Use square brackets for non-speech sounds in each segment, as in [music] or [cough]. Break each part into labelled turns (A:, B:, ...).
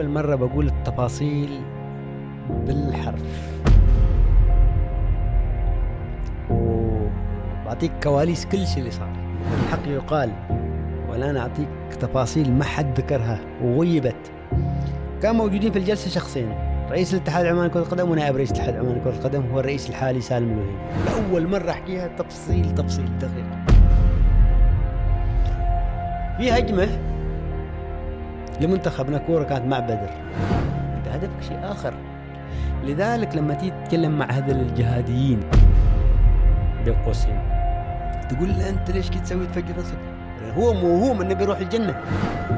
A: أول مرة بقول التفاصيل بالحرف. وبعطيك كواليس كل شيء اللي صار. الحق يقال والآن أعطيك تفاصيل ما حد ذكرها وغيبت. كان موجودين في الجلسة شخصين رئيس الاتحاد العماني لكرة القدم ونائب رئيس الاتحاد العماني لكرة القدم هو الرئيس الحالي سالم الوهيب لأول مرة أحكيها تفصيل تفصيل دقيق. في هجمة لمنتخبنا كورة كانت مع بدر. أنت هدفك شيء آخر. لذلك لما تيجي تتكلم مع هذول الجهاديين. بين قوسين. تقول له أنت ليش كنت تسوي تفجر نفسك؟ هو موهوم انه بيروح الجنة.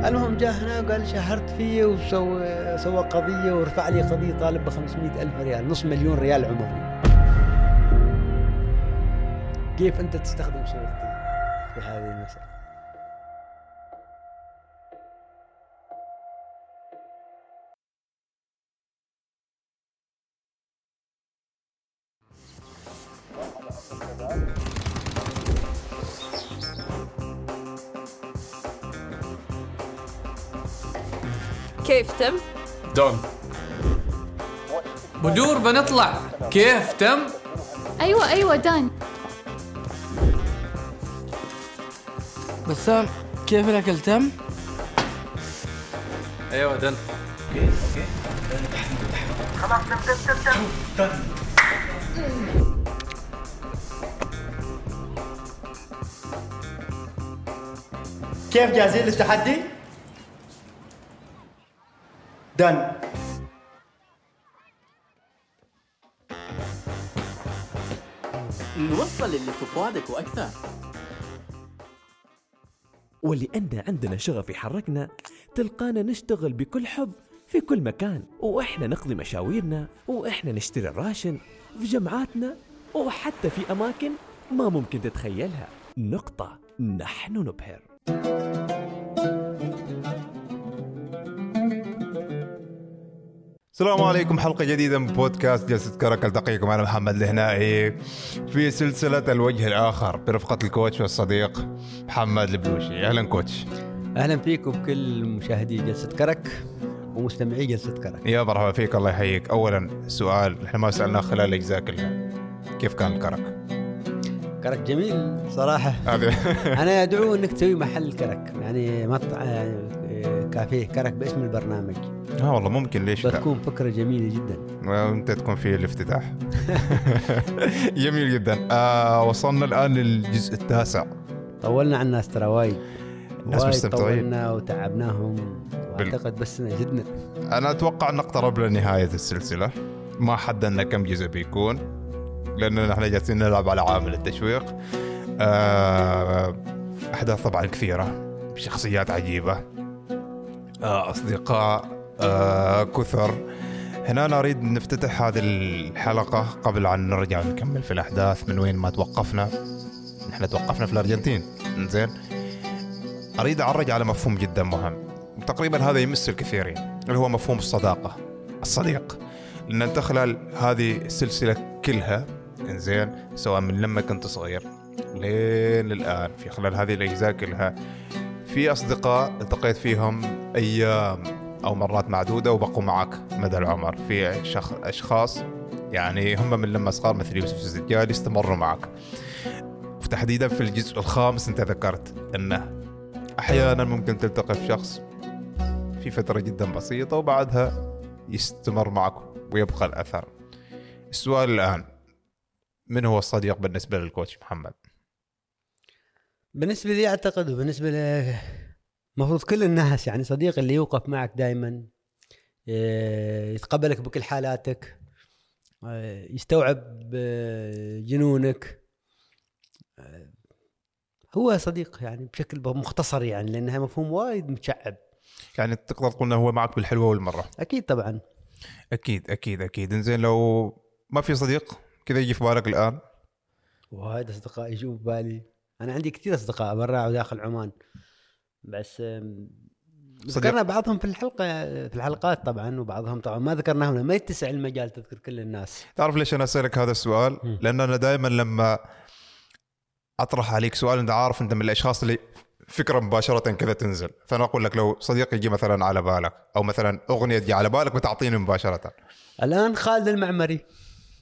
A: المهم جاء هنا وقال شهرت فيه وسوى سوى قضية ورفع لي قضية طالب ب 500 ألف ريال نص مليون ريال عماني كيف أنت تستخدم صورتي في هذه المسألة؟
B: كيف تم؟
C: دون بدور بنطلع كيف تم؟
B: أيوه أيوه دان
D: بسام كيف الأكل تم؟
C: أيوه دن
A: كيف جاهزين للتحدي؟ دن
E: نوصل اللي في فؤادك وأكثر
F: ولأن عندنا شغف يحركنا تلقانا نشتغل بكل حب في كل مكان. وإحنا نقضي مشاويرنا وإحنا نشتري الراشن في جمعاتنا وحتى في أماكن ما ممكن تتخيلها. نقطة. نحن نبهر.
G: السلام عليكم حلقة جديدة من بودكاست جلسة كرك التقيكم أنا محمد الهنائي. في سلسلة الوجه الآخر برفقة الكوتش والصديق محمد البلوشي. أهلا كوتش.
A: أهلا فيكم كل مشاهدي جلسة كرك ومستمعي جلسة كرك.
G: يا مرحبا فيك الله يحييك. أولا سؤال إحنا ما سألناه خلال الأجزاء كلها. كيف كان الكرك؟
A: كرك جميل
G: صراحة. [laughs]
A: أنا أدعو إنك تسوي محل كرك يعني مطعم يعني كافيه كرك باسم البرنامج.
G: آه والله ممكن ليش لا؟
A: بتكون فكرة جميلة جدا.
G: وانت تكون في الافتتاح. [laughs] جميل جدا. آه وصلنا الآن للجزء التاسع.
A: طولنا على الناس ترى وايد.
G: الناس مستمتعين.
A: طولنا وتعبناهم. وأعتقد بس جدنا
G: أنا أتوقع أن نقترب لنهاية السلسلة. ما حددنا كم جزء بيكون. لأننا نحن جالسين نلعب على عامل التشويق. آه، أحداث طبعا كثيرة شخصيات عجيبة آه، أصدقاء آه، كثر. هنا نريد نفتتح هذه الحلقة قبل أن نرجع نكمل في الأحداث. من وين ما توقفنا؟ نحن توقفنا في الأرجنتين. زين أريد أعرج على مفهوم جدا مهم. تقريبا هذا يمس الكثيرين اللي هو مفهوم الصداقة. الصديق. خلال هذه السلسلة كلها إنزين سواء من لما كنت صغير لين الآن في خلال هذه الأجزاء كلها في أصدقاء التقيت فيهم أيام أو مرات معدودة وبقوا معك مدى العمر. في شخ... أشخاص يعني هم من لما صغار مثل يوسف الزجاج استمروا معك. وتحديدا في الجزء الخامس أنت ذكرت إنه أحيانا ممكن تلتقي في شخص في فترة جدا بسيطة وبعدها يستمر معك ويبقى الأثر. السؤال الآن من هو الصديق بالنسبة للكوتش محمد؟
A: بالنسبة لي أعتقد وبالنسبه ل المفروض كل الناس يعني صديق اللي يوقف معك دائما يتقبلك بكل حالاتك آه، يستوعب آه، جنونك آه، هو صديق يعني بشكل مختصر يعني لأنها مفهوم وايد متشعب.
G: يعني تقدر تقول إنه هو معك بالحلوة والمرة.
A: أكيد طبعا.
G: أكيد أكيد أكيد. إنزين لو ما في صديق كذا يجي في بالك الآن؟
A: وايد أصدقاء يجوا ببالي أنا عندي كثير أصدقاء برا وداخل عمان. بس. ذكرنا بعضهم في الحلقة في الحلقات طبعا وبعضهم طبعا. ما ذكرناهم ما يتسع المجال تذكر كل الناس.
G: تعرف ليش أنا أسألك هذا السؤال؟ لأن أنا دائما لما أطرح عليك سؤال أنت عارف أنت من الأشخاص اللي فكرة مباشرة كذا تنزل. فأنا أقول لك لو صديق يجي مثلا على بالك أو مثلا أغنية تجي على بالك بتعطيني مباشرة.
A: الآن خالد المعمري.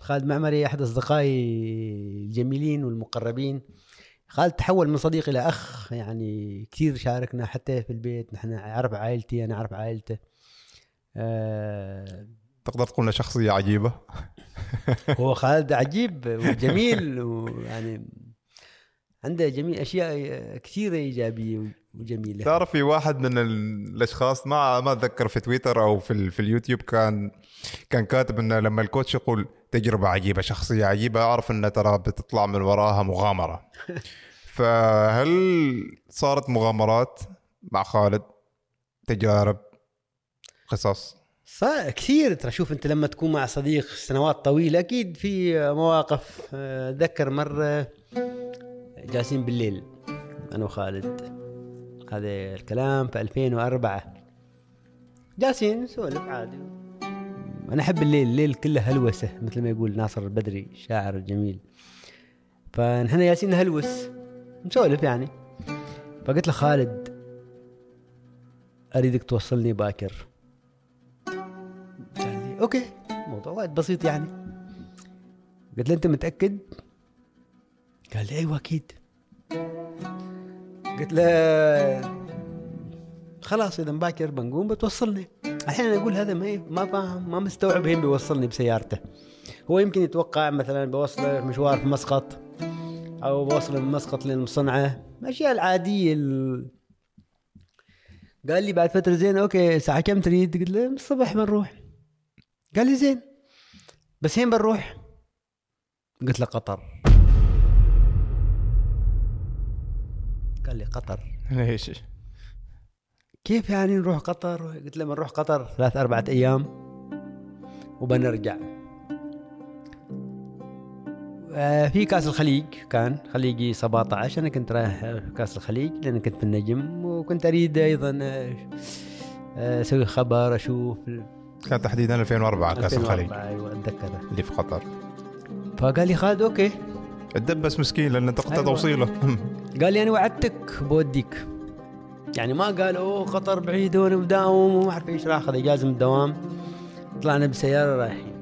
A: خالد المعمري أحد أصدقائي الجميلين والمقربين. خالد تحول من صديق إلى أخ يعني كثير شاركنا حتى في البيت. نحن اعرف عائلتي أنا اعرف عائلته. آه
G: تقدر تقول شخصية عجيبة؟
A: هو خالد عجيب وجميل ويعني عنده جميل أشياء كثيرة إيجابية وجميلة.
G: تعرف في واحد من ال- الأشخاص ما ما أتذكر في تويتر أو في في اليوتيوب كان كان كاتب إنه لما الكوتش يقول تجربة عجيبة شخصية عجيبة أعرف انه ترى بتطلع من وراها مغامرة. [laughs] فهل صارت مغامرات مع خالد؟ تجارب؟ قصص؟
A: صار كثير. ترى شوف أنت لما تكون مع صديق سنوات طويلة أكيد في مواقف آه، أتذكر مرة جالسين بالليل. أنا وخالد. هذا الكلام في 2004 جالسين نسولف عادي. أنا أحب الليل. الليل كله هلوسة مثل ما يقول ناصر البدري الشاعر الجميل فنحن جالسين نهلوس نسولف يعني. فقلت له خالد أريدك توصلني باكر. قال لي أوكي. موضوع وايد بسيط يعني. قلت له أنت متأكد؟ قال لي أيوه أكيد. قلت له خلاص إذا باكر بنقوم بتوصلني. الحين أنا أقول هذا ما ما فاهم ما مستوعب هين بيوصلني بسيارته. هو يمكن يتوقع مثلا بوصله مشوار في مسقط أو بوصله من مسقط للمصنعة. الأشياء العادية ال... قال لي بعد فترة زين أوكي الساعة كم تريد؟ قلت له الصبح بنروح. قال لي زين. بس هين بنروح؟ قلت له قطر. قال لي قطر.
G: ليش؟
A: كيف يعني نروح قطر؟ قلت له بنروح قطر ثلاث أربعة أيام وبنرجع. آه، في كاس الخليج كان خليجي 17 أنا كنت رايح في كاس الخليج لأن كنت في النجم وكنت أريد أيضا آه، آه، أسوي خبر أشوف
G: كان تحديدا 2004 كاس
A: 2004
G: الخليج.
A: أيوه أتذكره.
G: اللي في قطر.
A: فقال لي خالد أوكي.
G: الدبس مسكين لأن انت
A: أيوة.
G: توصيله. [laughs]
A: قال لي أنا وعدتك بوديك. يعني ما قال أوه قطر بعيد وأنا مداوم وما أعرف إيش راح أخذ إجازة من الدوام. طلعنا بسيارة رايحين.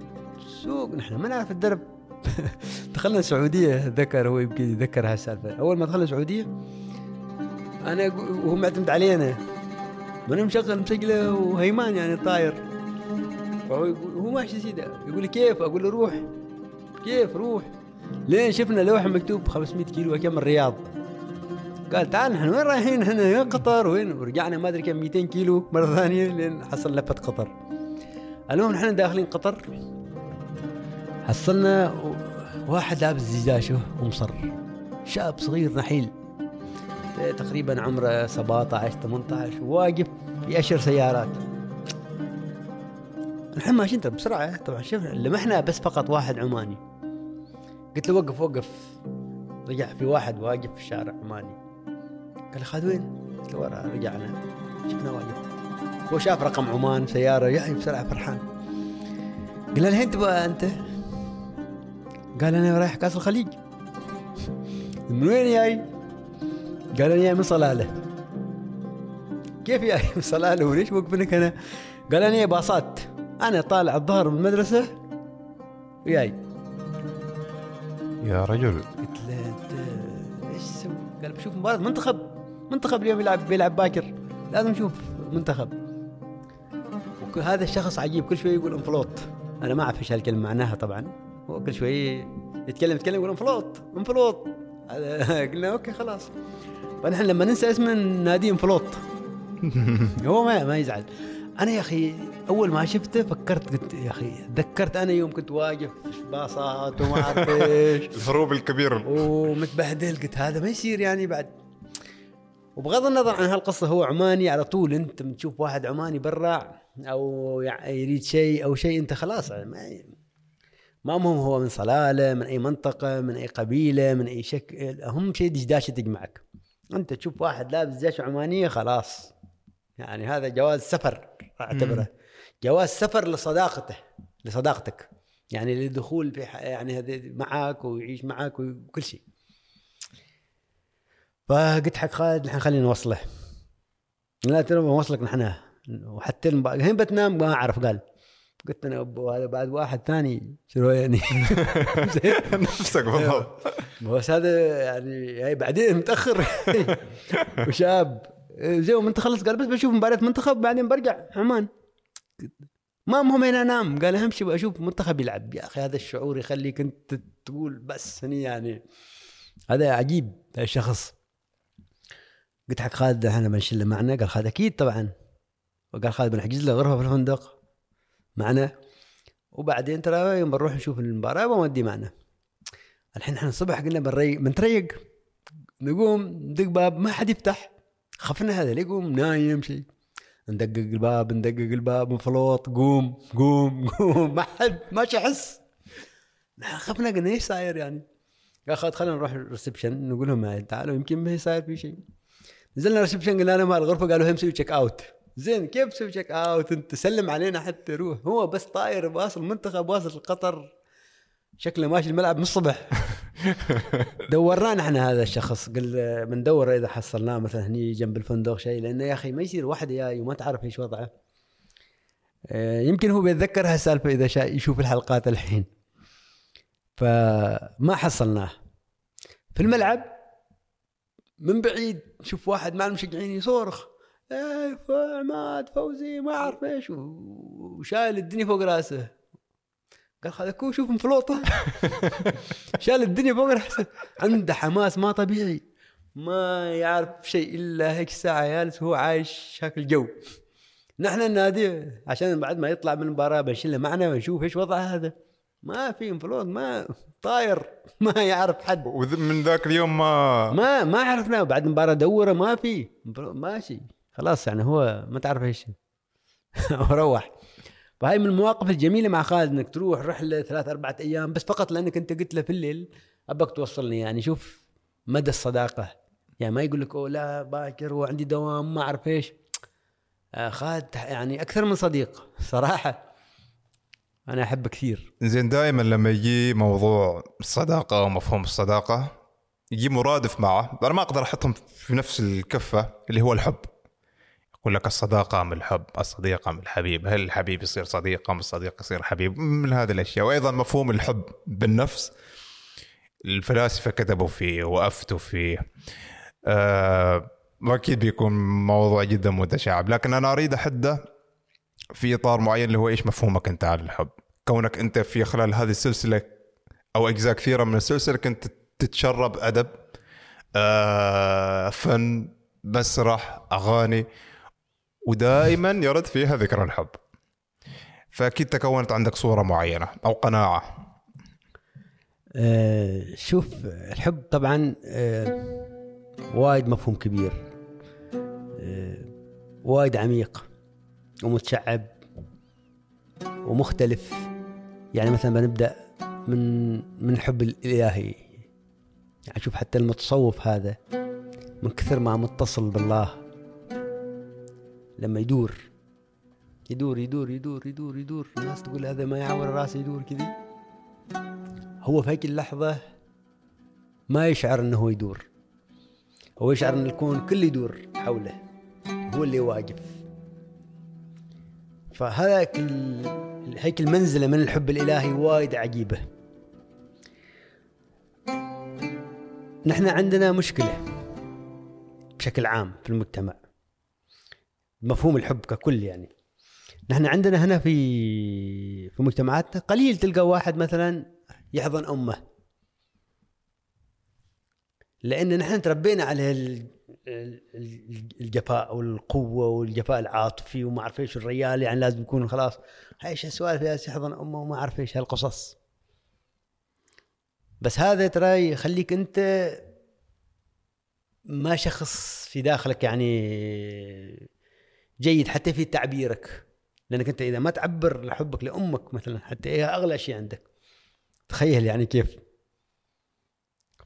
A: سوق نحن ما نعرف الدرب. [laughs] دخلنا السعوديه ذكر هو يمكن يتذكر هالسالفة. أول ما دخلنا السعوديه أنا وهو معتمد علينا. وأنا مشغل مسجله وهيمان يعني طاير. فهو هو ماشي سيده يقول لي كيف؟ أقول له روح. كيف روح؟ لين شفنا لوحة مكتوب 500 كيلو كم الرياض. قال تعال نحن وين رايحين؟ إحنا قطر؟ وين؟ ورجعنا ما أدري كم 200 كيلو مرة ثانية لين حصل لفة قطر. المهم نحن داخلين قطر. حصلنا واحد لابس زجاجه ومصر شاب صغير نحيل. تقريبا عمره 17 18 واقف يأشر سيارات. نحن ماشيين ترى بسرعة. طبعا شفنا لمحنا بس فقط واحد عماني. قلت له وقف وقف. رجع في واحد واقف في الشارع عماني. قال خالد وين؟ قلت له ورا رجعنا شفنا واقف هو شاف رقم عمان سيارة يحيى بسرعة فرحان قلنا له انت بقى أنت؟ قال أنا رايح كأس الخليج [laughs] من وين جاي؟ قال أنا جاي من صلالة كيف جاي من صلالة وليش موقفينك هنا؟ قال أنا جاي باصات أنا طالع الظهر من المدرسة وجاي
G: يا رجل
A: قلت له أنت إيش تسوي؟ قال بشوف مباراة منتخب منتخب اليوم يلعب بيلعب باكر. لازم نشوف منتخب. هذا الشخص عجيب. كل شوي يقول انفلوط أنا ما أعرف إيش هالكلمة معناها طبعا. هو كل شوي يتكلم يتكلم يقول انفلوط انفلوط [laughs] قلنا أوكي خلاص. فنحن لما ننسى اسمه ناديه انفلوط [laughs] هو ما ما يزعل. أنا يا أخي أول ما شفته فكرت قلت يا أخي تذكرت أنا يوم كنت واقف في باصات وما أعرف إيش. [laughs]
G: الهروب الكبير.
A: ومتبهدل. قلت هذا ما يصير يعني بعد. وبغض النظر عن هالقصة هو عماني على طول أنت تشوف واحد عماني برا أو يريد شيء أو شيء أنت خلاص ما ما مهم هو من صلالة من أي منطقة من أي قبيلة من أي شكل أهم شيء دشداشه تجمعك. أنت تشوف واحد لابس دشداشه عمانية خلاص. يعني هذا جواز سفر أعتبره. جواز سفر لصداقته لصداقتك. يعني للدخول في يعني معك ويعيش معك وكل شيء. فقلت حق خالد نحن خلينا نوصله. لا ترى بنوصلك نحن. وحتى الحين بتنام ما أعرف قال. قلت أنا هذا بعد واحد ثاني. شنو يعني؟ [laughs]
G: نفسك بالضبط. [laughs]
A: بس هذا يعني هي بعدين متأخر. [laughs] وشاب. زي ما انت خلص قال بس بشوف مباراة منتخب بعدين برجع. عمان. ما مهم هنا أنام. قال اهم شيء أشوف منتخب يلعب. يا أخي هذا الشعور يخليك أنت تقول بس هني يعني. هذا عجيب هذا الشخص. قلت حق خالد إحنا بنشله معنا قال خالد أكيد طبعا. وقال خالد بنحجز له غرفة في الفندق. معنا وبعدين ترى يوم بنروح نشوف المباراة بنودي معنا الحين إحنا الصبح قلنا بنريق بنتريق. نقوم ندق باب ما حد يفتح. خفنا هذا يقوم؟ نايم شيء ندقق الباب ندقق الباب انفلوط قوم قوم قوم. ما حد ماشي يحس. خفنا قلنا إيش صاير يعني؟ قال خلينا نروح ال reception نقول لهم تعالوا يمكن ما صاير في شيء نزلنا ال reception قلنا لهم الغرفة قالوا هم مسوي check out زين كيف تسوي check out انت سلم علينا حتى روح هو بس طاير واصل منتخب واصل قطر. شكله ماشي الملعب من الصبح. [laughs] دورنا إحنا هذا الشخص. قل بندور إذا حصلناه مثلا هني جنب الفندق شيء لأنه يا أخي ما يصير واحد جاي وما تعرف إيش وضعه. آه، يمكن هو بيتذكر هالسالفة إذا شا يشوف الحلقات الحين. فما حصلناه. في الملعب من بعيد شوف واحد مع المشجعين يصرخ إيه عماد فوزي ما أعرف إيش. وشايل الدنيا فوق رأسه. قال هذا كو شوف مفلوطه [laughs] شال الدنيا فوق رأسه. عنده حماس ما طبيعي. ما يعرف شيء إلا هيك ساعة جالس هو عايش هاك الجو نحن النادي عشان بعد ما يطلع من المباراة بنشيله معنا ونشوف إيش وضع هذا. ما في انفلوط ما طاير [laughs] ما يعرف حد.
G: ومن ذاك اليوم ما
A: ما ما عرفنا. بعد المباراه دورة ما في. ماشي. خلاص يعني هو ما تعرف إيش. [laughs] وروح فهاي من المواقف الجميلة مع خالد إنك تروح رحلة ثلاث أربعة أيام بس فقط لأنك أنت قلت له في الليل ابك توصلني. يعني شوف مدى الصداقة. يعني ما يقول لك أوه لا باكر وعندي دوام ما أعرف إيش. آه، خالد يعني أكثر من صديق. صراحة. أنا احبه كثير.
G: زين دائما لما يجي موضوع الصداقه ومفهوم الصداقة يجي مرادف معه. أنا ما أقدر أحطهم في نفس الكفة اللي هو الحب. يقول لك الصداقة من الحب؟ الصديقه من الحبيب؟ هل الحبيب يصير صديق أم الصديق يصير حبيب؟ من هذه الأشياء. وأيضا مفهوم الحب بالنفس. الفلاسفة كتبوا فيه وأفتوا فيه. آه واكيد بيكون موضوع جدا متشعب. لكن أنا أريد أحده. في إطار معين اللي هو إيش مفهومك أنت عن الحب؟ كونك أنت في خلال هذه السلسلة أو أجزاء كثيرة من السلسلة كنت تتشرب أدب آه فن مسرح أغاني ودائما يرد فيها ذكر الحب. فأكيد تكونت عندك صورة معينة أو قناعة.
A: آه، شوف الحب طبعا آه، وايد مفهوم كبير. آه، وايد عميق. ومتشعب ومختلف. يعني مثلا بنبدأ من من الحب الإلهي. يعني شوف حتى المتصوف هذا من كثر ما متصل بالله. لما يدور يدور يدور يدور يدور يدور. الناس تقول هذا ما يعور راسه يدور كذي. هو في هيك اللحظة ما يشعر إنه يدور. هو يشعر إن الكون كله يدور حوله. هو اللي واقف. فهذاك هيك المنزلة من الحب الإلهي وايد عجيبة. نحن عندنا مشكلة بشكل عام في المجتمع. مفهوم الحب ككل يعني. نحن عندنا هنا في في مجتمعاتنا قليل تلقى واحد مثلا يحضن أمه. لأن نحن تربينا على الجفاء والقوه والجفاء العاطفي وما أعرف إيش الرجال يعني لازم يكون خلاص. هاي إيش السوالف يا أمه وما أعرف إيش هالقصص. بس هذا ترى يخليك أنت ما شخص في داخلك يعني جيد حتى في تعبيرك. لأنك أنت إذا ما تعبر لحبك لأمك مثلا حتى هي أغلى شيء عندك. تخيل يعني كيف.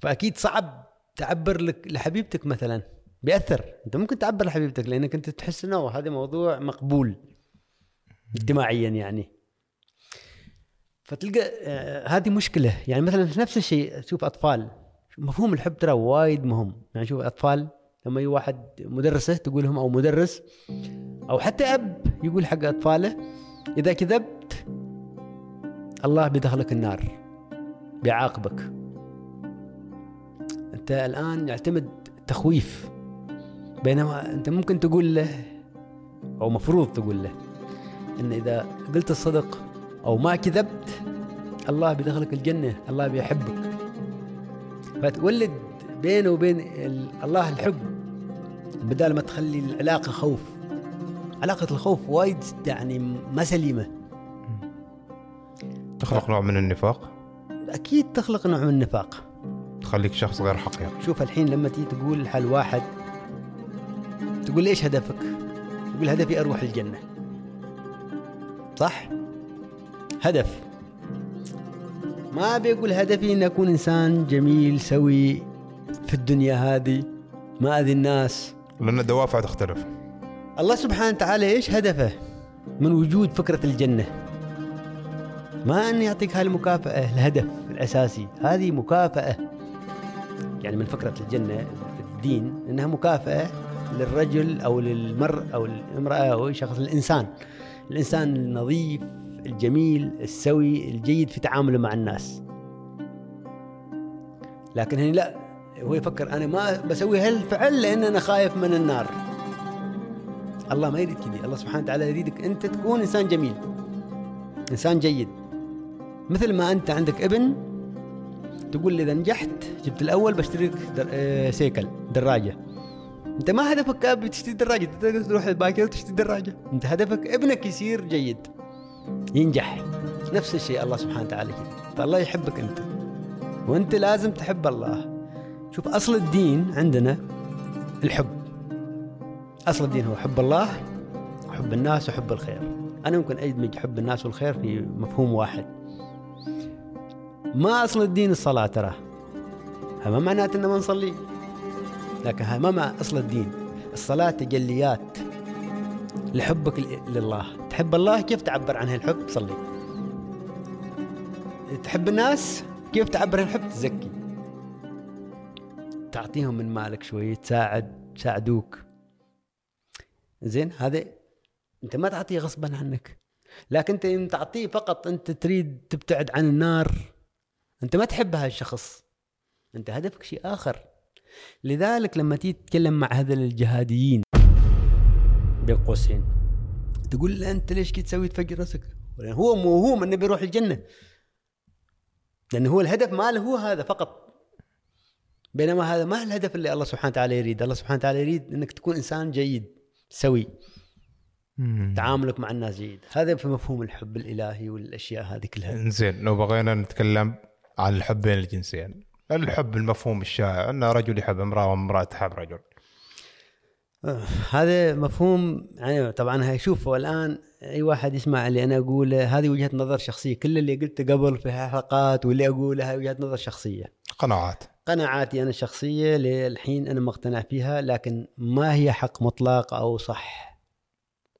A: فأكيد صعب تعبر لك لحبيبتك مثلا. بيأثر. أنت ممكن تعبر لحبيبتك لأنك أنت تحس إنه هذا موضوع مقبول اجتماعيا يعني. فتلقى آه، هذه مشكلة. يعني مثلا نفس الشيء تشوف أطفال. مفهوم الحب ترى وايد مهم. يعني شوف أطفال لما يجي واحد مدرسة تقول لهم أو مدرس أو حتى أب يقول حق أطفاله إذا كذبت الله بيدخلك النار بيعاقبك. أنت الآن يعتمد تخويف. بينما أنت ممكن تقول له أو مفروض تقول له إن إذا قلت الصدق أو ما كذبت الله بيدخلك الجنة الله بيحبك. فتولد بينه وبين ال- الله الحب بدال ما تخلي العلاقة خوف. علاقة الخوف وايد يعني ما سليمة.
G: تخلق نوع من النفاق؟
A: أكيد تخلق نوع من النفاق.
G: تخليك شخص غير حقيقي.
A: شوف الحين لما تيجي تقول حل واحد تقول إيش هدفك؟ تقول هدفي أروح الجنة. صح؟ هدف. ما بيقول هدفي ان أكون إنسان جميل سوي في الدنيا هذه ما أذي الناس.
G: لأن الدوافع تختلف.
A: الله سبحانه وتعالى إيش هدفه؟ من وجود فكرة الجنة. ما أن يعطيك هاي المكافأة الهدف الأساسي. هذه مكافأة. يعني من فكرة الجنة في الدين أنها مكافأة للرجل أو للمر أو الامرأة أو أي شخص الإنسان. الإنسان النظيف الجميل السوي الجيد في تعامله مع الناس. لكن هنا لا هو يفكر أنا ما بسوي هالفعل لأن أنا خايف من النار. الله ما يريد كذي. الله سبحانه وتعالى يريدك أنت تكون إنسان جميل إنسان جيد. مثل ما أنت عندك ابن تقول إذا نجحت جبت الأول بشتري لك در... آه، سيكل دراجة. انت ما هدفك ابي تشتري دراجة تقدر تروح الباكر تشتري دراجة. انت هدفك ابنك يصير جيد. ينجح. نفس الشيء الله سبحانه وتعالى كذا فالله يحبك انت. وانت لازم تحب الله. شوف أصل الدين عندنا الحب. أصل الدين هو حب الله وحب الناس وحب الخير. أنا ممكن ادمج حب الناس والخير في مفهوم واحد. ما أصل الدين الصلاة ترى. ها ما معناته ان ما نصلي. لكن ها ما مع أصل الدين. الصلاة تجليات لحبك لله. تحب الله كيف تعبر عن هالحب؟ صلي. تحب الناس كيف تعبر عن الحب تزكي. تعطيهم من مالك شوي تساعد تساعدوك. زين هذا أنت ما تعطيه غصبا عنك. لكن أنت ان تعطيه فقط أنت تريد تبتعد عن النار أنت ما تحب هذا الشخص. أنت هدفك شيء آخر. لذلك لما تيجي تتكلم مع هذول الجهاديين بين قوسين تقول له أنت ليش كي تسوي تفجر رأسك؟ لأن هو موهوم انه بيروح الجنة. لأنه هو الهدف ماله هو هذا فقط. بينما هذا ما الهدف اللي الله سبحانه وتعالى يريد. الله سبحانه وتعالى يريد إنك تكون إنسان جيد سوي. تعاملك مع الناس جيد. هذا في مفهوم الحب الإلهي والأشياء هذه كلها.
G: زين لو بغينا نتكلم عن الحب بين الجنسين الحب المفهوم الشائع أن رجل يحب امرأة وامرأة تحب رجل.
A: آه، هذا مفهوم يعني طبعا هاي شوفوا الآن أي واحد يسمع اللي أنا أقوله هذه وجهة نظر شخصية. كل اللي قلته قبل في حلقات واللي أقوله وجهة نظر شخصية.
G: قناعات.
A: قناعاتي أنا الشخصية للحين أنا مقتنع فيها لكن ما هي حق مطلق أو صح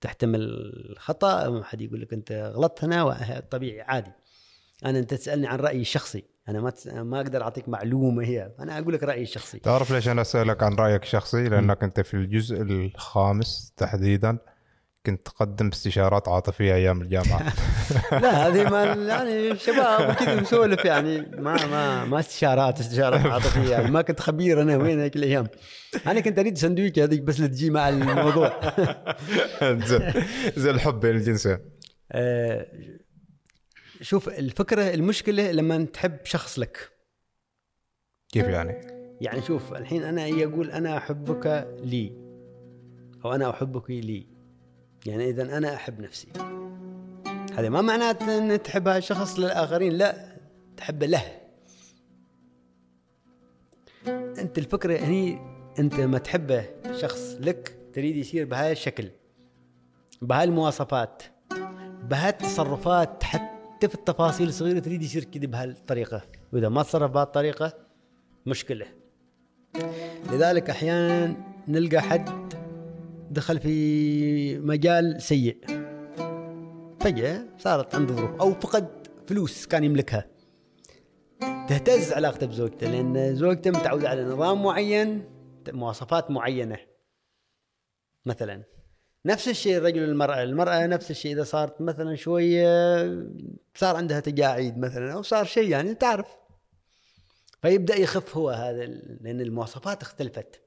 A: تحتمل خطا ما حد يقول لك أنت غلطت هنا طبيعي عادي. أنا أنت تسألني عن رأيي الشخصي. أنا ما تس... ما أقدر أعطيك معلومة هي. أنا أقول لك رأيي الشخصي.
G: تعرف ليش أنا أسألك عن رأيك الشخصي؟ لأنك أنت في الجزء الخامس تحديدا كنت تقدم استشارات عاطفية أيام الجامعة. [laughs]
A: لا هذه ما يعني شباب وكذا نسولف يعني. ما ما ما استشارات استشارات عاطفية يعني. ما كنت خبير أنا وين هيك الأيام. أنا كنت أريد سندويش هذيك بس لتجي مع الموضوع. [laughs]
G: زين الحب بين الجنسين
A: آه، شوف الفكرة المشكلة لما تحب شخص لك.
G: كيف يعني؟
A: يعني شوف الحين أنا أجي أقول أنا أحبك لي أو أنا أحبك لي. يعني اذا أنا أحب نفسي. هذا ما معناته إن تحب هذا الشخص للآخرين لا تحبه له. أنت الفكرة هني أنت ما تحبه شخص لك تريد يصير بهاي الشكل بهاي المواصفات بهاي التصرفات حتى في التفاصيل الصغيرة تريد يصير كذا بهالطريقة. وإذا ما تصرف بهالطريقة مشكلة. لذلك أحيانا نلقى حد دخل في مجال سيء. فجأة صارت عنده ظروف أو فقد فلوس كان يملكها. تهتز علاقته بزوجته لأن زوجته متعودة على نظام معين مواصفات معينة. مثلا نفس الشيء الرجل والمرأة المرأة نفس الشيء إذا صارت مثلا شوية صار عندها تجاعيد مثلا أو صار شيء يعني تعرف. فيبدأ يخف هو هذا لأن المواصفات اختلفت.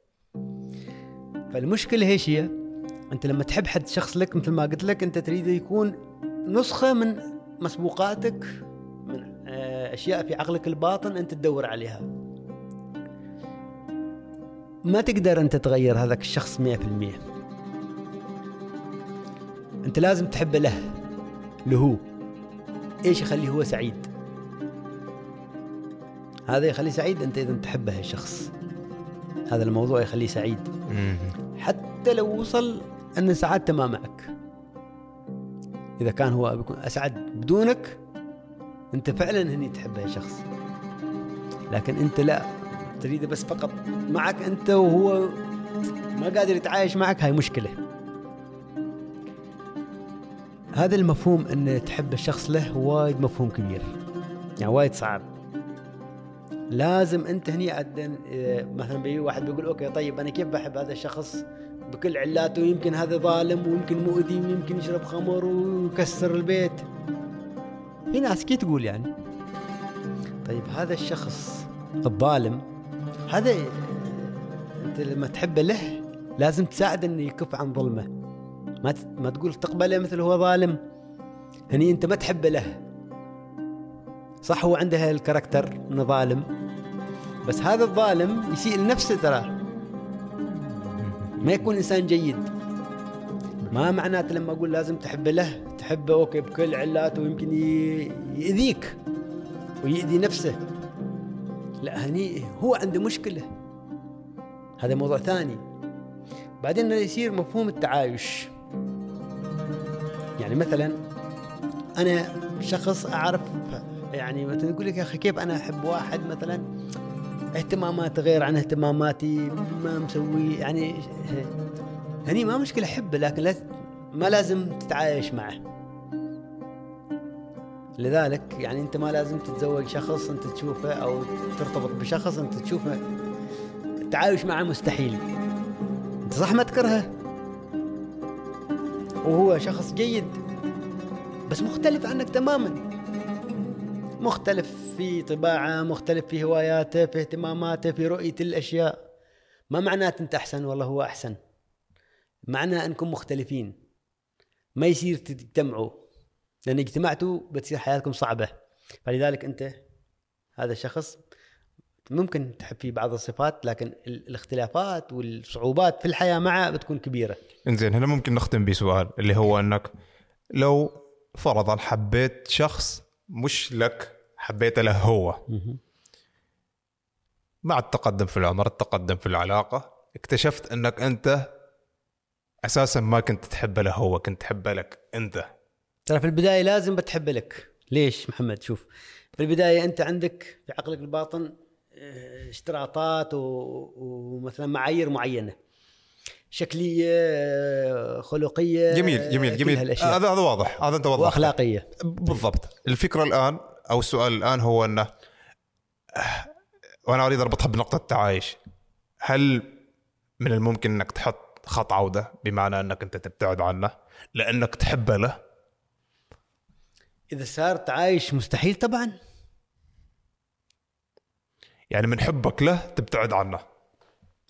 A: فالمشكلة إيش هي؟ أنت لما تحب حد شخص لك مثل ما قلت لك أنت تريده يكون نسخة من مسبوقاتك من آه، أشياء في عقلك الباطن أنت تدور عليها. ما تقدر أنت تغير هذاك الشخص 100% انت لازم تحبه له له إيش يخليه هو سعيد؟ هذا يخليه سعيد انت إذا تحبه الشخص هذا الموضوع يخليه سعيد. حتى لو وصل أن سعادته ما معك. إذا كان هو بيكون أسعد بدونك أنت فعلا هني تحبه الشخص لكن أنت لا تريده بس فقط معك أنت وهو ما قادر يتعايش معك هاي مشكلة. هذا المفهوم إن تحب الشخص له وايد مفهوم كبير. يعني وايد صعب. لازم أنت هني عدن إيه، مثلا بيجي واحد بيقول okay طيب أنا كيف بحب هذا الشخص؟ بكل علاته ويمكن هذا ظالم ويمكن مؤذي ويمكن يشرب خمر ويكسر البيت. في ناس كي تقول يعني طيب هذا الشخص الظالم هذا إيه، أنت لما تحبه له لازم تساعده إنه يكف عن ظلمه. ما ما تقول تقبله مثل هو ظالم. هني أنت ما تحبه له. صح هو عنده ال character إنه ظالم. بس هذا الظالم يسيء لنفسه ترى. ما يكون إنسان جيد. ما معناته لما أقول لازم تحبه له. تحبه okay بكل علاته ويمكن ي- يأذيك ويأذي نفسه. لا هني هو عنده مشكلة. هذا موضوع ثاني. بعدين يصير مفهوم التعايش. يعني مثلا أنا شخص أعرف يعني مثلا يقول لك يا أخي كيف أنا أحب واحد مثلا اهتماماته غير عن اهتماماتي ما مسوي يعني هني ما مشكلة احبه لكن لا ما لازم تتعايش معه. لذلك يعني أنت ما لازم تتزوج شخص أنت تشوفه أو ترتبط بشخص أنت تشوفه. التعايش معه مستحيل. أنت صح ما تكرهه؟ وهو شخص جيد بس مختلف عنك تماما. مختلف في طباعة مختلف في هواياته في اهتماماته في رؤية الأشياء. ما معناته أنت أحسن؟ والله هو أحسن. معنى أنكم مختلفين. ما يصير تجتمعوا. لأن اجتمعتوا بتصير حياتكم صعبة. فلذلك أنت هذا الشخص ممكن تحب فيه بعض الصفات لكن ال- الاختلافات والصعوبات في الحياة معه بتكون كبيرة.
G: إنزين هنا ممكن نختم بسؤال اللي هو إنك لو فرضا حبيت شخص مش لك حبيته له هو. مع التقدم في العمر التقدم في العلاقة اكتشفت إنك أنت أساسا ما كنت تحبه له هو كنت تحبه لك أنت.
A: ترى في البداية لازم بتحب لك. ليش محمد؟ شوف في البداية أنت عندك في عقلك الباطن اشتراطات ومثلا معايير معينة. شكلية خلقية
G: جميل جميل جميل. هذا هذا واضح هذا أنت وضحت
A: وأخلاقية.
G: بالضبط. الفكرة الآن أو السؤال الآن هو أنه وأنا أريد أربطها بنقطة التعايش هل من الممكن أنك تحط خط عودة بمعنى أنك أنت تبتعد عنه لأنك تحبه له؟
A: إذا صار تعايش مستحيل طبعا.
G: يعني من حبك له تبتعد عنه.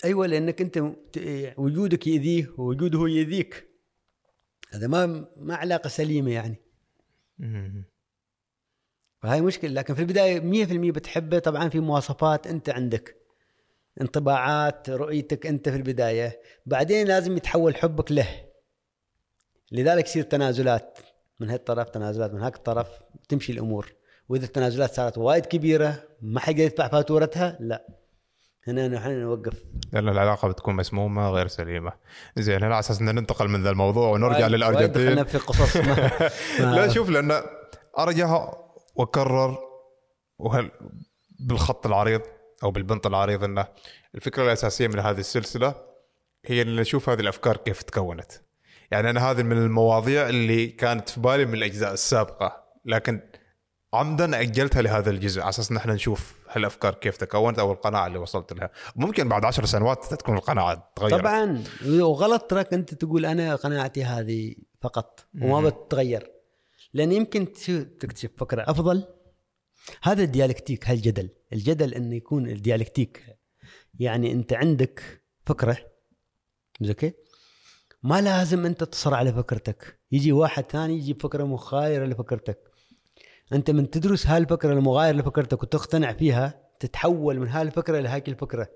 A: أيوه لأنك أنت وجودك يأذيه ووجوده هو يأذيك. هذا ما ما علاقة سليمة يعني. فهاي مشكلة. لكن في البداية 100% بتحبه. طبعا في مواصفات أنت عندك. انطباعات رؤيتك أنت في البداية. بعدين لازم يتحول حبك له. لذلك يصير تنازلات. من هالطرف تنازلات من هاك الطرف تمشي الأمور. وإذا التنازلات صارت وايد كبيرة ما حد يدفع فاتورتها لا. هنا نحن نوقف
G: لأن العلاقة بتكون مسمومة غير سليمة. زين هنا على أساس أن ننتقل من ذا الموضوع ونرجع
A: دخلنا في قصص. [laughs] ما
G: لا شوف لأن ارجع وأكرر وهل بالخط العريض أو بالبنط العريض إنه الفكرة الأساسية من هذه السلسلة هي إن نشوف هذه الأفكار كيف تكونت. يعني أنا هذه من المواضيع اللي كانت في بالي من الأجزاء السابقة لكن عمدا أجلتها لهذا الجزء على أساس نحن نشوف هالأفكار كيف تكونت أو القناعة اللي وصلت لها. ممكن بعد عشر سنوات تكون القناعة تغيرت.
A: طبعا وغلط تراك أنت تقول أنا قناعتي هذه فقط وما بتتغير. لأن يمكن تكتشف فكرة أفضل. هذا الديالكتيك هالجدل. الجدل إنه يكون الديالكتيك. يعني أنت عندك فكرة. okay؟ ما لازم أنت تصر على فكرتك يجي واحد ثاني يجيب فكره مغايره لفكرتك. أنت من تدرس هالفكرة المغايره لفكرتك وتقتنع فيها تتحول من هالفكرة لهاك الفكرة.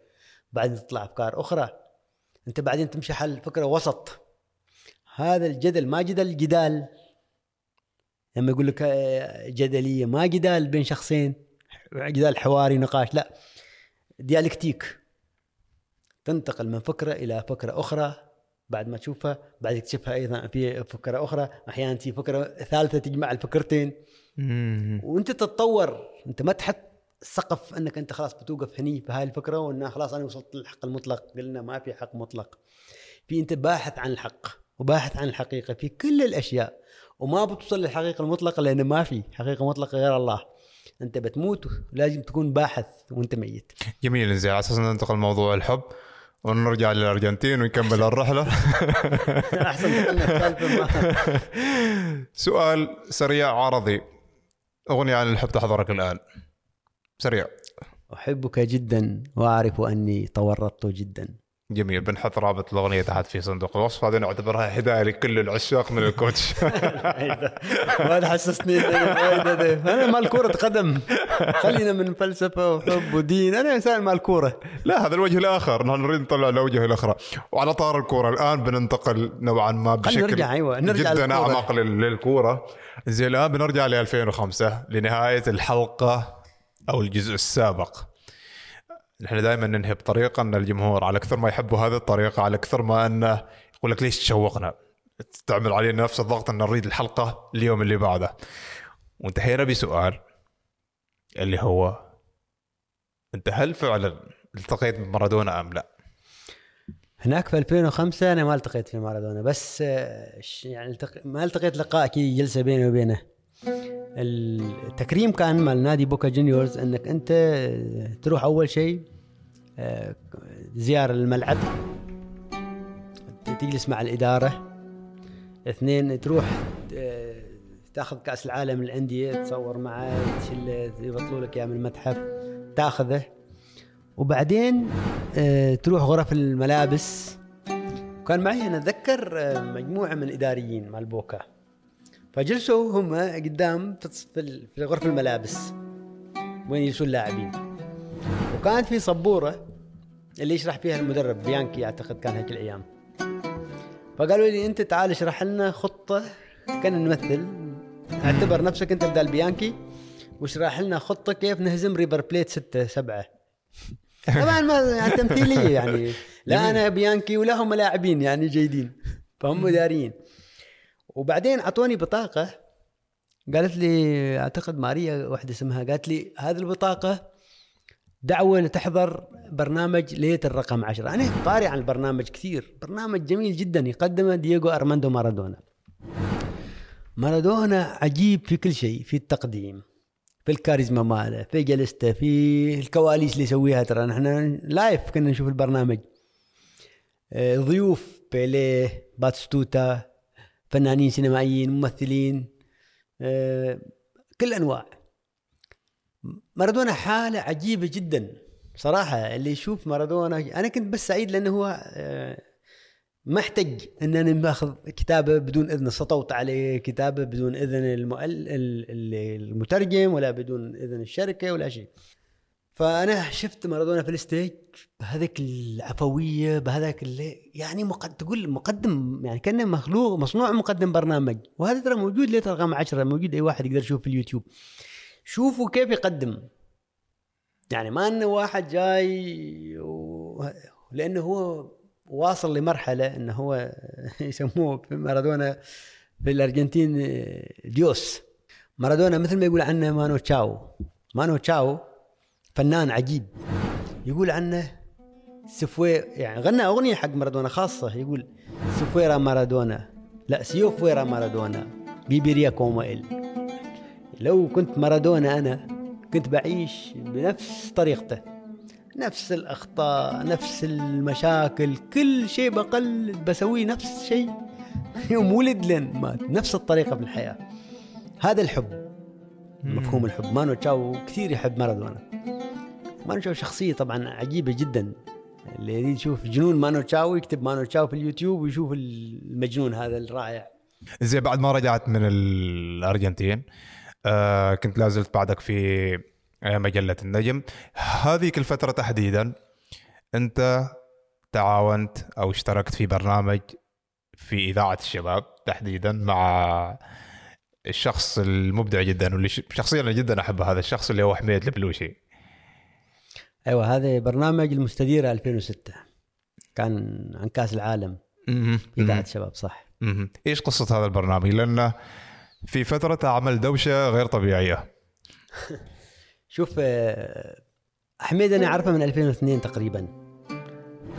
A: بعدين تطلع أفكار أخرى. أنت بعدين تمشي حل فكرة وسط. هذا الجدل ما جدل جدال. لما يقول لك آه، جدلية ما جدال بين شخصين جدال حواري نقاش. لا ديالكتيك. تنتقل من فكرة إلى فكرة أخرى. بعد ما تشوفها بعد تكتشفها أيضا في فكرة أخرى. أحيانا في فكرة ثالثة تجمع الفكرتين. وانت تتطور انت ما تحط سقف انك انت خلاص بتوقف هني بهاي الفكرة وان خلاص أنا وصلت للحق المطلق. قلنا ما في حق مطلق. في انت باحث عن الحق وباحث عن الحقيقة في كل الأشياء وما بتوصل للحقيقة المطلقة لأن ما في حقيقة مطلقة غير الله. أنت بتموت لازم تكون باحث وأنت ميت.
G: جميل زين على أساس ننتقل لموضوع الحب ونرجع للأرجنتين ونكمل
A: الرحلة. [laughs] أحسن
G: سؤال سريع عرضي. أغنية عن الحب تحضرك الآن. سريع.
A: أحبك جدا وأعرف أني تورطت جدا.
G: جميل بنحط رابط الأغنية تحت في صندوق الوصف هذه نعتبرها هداية لكل العشاق من الكوتش. [laughs]
A: ما ده. أنا مال كرة قدم. خلينا من فلسفة وحب ودين. أنا إنسان مال كورة.
G: لا هذا الوجه الآخر. نحن نريد نطلع الوجه الأخرى. وعلى طار الكورة الآن بننتقل نوعا ما بشكل
A: نرجع، أيوة، نرجع
G: جدا. أعمق لل- للكورة. زين الآن بنرجع ل 2005 لنهاية الحلقة أو الجزء السابق. نحن دائما ننهي بطريقة أن الجمهور على كثر ما يحبوا هذه الطريقة على كثر ما انه يقول لك ليش تشوقنا تعمل علينا نفس الضغط أن نريد الحلقة اليوم اللي بعده وانتهينا بسؤال اللي هو أنت هل فعلا التقيت بمارادونا أم لا؟
A: هناك في 2005 أنا ما التقيت في مارادونا بس آه، يعني. ما التقيت لقاء كي جلسه بيني وبينه التكريم كان مال نادي بوكا جونيورز إنك أنت آه، تروح أول شيء آه، زيارة للملعب تجلس مع الإدارة. اثنين تروح آه، تأخذ كأس العالم للأندية تصور معه تشيله يبطلوا لك إياه من المتحف تأخذه. وبعدين تروح غرف الملابس. كان معي أنا أتذكر مجموعة من الإداريين مال بوكا. فجلسوا هم قدام في الص- في ال- في غرف الملابس. وين يجلسوا اللاعبين وكانت في سبوره اللي يشرح فيها المدرب بيانكي أعتقد كان هيك الأيام. فقالوا لي أنت تعال اشرح لنا خطة كان نمثل. اعتبر نفسك أنت بدال بيانكي. واشرح لنا خطة كيف نهزم ريفر بليت ستة سبعة. [laughs] طبعا ما يعني تمثيلية يعني. لا أنا بيانكي ولا هم لاعبين يعني جيدين. فهم اداريين وبعدين أعطوني بطاقة. قالت لي أعتقد ماريا واحدة اسمها قالت لي هذه البطاقة دعوة لتحضر برنامج ليلة الرقم عشرة. أنا قارئ عن البرنامج كثير. برنامج جميل جدا يقدمه دييغو أرماندو مارادونا. مارادونا عجيب في كل شيء في التقديم في الكاريزما ماله في جلسته في الكواليس اللي يسويها. ترى نحن live كنا نشوف البرنامج. آه، ضيوف بيليه باتيستوتا فنانين سينمائيين ممثلين آه، كل أنواع. مارادونا حالة عجيبة جدا صراحة. اللي يشوف مارادونا أنا كنت بس سعيد لأنه هو آه، ما احتج إن أنا باخذ كتابة بدون إذن سطوت عليه كتابة بدون إذن المؤل... ال- ال- المترجم ولا بدون إذن الشركة ولا شيء. فأنا شفت مارادونا في الستيج بهذاك العفوية بهذاك اللي يعني مقد... تقول مقدم يعني كأنه مخلوق مصنوع مقدم برنامج. وهذا ترى موجود ليه رقم 10 موجود أي واحد يقدر يشوف في اليوتيوب. شوفوا كيف يقدم. يعني ما إنه واحد جاي و... لأنه هو واصل لمرحلة إنه هو [laughs] يسموه في مارادونا في الأرجنتين Dios. مارادونا مثل ما يقول عنه مانو تشاو. مانو تشاو فنان عجيب. يقول عنه si fue يعني غنى أغنية حق مارادونا خاصة يقول si fuera Maradona. لا si yo fuera Maradona. viviría como él لو كنت مارادونا أنا كنت بعيش بنفس طريقته. نفس الأخطاء نفس المشاكل كل شيء بقل بسويه نفس الشيء [laughs] يوم ولد لين مات. نفس الطريقة في الحياة. هذا الحب. مفهوم الحب. مانو تشاو كثير يحب مارادونا. مانو تشاو شخصية طبعا عجيبة جدا. اللي يريد يشوف جنون مانو تشاو يكتب مانو تشاو في اليوتيوب ويشوف المجنون هذا الرائع.
G: زين بعد ما رجعت من الأرجنتين آه كنت لازلت بعدك في آه، مجلة النجم. هذيك الفترة تحديدا أنت تعاونت أو اشتركت في برنامج في إذاعة الشباب تحديدا مع الشخص المبدع جدا واللي شخصيا أنا جدا احب هذا الشخص اللي هو حميد البلوشي.
A: أيوه هذا برنامج المستديره 2006 كان عن كاس العالم. في اذاعه الشباب صح.
G: إيش قصة هذا البرنامج؟ لأنه في فترة عمل دوشة غير طبيعية. [laughs]
A: شوف آه، حميد أنا أعرفه من 2002 تقريبا.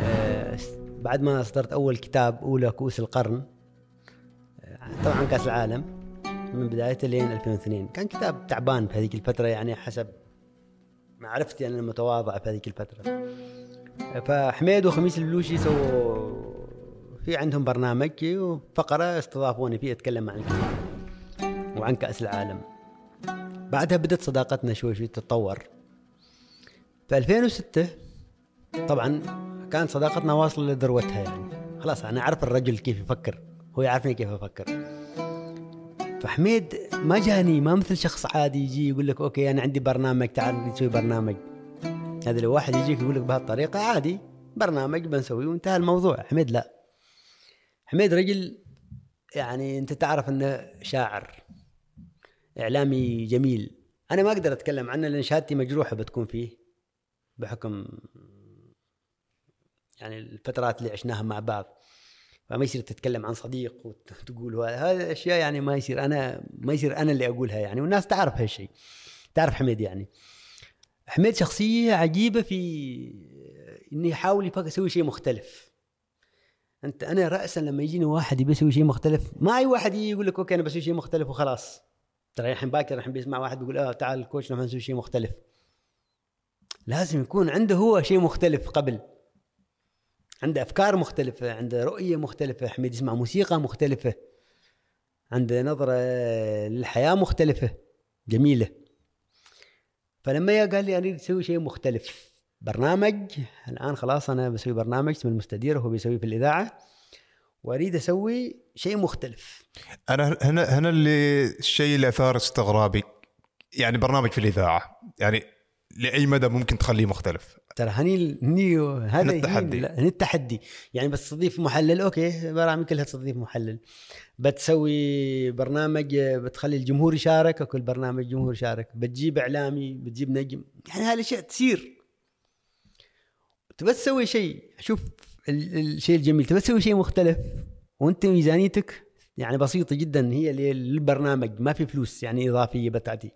A: آه، بعد ما اصدرت أول كتاب أولى كؤوس القرن. آه، طبعا كاس العالم من بدايته لين 2002 كان كتاب تعبان في هذيك الفترة يعني حسب معرفتي أنا المتواضعه في هذيك الفترة. فحميد وخميس البلوشي سووا في عندهم برنامج وفقرة استضافوني فيه أتكلم عن وعن كاس العالم بعدها بدت صداقتنا شوي شوي تتطور. في 2006 طبعا كانت صداقتنا واصلة لذروتها يعني. خلاص أنا أعرف الرجل كيف يفكر. هو يعرفني كيف أفكر. فحميد ما جاني ما مثل شخص عادي يجي يقول لك أوكي أنا عندي برنامج تعال نسوي برنامج. هذا لو واحد يجيك يقول لك بهالطريقة عادي برنامج بنسويه وانتهى الموضوع. حميد لا. حميد رجل يعني أنت تعرف أنه شاعر إعلامي جميل. أنا ما أقدر أتكلم عنه لأن شهادتي مجروحة بتكون فيه بحكم يعني الفترات اللي عشناها مع بعض. فما يصير تتكلم عن صديق وتقول هذا أشياء يعني ما يصير أنا ما يصير أنا اللي أقولها يعني والناس تعرف هالشيء تعرف حميد يعني. حميد شخصية عجيبة في إنه يحاول يسوي شيء مختلف. انت أنا راسا لما يجيني واحد يبي يسوي شيء مختلف ما أي واحد يجي يقول لك أوكي أنا بسوي شيء مختلف وخلاص. ترى الحين باكر الحين بيسمع واحد بيقول آه تعال الكوتش نحن نسوي شيء مختلف. لازم يكون عنده هو شيء مختلف قبل. عنده أفكار مختلفة عنده رؤية مختلفة حميد يسمع موسيقى مختلفة عنده نظرة للحياة مختلفة جميلة. فلما قال لي أريد أسوي شيء مختلف برنامج الآن خلاص أنا بسوي برنامج اسمه المستدير هو بيسويه في الإذاعة وأريد أسوي شيء مختلف.
G: أنا هنا هنا اللي الشيء اللي أثار استغرابي يعني برنامج في الإذاعة يعني لأي مدى ممكن تخليه مختلف؟
A: ترى هني هني هذا
G: هنا التحدي.
A: هني- هني التحدي. يعني بس تضيف محلل okay برامج كلها تضيف محلل. بتسوي برنامج بتخلي الجمهور يشارك كل برنامج جمهور يشارك. بتجيب إعلامي بتجيب نجم. يعني هذه الأشياء تصير. تبى تسوي شيء شوف ال- الشيء الجميل تبى تسوي شيء مختلف وأنت ميزانيتك يعني بسيطة جدا هي لل- للبرنامج ما في فلوس يعني إضافية بتعطي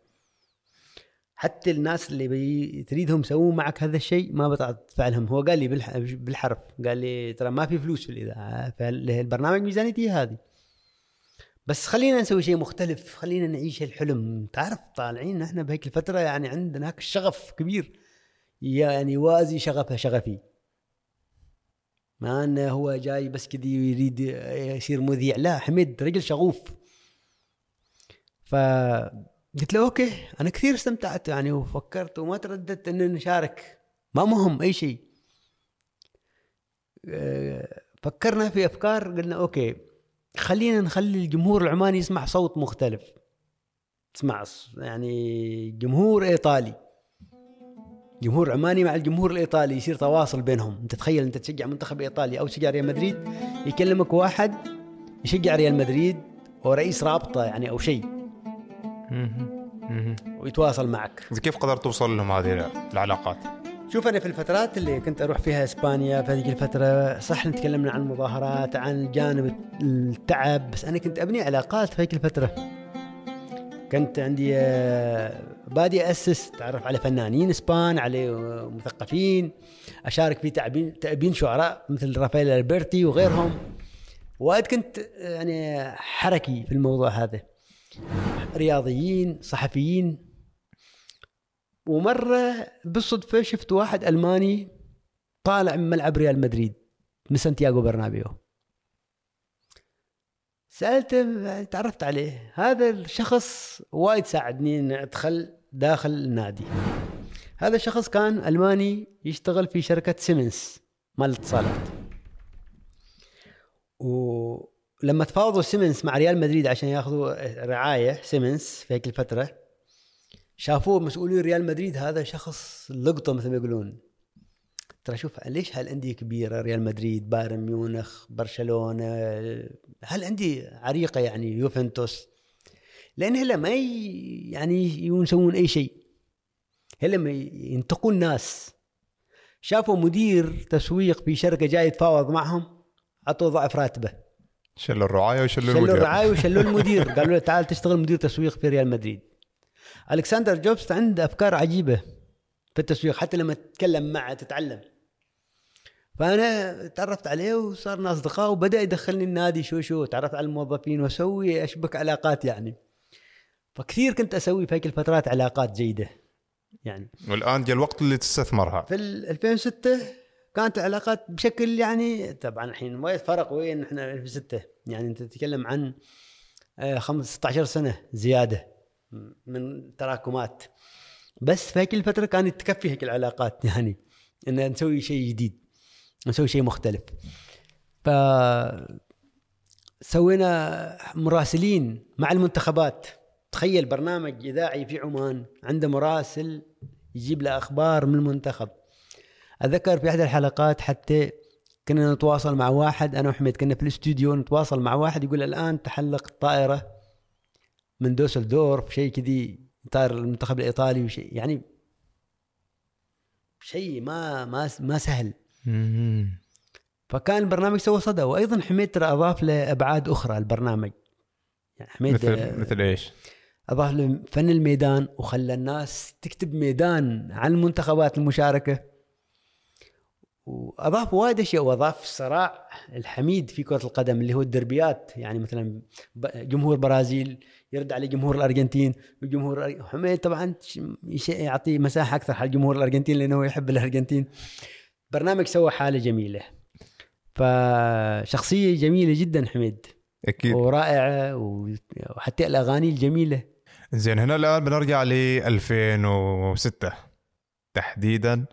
A: حتى الناس اللي بي تريدهم يسوون معك هذا الشيء ما بتدفع لهم هو قال لي بالح- بالحرف. قال لي ترى ما في فلوس في الإذاعة. فالبرنامج ميزانيتي هذه. بس خلينا نسوي شيء مختلف. خلينا نعيش الحلم. تعرف طالعين إحنا بهيك الفترة يعني عندنا هيك الشغف كبير. يعني يوازي شغفه شغفي. ما إنه هو جاي بس كذي يريد يصير مذيع. لا حميد رجل شغوف. فقلت له أوكي أنا كثير استمتعت يعني وفكرت وما ترددت ان نشارك. ما مهم أي شيء. آه، فكرنا في أفكار قلنا أوكي خلينا نخلي الجمهور العماني يسمع صوت مختلف. تسمع يعني جمهور إيطالي. جمهور عماني مع الجمهور الإيطالي يصير تواصل بينهم. أنت تخيل أنت تشجع منتخب ايطالي أو تشجع ريال مدريد يكلمك واحد يشجع ريال مدريد ورئيس رابطة يعني أو شيء. ويتواصل معك.
G: زي كيف قدرت توصل لهم هذه العلاقات؟
A: شوف أنا في الفترات اللي كنت أروح فيها إسبانيا في هذيك الفترة صح تكلمنا عن المظاهرات عن جانب التعب بس أنا كنت أبني علاقات في هذيك الفترة. كنت عندي آه، بادي أسس تعرف على فنانين إسبان على مثقفين أشارك في تعبين تأبين شعراء مثل رافائيل ألبرتي وغيرهم. وايد كنت آه، يعني حركي في الموضوع هذا. رياضيين صحفيين. ومرة بالصدفة شفت واحد ألماني طالع من ملعب ريال مدريد من سانتياغو برنابيو. سألته تعرفت عليه؟ هذا الشخص وايد ساعدني إني أدخل داخل النادي. هذا الشخص كان ألماني يشتغل في شركة سيمنز مال الاتصالات ولما تفاوضوا سيمنز مع ريال مدريد عشان ياخذوا رعاية سيمنز في هيك الفترة شافوه مسؤولين ريال مدريد هذا شخص لقطة مثل ما يقولون. ترى شوف ليش هالأندية كبيرة؟ ريال مدريد بايرن ميونخ برشلونة هالأندية عريقة يعني يوفنتوس. لأن هلا ما يعني يسوون أي شيء. هلا ما ينتقوا الناس. شافوا مدير تسويق في شركه جاي يتفاوض معهم عطوه ضعف راتبه.
G: شلوا الرعاية وشلوا
A: شلوا
G: المدير.
A: الرعاية وشلوا [laughs] المدير. قالوا له تعال تشتغل مدير تسويق في ريال مدريد. ألكسندر جوبز عنده أفكار عجيبة في التسويق حتى لما تتكلم معه تتعلم. فأنا تعرفت عليه وصارنا أصدقاء وبدأ يدخلني النادي شو شو تعرفت على الموظفين وأسوي أشبك علاقات يعني. فكثير كنت أسوي في هيك الفترات علاقات جيدة يعني.
G: والآن جاء الوقت اللي تستثمرها.
A: في ال 2006 كانت العلاقات بشكل يعني طبعا الحين وايد فرق وين إحنا 2006 يعني أنت تتكلم عن آه، 15 سنة زيادة من تراكمات. بس في هيك الفترة كانت تكفي هيك العلاقات يعني إن نسوي شيء جديد نسوي شيء مختلف. ف سوينا مراسلين مع المنتخبات. تخيل برنامج إذاعي في عمان عنده مراسل يجيب له أخبار من المنتخب. اتذكر في إحدى الحلقات حتى كنا نتواصل مع واحد أنا وحميد كنا في الاستوديو نتواصل مع واحد يقول الآن تحلق الطائره من دوسلدورف شيء كذي طائر المنتخب الإيطالي وشيء يعني شيء ما ما ما سهل. فكان البرنامج سوى صدى وأيضا حميد ترى أضاف له ابعاد أخرى البرنامج. يعني حميد
G: مثل مثل إيش؟
A: أضاف له فن الميدان وخلى الناس تكتب ميدان عن المنتخبات المشاركة. واضاف وايد أشياء وأضاف الصراع الحميد في كرة القدم اللي هو الدربيات. يعني مثلا جمهور برازيل يرد على جمهور الأرجنتين وجمهور حميد طبعا يعطي مساحة أكثر حق جمهور الأرجنتين لأنه يحب الأرجنتين. برنامج سوى حالة جميلة. فشخصيه جميلة جدا حميد. أكيد. ورائعة وحتى الأغاني الجميلة.
G: زين هنا الآن بنرجع ل 2006 تحديدا.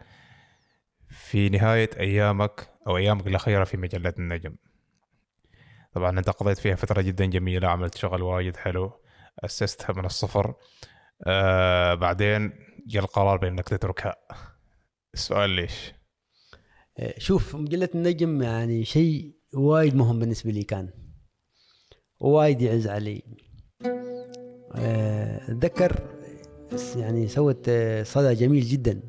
G: في نهاية أيامك أو أيامك الأخيرة في مجلة النجم. طبعا أنت قضيت فيها فترة جدا جميلة عملت شغل وايد حلو أسستها من الصفر. آه بعدين جاء القرار بانك تتركها. السؤال ليش؟
A: شوف مجلة النجم يعني شيء وايد مهم بالنسبة لي كان وايد يعز علي. آه، أتذكر يعني سوت آه، صدى جميل جدا.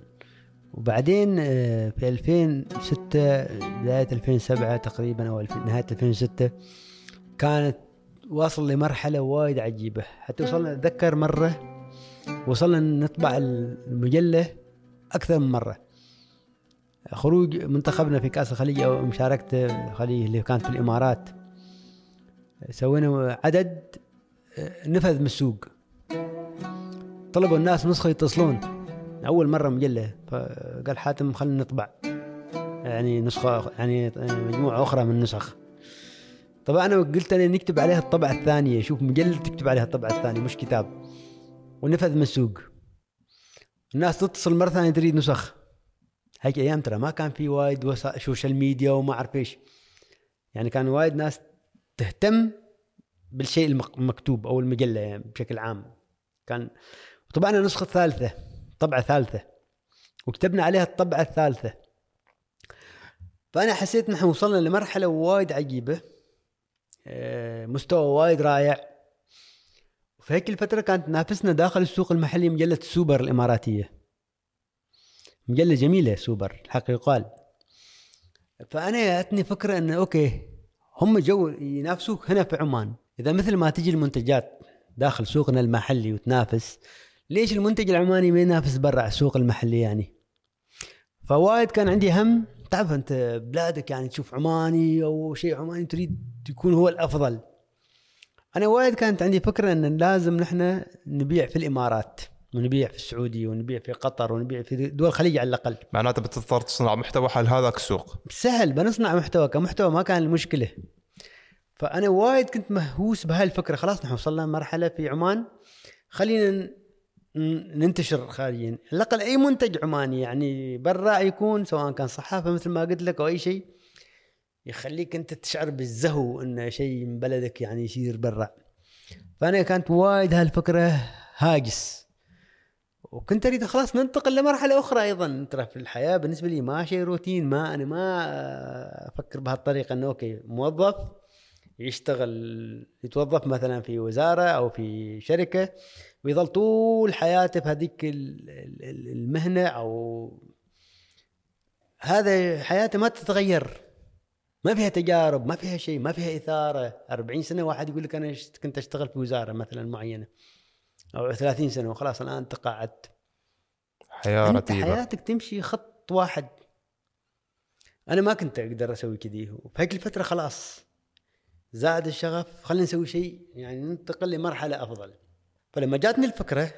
A: وبعدين آه، في 2006 بداية 2007 تقريبا 2000 نهاية 2006 كانت واصل لمرحلة وايد عجيبة. حتى وصلنا أتذكر مرة وصلنا نطبع المجلة أكثر من مرة. خروج منتخبنا في كأس الخليج أو مشاركته الخليج اللي كانت في الإمارات. سوينا عدد آه، نفذ من السوق. طلبوا الناس نسخة يتصلون. أول مرة مجلة فقال حاتم خلينا نطبع. يعني نسخة يعني مجموعة أخرى من النسخ. طبعا أنا قلت أنا نكتب عليها الطبعة الثانية. شوف مجلة تكتب عليها الطبعة الثانية مش كتاب. ونفذ من السوق. الناس تتصل مرة ثانية تريد نسخ. هيك أيام ترى ما كان في وايد وسائل social media وما أعرف إيش. يعني كان وايد ناس تهتم بالشيء المك- المكتوب أو المجلة يعني بشكل عام. كان وطبعنا نسخة ثالثة. طبعه ثالثه وكتبنا عليها الطبعة الثالثة. فأنا حسيت نحن وصلنا لمرحلة وايد عجيبة. آه، مستوى وايد رائع. وفي هيك الفترة كانت تنافسنا داخل السوق المحلي مجلة السوبر الإماراتية. مجلة جميلة سوبر الحق يقال فأنا جاتني فكرة إنه okay هم جو ينافسوك هنا في عمان. إذا مثل ما تجي المنتجات داخل سوقنا المحلي وتنافس ليش المنتج العماني ما ينافس برا السوق المحلي يعني؟ فوايد كان عندي هم. تعرف انت بلادك يعني تشوف عماني أو شيء عماني تريد يكون هو الأفضل. أنا وايد كانت عندي فكرة إن لازم نحن نبيع في الإمارات ونبيع في السعودية ونبيع في قطر ونبيع في دول الخليج على الأقل.
G: معناته بتضطر تصنع محتوى حل هذاك السوق.
A: سهل بنصنع محتوى. كمحتوى ما كان المشكلة فأنا وايد كنت مهووس بهاي الفكرة. خلاص نحن وصلنا مرحلة في عمان. خلينا ننتشر خارجيا على الاقل أي منتج عماني يعني برا يكون سواء كان صحافة مثل ما قلت لك أو أي شيء يخليك أنت تشعر بالزهو إن شيء من بلدك يعني يصير برا. فأنا كانت وايد هالفكرة هاجس. وكنت أريد خلاص ننتقل لمرحلة أخرى أيضا. ترى في الحياة بالنسبة لي ما شيء روتين ما أنا ما أفكر بهالطريقة إنه okay موظف يشتغل يتوظف مثلا في وزارة أو في شركة ويظل طول حياته بهذيك ال- ال- المهنة أو هذا حياته ما تتغير. ما فيها تجارب ما فيها شيء ما فيها إثارة. 40 سنة واحد يقول لك أنا كنت أشتغل في وزارة مثلا معينة. أو 30 سنة وخلاص الآن تقاعدت
G: حياة
A: أنت
G: رتيبة.
A: حياتك تمشي خط واحد. أنا ما كنت أقدر أسوي كذي. وفهيك الفترة خلاص زاد الشغف. خلينا نسوي شيء يعني ننتقل لمرحلة أفضل. فلما جاتني الفكرة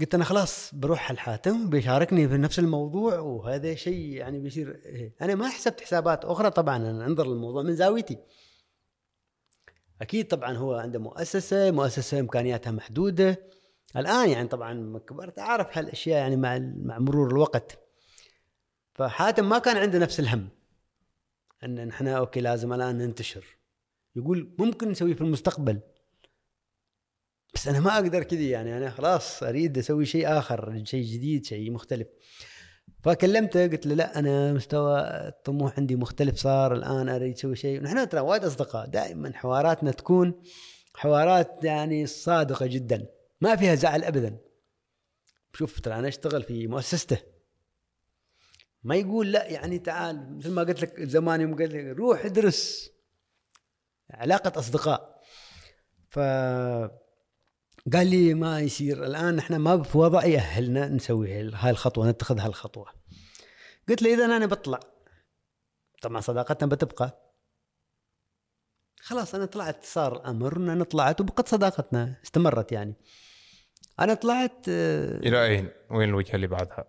A: قلت أنا خلاص بروح الحاتم بيشاركني في نفس الموضوع وهذا شيء يعني بيصير إيه. أنا ما حسبت حسابات أخرى طبعا أنا أنظر للموضوع من زاويتي. أكيد طبعا هو عنده مؤسسة مؤسسة إمكانياتها محدودة. الآن يعني طبعا كبرت أعرف هالأشياء يعني مع مع مرور الوقت. فحاتم ما كان عنده نفس الهم إن نحن أوكي لازم الآن ننتشر. يقول ممكن نسويه في المستقبل. بس أنا ما أقدر كذي يعني أنا خلاص أريد أسوي شيء آخر شيء جديد شيء مختلف. فكلمته قلت له لا أنا مستوى الطموح عندي مختلف صار الآن أريد أسوي شيء. ونحن ترى وايد أصدقاء دائما حواراتنا تكون حوارات يعني صادقة جدا ما فيها زعل ابدا. شوف ترى أنا أشتغل في مؤسسته. ما يقول لا يعني تعال مثل ما قلت لك زمان يوم قلت لك روح ادرس. علاقة أصدقاء. ف قال لي ما يصير. الآن إحنا ما في وضع يأهلنا نسوي هاي الخطوه نتخذ هالخطوة. قلت له إذا أنا بطلع. طبعا صداقتنا بتبقى. خلاص أنا طلعت صار الامر إن أنا طلعت وبقت صداقتنا استمرت يعني. أنا طلعت آه،
G: إلى أين؟ وين الوجهة اللي بعدها؟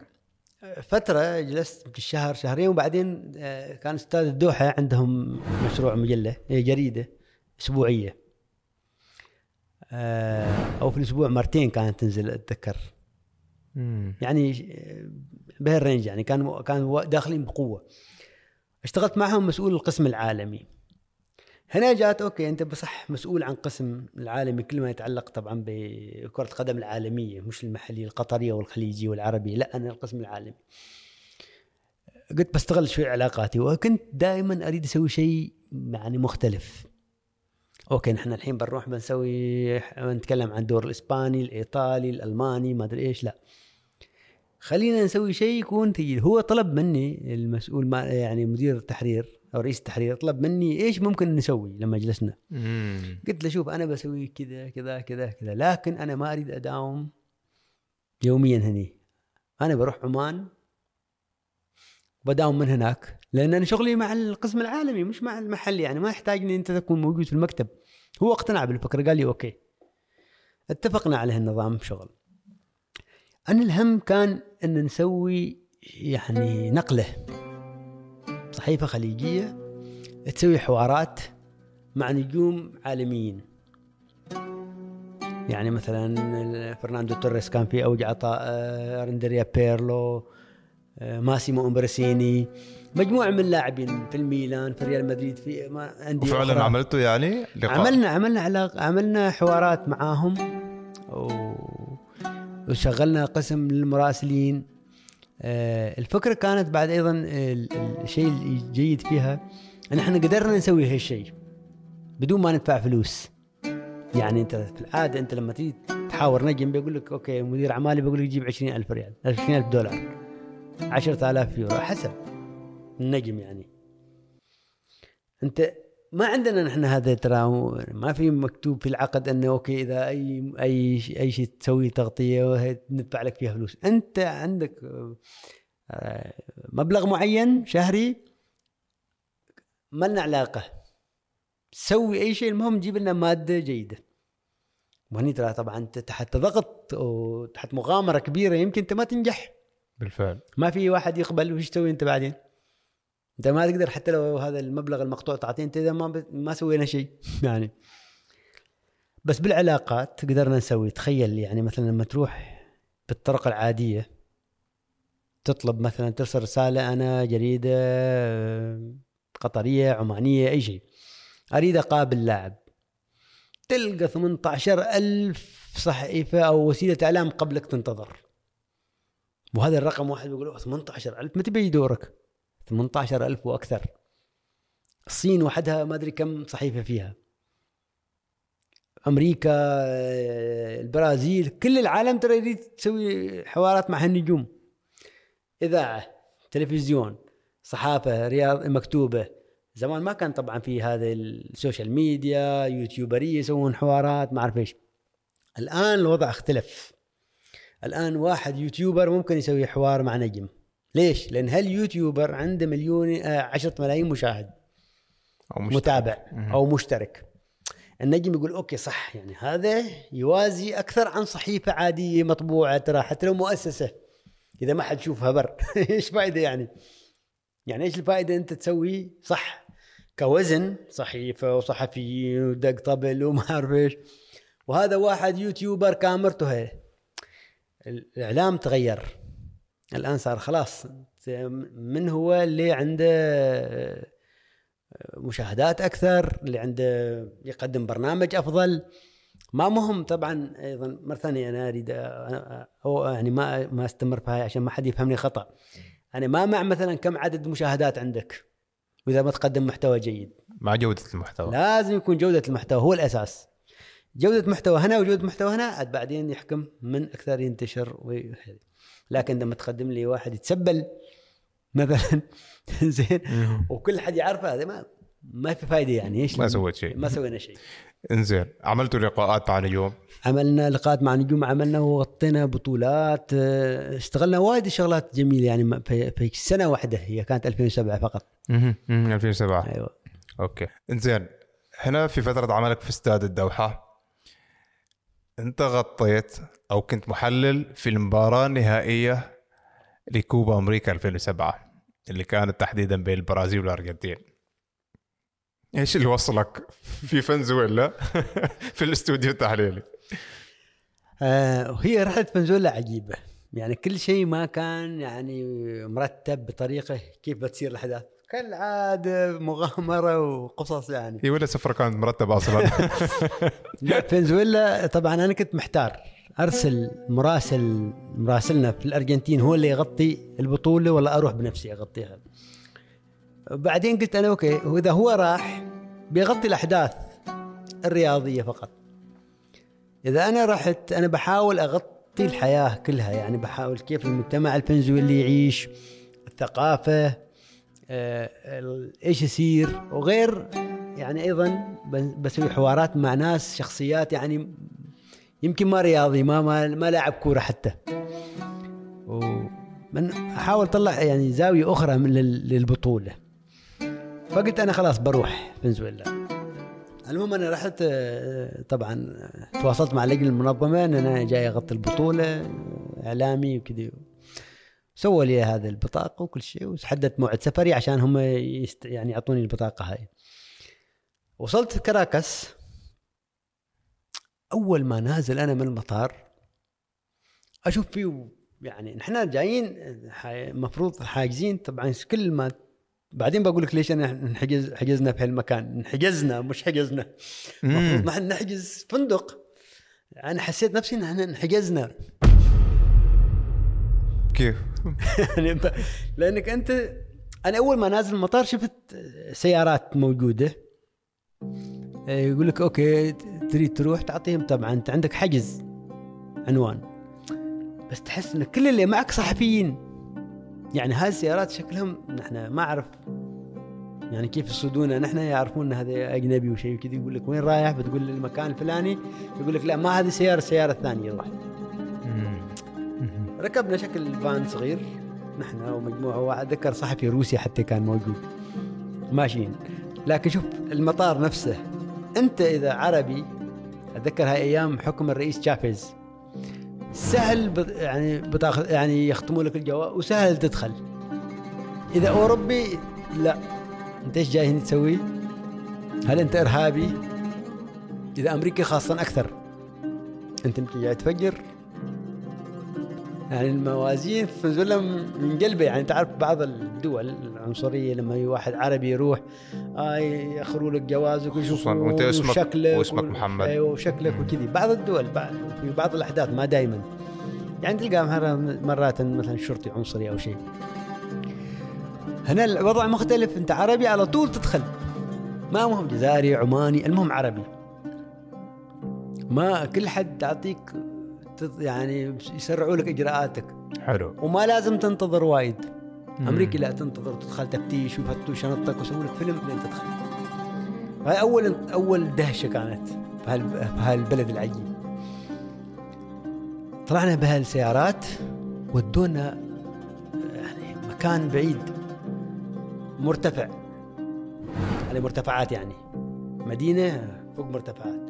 A: فترة جلست يمكن شهر شهرين وبعدين آه، كان أستاذ الدوحة عندهم مشروع مجلة جريدة أسبوعية. آه، أو في الأسبوع مرتين كانت تنزل أتذكر. يعني آه، به ال range يعني كان كان داخلين بقوة. اشتغلت معهم مسؤول القسم العالمي. هنا جات okay أنت بصح مسؤول عن قسم العالمي كل ما يتعلق طبعا بكرة القدم العالمية مش المحلية القطرية والخليجية والعربية لا أنا القسم العالمي. قلت بستغل شوي علاقاتي وكنت دائما أريد أسوي شيء يعني مختلف. أوكي نحن الحين بنروح بنسوي بنتكلم عن الدور الإسباني الإيطالي الألماني ما أدري إيش لا. خلينا نسوي شيء يكون تقيل. هو طلب مني المسؤول ما يعني مدير التحرير أو رئيس التحرير طلب مني إيش ممكن نسوي لما جلسنا. قلت له شوف أنا بسوي كذا كذا كذا كذا لكن أنا ما أريد أداوم يوميا هني. أنا بروح عمان بداوم من هناك. لأن أنا شغلي مع القسم العالمي مش مع المحلي. يعني ما يحتاج اني أنت تكون موجود في المكتب. هو اقتنع بالفكرة قال لي okay. اتفقنا على هالنظام شغل. أنا الهم كان أن نسوي يعني نقلة صحيفة خليجية تسوي حوارات مع نجوم عالميين. يعني مثلا فرناندو توريس كان في أوج عطاء آه، أندريا بيرلو آه، ماسيمو أمبروسيني. مجموعة من اللاعبين في الميلان في ريال مدريد في ما عندي
G: وفعلا. عملته يعني لقاء؟
A: عملنا عملنا علاق عملنا حوارات معاهم. و... وشغلنا قسم للمراسلين. آه، الفكرة كانت بعد أيضا ال- الشيء الجيد فيها إن إحنا قدرنا نسوي هالشيء بدون ما ندفع فلوس. يعني أنت في العادة أنت لما تيجي تحاور نجم بيقول لك أوكي مدير أعمالي بيقول لك جيب 20000 ريال 20000 دولار 10000 يورو حسب. النجم يعني. أنت ما عندنا نحن هذا ترى ما في مكتوب في العقد أنه okay إذا اي أي أي شيء تسوي تغطية ندفع لك فيها فلوس. أنت عندك آه، مبلغ معين شهري ما لنا علاقة. سوي أي شيء المهم جيب لنا مادة جيدة. وهني ترى طبعا أنت تحت ضغط وتحت مغامرة كبيرة يمكن أنت ما تنجح.
G: بالفعل.
A: ما في واحد يقبل وش تسوي أنت بعدين؟ انت ما تقدر حتى لو هذا المبلغ المقطوع تعطيه انت إذا ما ب... ما سوينا شيء. [laughs] يعني بس بالعلاقات قدرنا نسوي. تخيل يعني مثلا لما تروح بالطرق العادية تطلب مثلا ترسل رسالة أنا جريدة قطرية عمانية أي شيء. أريد أقابل لاعب. تلقى 18 ألف صحيفة أو وسيلة إعلام قبلك تنتظر. وهذا الرقم واحد بيقول 18 ألف؟ متى بيجي دورك؟ 18 ألف وأكثر. الصين وحدها ما أدري كم صحيفة فيها. أمريكا آه، البرازيل كل العالم ترى يريد تسوي حوارات مع هالنجوم. إذاعة تلفزيون صحافة رياضة مكتوبة. زمان ما كان طبعا في هذا ال social media YouTuber ية يسوون حوارات ما أعرف إيش. الآن الوضع اختلف. الآن واحد YouTuber ممكن يسوي حوار مع نجم. ليش؟ لأن ه ال YouTuber عنده مليون آه، عشرة ملايين مشاهد.
G: أو مش
A: متابع. أو مشترك. النجم يقول okay صح يعني هذا يوازي أكثر عن صحيفة عادية مطبوعة ترى حتى لو مؤسسة. إذا ما حد يشوفها بر. [laughs] إيش فائده يعني؟ يعني إيش الفائده أنت تسوي؟ صح كوزن صحيفة وصحفيين ودق طبل وما أعرف إيش. وهذا واحد يوتيوبر كاميرته هي الإعلام تغير. الآن صار خلاص. من هو اللي عنده مشاهدات أكثر اللي عنده يقدم برنامج أفضل؟ ما مهم طبعا أيضا. مرة ثانية أنا أريد أنا- أو يعني ما ما أستمر في هاي عشان ما حد يفهمني خطأ. أنا ما مع مثلا كم عدد مشاهدات عندك؟ وإذا ما تقدم محتوى جيد.
G: مع جودة المحتوى.
A: لازم يكون جودة المحتوى هو الأساس. جودة محتوى هنا وجودة محتوى هنا بعدين يحكم من أكثر ينتشر وهذه لكن لما تقدم لي واحد يتسبل مثلا [laughs] زين وكل حد يعرفه هذا ما ما في فائده يعني إيش؟
G: ما سويت شيء.
A: ما سوينا شيء.
G: إنزين عملتوا لقاءات مع نجوم
A: عملنا لقاءات مع نجوم عملنا وغطينا بطولات آه، اشتغلنا وايد شغلات جميلة يعني في, في سنة واحدة هي كانت 2007 فقط.
G: مهم. 2007
A: أيوه.
G: أوكي. إنزين هنا في فترة عملك في استاد الدوحة. انت غطيت أو كنت محلل في المباراة النهائية لكوبا أمريكا 2007 اللي كانت تحديدا بين البرازيل والأرجنتين. إيش اللي وصلك في فنزويلا؟ [laughs] في الاستوديو التحليلي.
A: آه هي رحلة فنزويلا عجيبة. يعني كل شيء ما كان يعني مرتب بطريقة كيف بتصير الأحداث. كالعادة مغامرة وقصص يعني.
G: هي ولا سفرة كانت مرتبة أصلا؟ [laughs]
A: لا فنزويلا طبعا أنا كنت محتار. أرسل مراسل مراسلنا في الأرجنتين هو اللي يغطي البطولة ولا أروح بنفسي اغطيها بعدين قلت أنا أوكي وإذا هو راح بيغطي الأحداث الرياضية فقط. إذا أنا رحت أنا بحاول أغطي الحياة كلها يعني بحاول كيف المجتمع الفنزويلي يعيش الثقافة ال- إيش يصير؟ وغير يعني أيضا بسوي حوارات مع ناس شخصيات يعني يمكن ما رياضي ما ما, ما لاعب كورة حتى. ومن أحاول أطلع يعني زاوية أخرى من لل- للبطولة. فقلت أنا خلاص بروح فنزويلا. المهم أنا رحت آه، طبعا آه، تواصلت مع اللجنه المنظمة إن أنا جاي أغطي البطولة آه، إعلامي وكذا سووا لي هذا البطاقة وكل شيء وحددت موعد سفري عشان هم يست يعني يعطوني البطاقة هاي. وصلت كراكس. أول ما نازل أنا من المطار أشوف فيه يعني نحن جايين المفروض حاجزين طبعا كل ما بعدين بقول لك ليش أنا نحجز حجزنا في هالمكان؟ انحجزنا مش حجزنا. المفروض نحن نحجز فندق. أنا حسيت نفسي إن إحنا انحجزنا.
G: كيف؟
A: يعني لانك انت أنا اول ما نازل المطار شفت سيارات موجودة. يقول لك أوكي تريد تروح تعطيهم طبعا. انت عندك حجز عنوان. بس تحس إن كل اللي معك صحفيين. يعني هاي السيارات شكلهم نحن ما أعرف. يعني كيف يصيدونا نحن يعرفون إن هذا أجنبي وشيء كذا يقول لك وين رايح؟ بتقول المكان الفلاني. يقول لك لا ما هذه سيارة السياره الثانية روح ركبنا شكل فان صغير. نحن ومجموعة واحد. ذكر صحفي روسي حتى كان موجود. ماشيين. لكن شوف المطار نفسه. أنت إذا عربي أتذكر هاي أيام حكم الرئيس تشافيز. سهل يعني بتاخذ يعني يختموا لك الجواز وسهل تدخل. إذا أوروبي لا. أنت إيش جاي هنا تسوي؟ هل أنت إرهابي؟ إذا أمريكي خاصة أكثر. أنت يمكن جاي تفجر؟ يعني الموازين في فنزويلا منقلبه يعني تعرف بعض الدول العنصرية لما واحد عربي يروح آه ياخروا لك جوازك ويشوفوا
G: وأنت اسمك-
A: وشكلك
G: واسمك محمد.
A: أيوه وشكلك وكذي. بعض الدول في بعض الأحداث ما دائما يعني تلقى مرات مثلا شرطي عنصري أو شيء. هنا الوضع مختلف. أنت عربي على طول تدخل. ما مهم جزائري عماني المهم عربي. ما كل حد تعطيك يعني يسرعوا لك إجراءاتك.
G: حلو.
A: وما لازم تنتظر وايد. أمريكي لا تنتظر تدخل تفتيش ويفتوا شنطتك ويسووا لك فيلم لين تدخل. هاي أول أول دهشة كانت بهال- بهالبلد العجيب. طلعنا بهالسيارات ودونا يعني مكان بعيد. مرتفع. على مرتفعات يعني. مدينة فوق مرتفعات.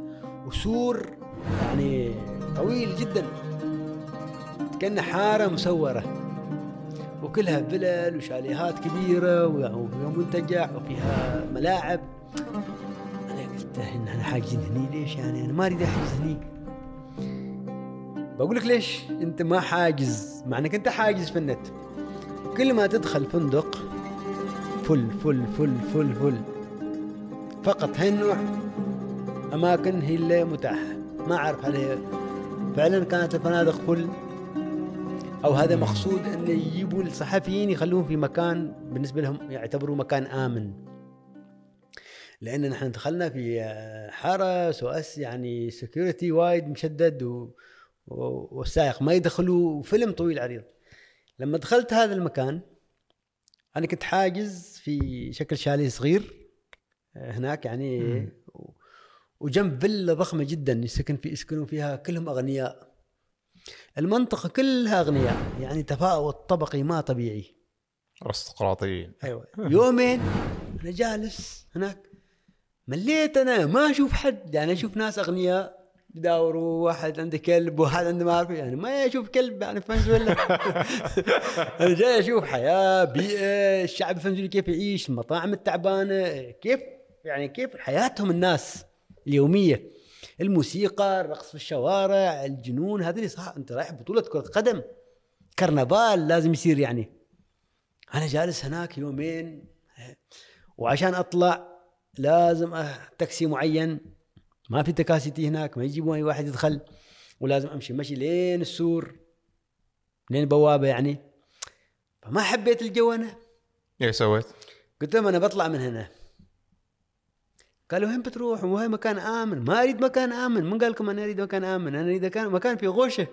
A: وسور يعني طويل جدا. كأنها حارة مسورة وكلها فلل وشاليهات كبيرة وفيها منتجع وفيها ملاعب. أنا قلت إن أنا حاجزين هني ليش يعني؟ أنا ما أريد أحجز هني. بقول لك ليش أنت ما حاجز؟ مع أنك أنت حاجز في النت. كل ما تدخل فندق فل فل فل فل فل. فقط هاي النوع أماكن هي اللي متاحة. ما أعرف هي فعلا كانت الفنادق فل أو هذا مقصود إن يجيبوا الصحفيين يخلوهم في مكان بالنسبة لهم يعتبروا مكان آمن. لأن نحن دخلنا في حرس وأس يعني سكيورتي وايد مشدد و... والسائق ما يدخلوا فيلم طويل عريض. لما دخلت هذا المكان أنا كنت حاجز في شكل شاليه صغير آه، هناك يعني. وجنب فيلا ضخمة جدا يسكن في يسكنوا فيها كلهم أغنياء. المنطقة كلها أغنياء يعني تفاوت طبقي ما طبيعي.
G: أرستقراطيين.
A: أيوة. يومين أنا جالس هناك مليت أنا ما أشوف حد يعني أشوف ناس أغنياء يداوروا واحد عنده كلب وواحد عنده ما أعرف يعني ما أشوف كلب يعني في فنزويلا [laughs] أنا جاي أشوف حياة بيئة الشعب الفنزويلي كيف يعيش المطاعم التعبانة كيف يعني كيف حياتهم الناس. اليومية. الموسيقى الرقص في الشوارع الجنون هذا اللي صح أنت رايح بطولة كرة قدم. كرنفال لازم يصير يعني. أنا جالس هناك يومين وعشان أطلع لازم تاكسي معين. ما في تكاسي هناك ما يجيبوا اي واحد يدخل. ولازم أمشي مشي لين السور لين البوابه يعني. فما حبيت الجو أنا.
G: إيش سويت؟
A: قلت لهم أنا بطلع من هنا. قالوا وين بتروح؟ وهي مكان آمن. ما أريد مكان آمن. من قال لكم أنا أريد مكان آمن؟ أنا أريد مكان [laughs] مكان في غوشة.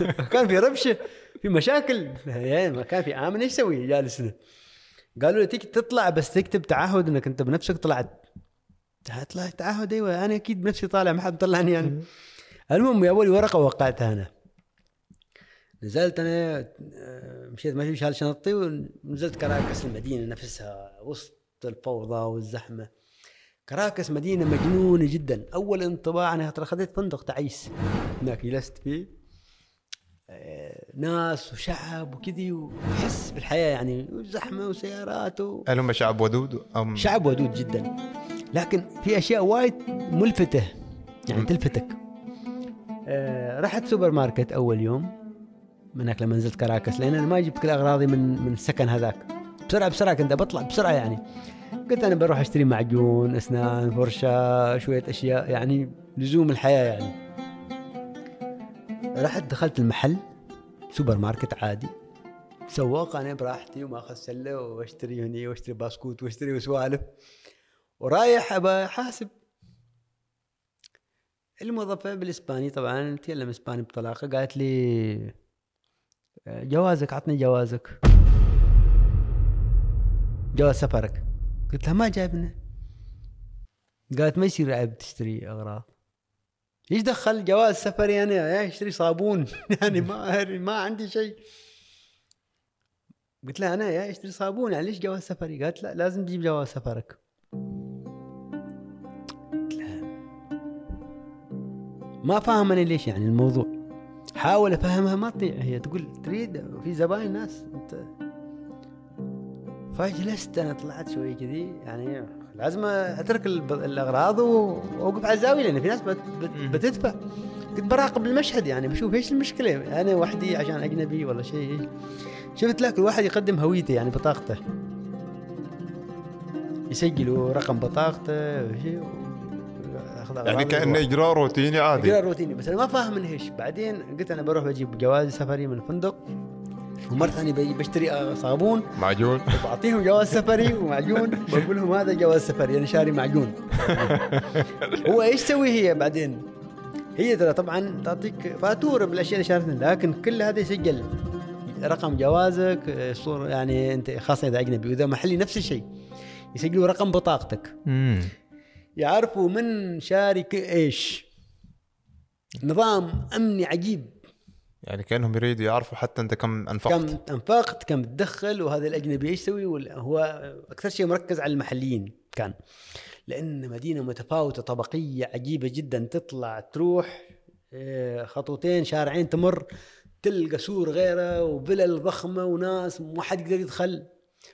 A: مكان في ربشة. في مشاكل. يعني مكان في آمن. إيش أسوي جالس هنا قالوا لي تيجي تطلع بس تكتب تعهد إنك أنت بنفسك طلعت. طلع تعهد؟ أيوه. أنا أكيد بنفسي طالع ما حد طلعني يعني [laughs] المهم جابوا لي ورقة وقعتها أنا. نزلت أنا آه، مشيت ماشي شايل شنطتي ونزلت كراكس المدينة نفسها وسط الفوضى والزحمة. كراكس مدينة مجنونة جدا. أول انطباع أنا ترى خذيت فندق تعيس. هناك جلست فيه. آه، ناس وشعب وكذي وحس بالحياة يعني وزحمة وسيارات و...
G: هل هم شعب ودود أم؟
A: شعب ودود جدا. لكن في أشياء وايد ملفتة يعني تلفتك. آه رحت سوبر ماركت أول يوم. منك لما نزلت كراكس لأن أنا ما جبت كل أغراضي من من السكن هذاك. بسرعة بسرعة كنت بطلع بسرعة يعني. قلت أنا بروح أشتري معجون أسنان فرشه شوية أشياء يعني لزوم الحياة يعني. رحت دخلت المحل سوبر ماركت عادي. سواق أنا براحتي وماخذ سلة وأشتري هني وأشتري بسكوت وأشتري وسوالف. ورايح أبى أحاسب الموظفة بالإسباني طبعا تكلم إسباني بطلاقة قالت لي جوازك عطني جوازك. جواز سفرك. قلت لها ما جايبنه. قالت ما يصير عيب تشتري أغراض. إيش دخل جواز سفري أنا؟ اشتري صابون. [laughs] يعني ما ما عندي شيء. قلت لها أنا يا اشتري صابون يعني ليش جواز سفري؟ قالت لا لازم تجيب جواز سفرك. قلت لها ما فاهم أنا ليش يعني الموضوع. حاول أفهمها ما تطيع. هي تقول تريد في زباين ناس. أنت فجلست أنا طلعت شوي كذي يعني لازم أترك الأغراض و- وأوقف على الزاوية لأن في ناس بت بت بتدفع. كنت براقب المشهد يعني بشوف إيش المشكلة؟ أنا وحدي عشان أجنبي ولا شيء. شفت لك الواحد يقدم هويته يعني بطاقته. يسجلوا رقم بطاقته وشيء
G: يعني
A: كأنه.
G: إجراء روتيني عادي.
A: إجراء روتيني. بس أنا ما فاهم من إيش. بعدين قلت أنا بروح بجيب جواز سفري من الفندق ومرة ثانية بشتري صابون.
G: معجون.
A: وبعطيهم جواز سفري ومعجون. بقول لهم هذا جواز سفري أنا شاري معجون. [laughs] هو إيش تسوي هي بعدين؟ هي ترى طبعا تعطيك فاتورة بالاشياء اللي شارتها لكن كل هذا يسجل. رقم جوازك صور يعني أنت خاصة إذا اجنبي واذا محلي نفس الشيء. يسجلوا رقم بطاقتك.
G: مم.
A: يعرفوا من شارك إيش. نظام أمني عجيب.
G: يعني كأنهم يريدوا يعرفوا حتى أنت كم أنفقت.
A: كم أنفقت كم تدخل وهذا الأجنبي إيش يسوي؟ هو أكثر شيء مركز على المحليين كان. لأن مدينة متفاوتة طبقية عجيبة جدا تطلع تروح آه، خطوتين شارعين تمر تلقى سور غيره وفلل ضخمة وناس ما حد يقدر يدخل.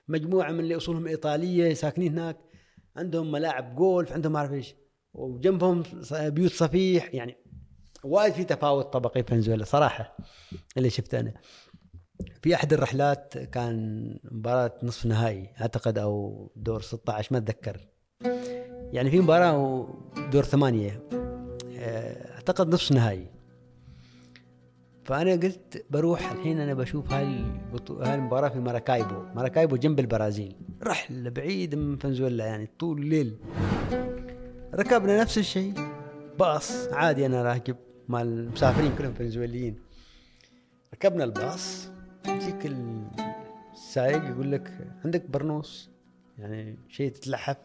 A: مجموعة من اللي أصولهم إيطالية ساكنين هناك عندهم ملاعب جولف عندهم ما أعرف إيش وجنبهم بيوت صفيح يعني وايد في تفاوت طبقي في فنزويلا صراحة اللي شفته أنا. في أحد الرحلات كان مباراة نصف نهائي أعتقد أو دور 16 ما أتذكر. يعني في مباراة ودور ثمانية آه، أعتقد نصف نهائي. فأنا قلت بروح الحين أنا بشوف هاي. هاي المباراه في ماراكايبو. ماراكايبو جنب البرازيل. رحلة بعيد من فنزويلا يعني طول الليل. ركبنا نفس الشيء. باص عادي أنا راكب. مع المسافرين كلهم فنزويليين. ركبنا الباص يجيك ال- السائق يقول لك عندك برنوس؟ يعني شيء تتلحف.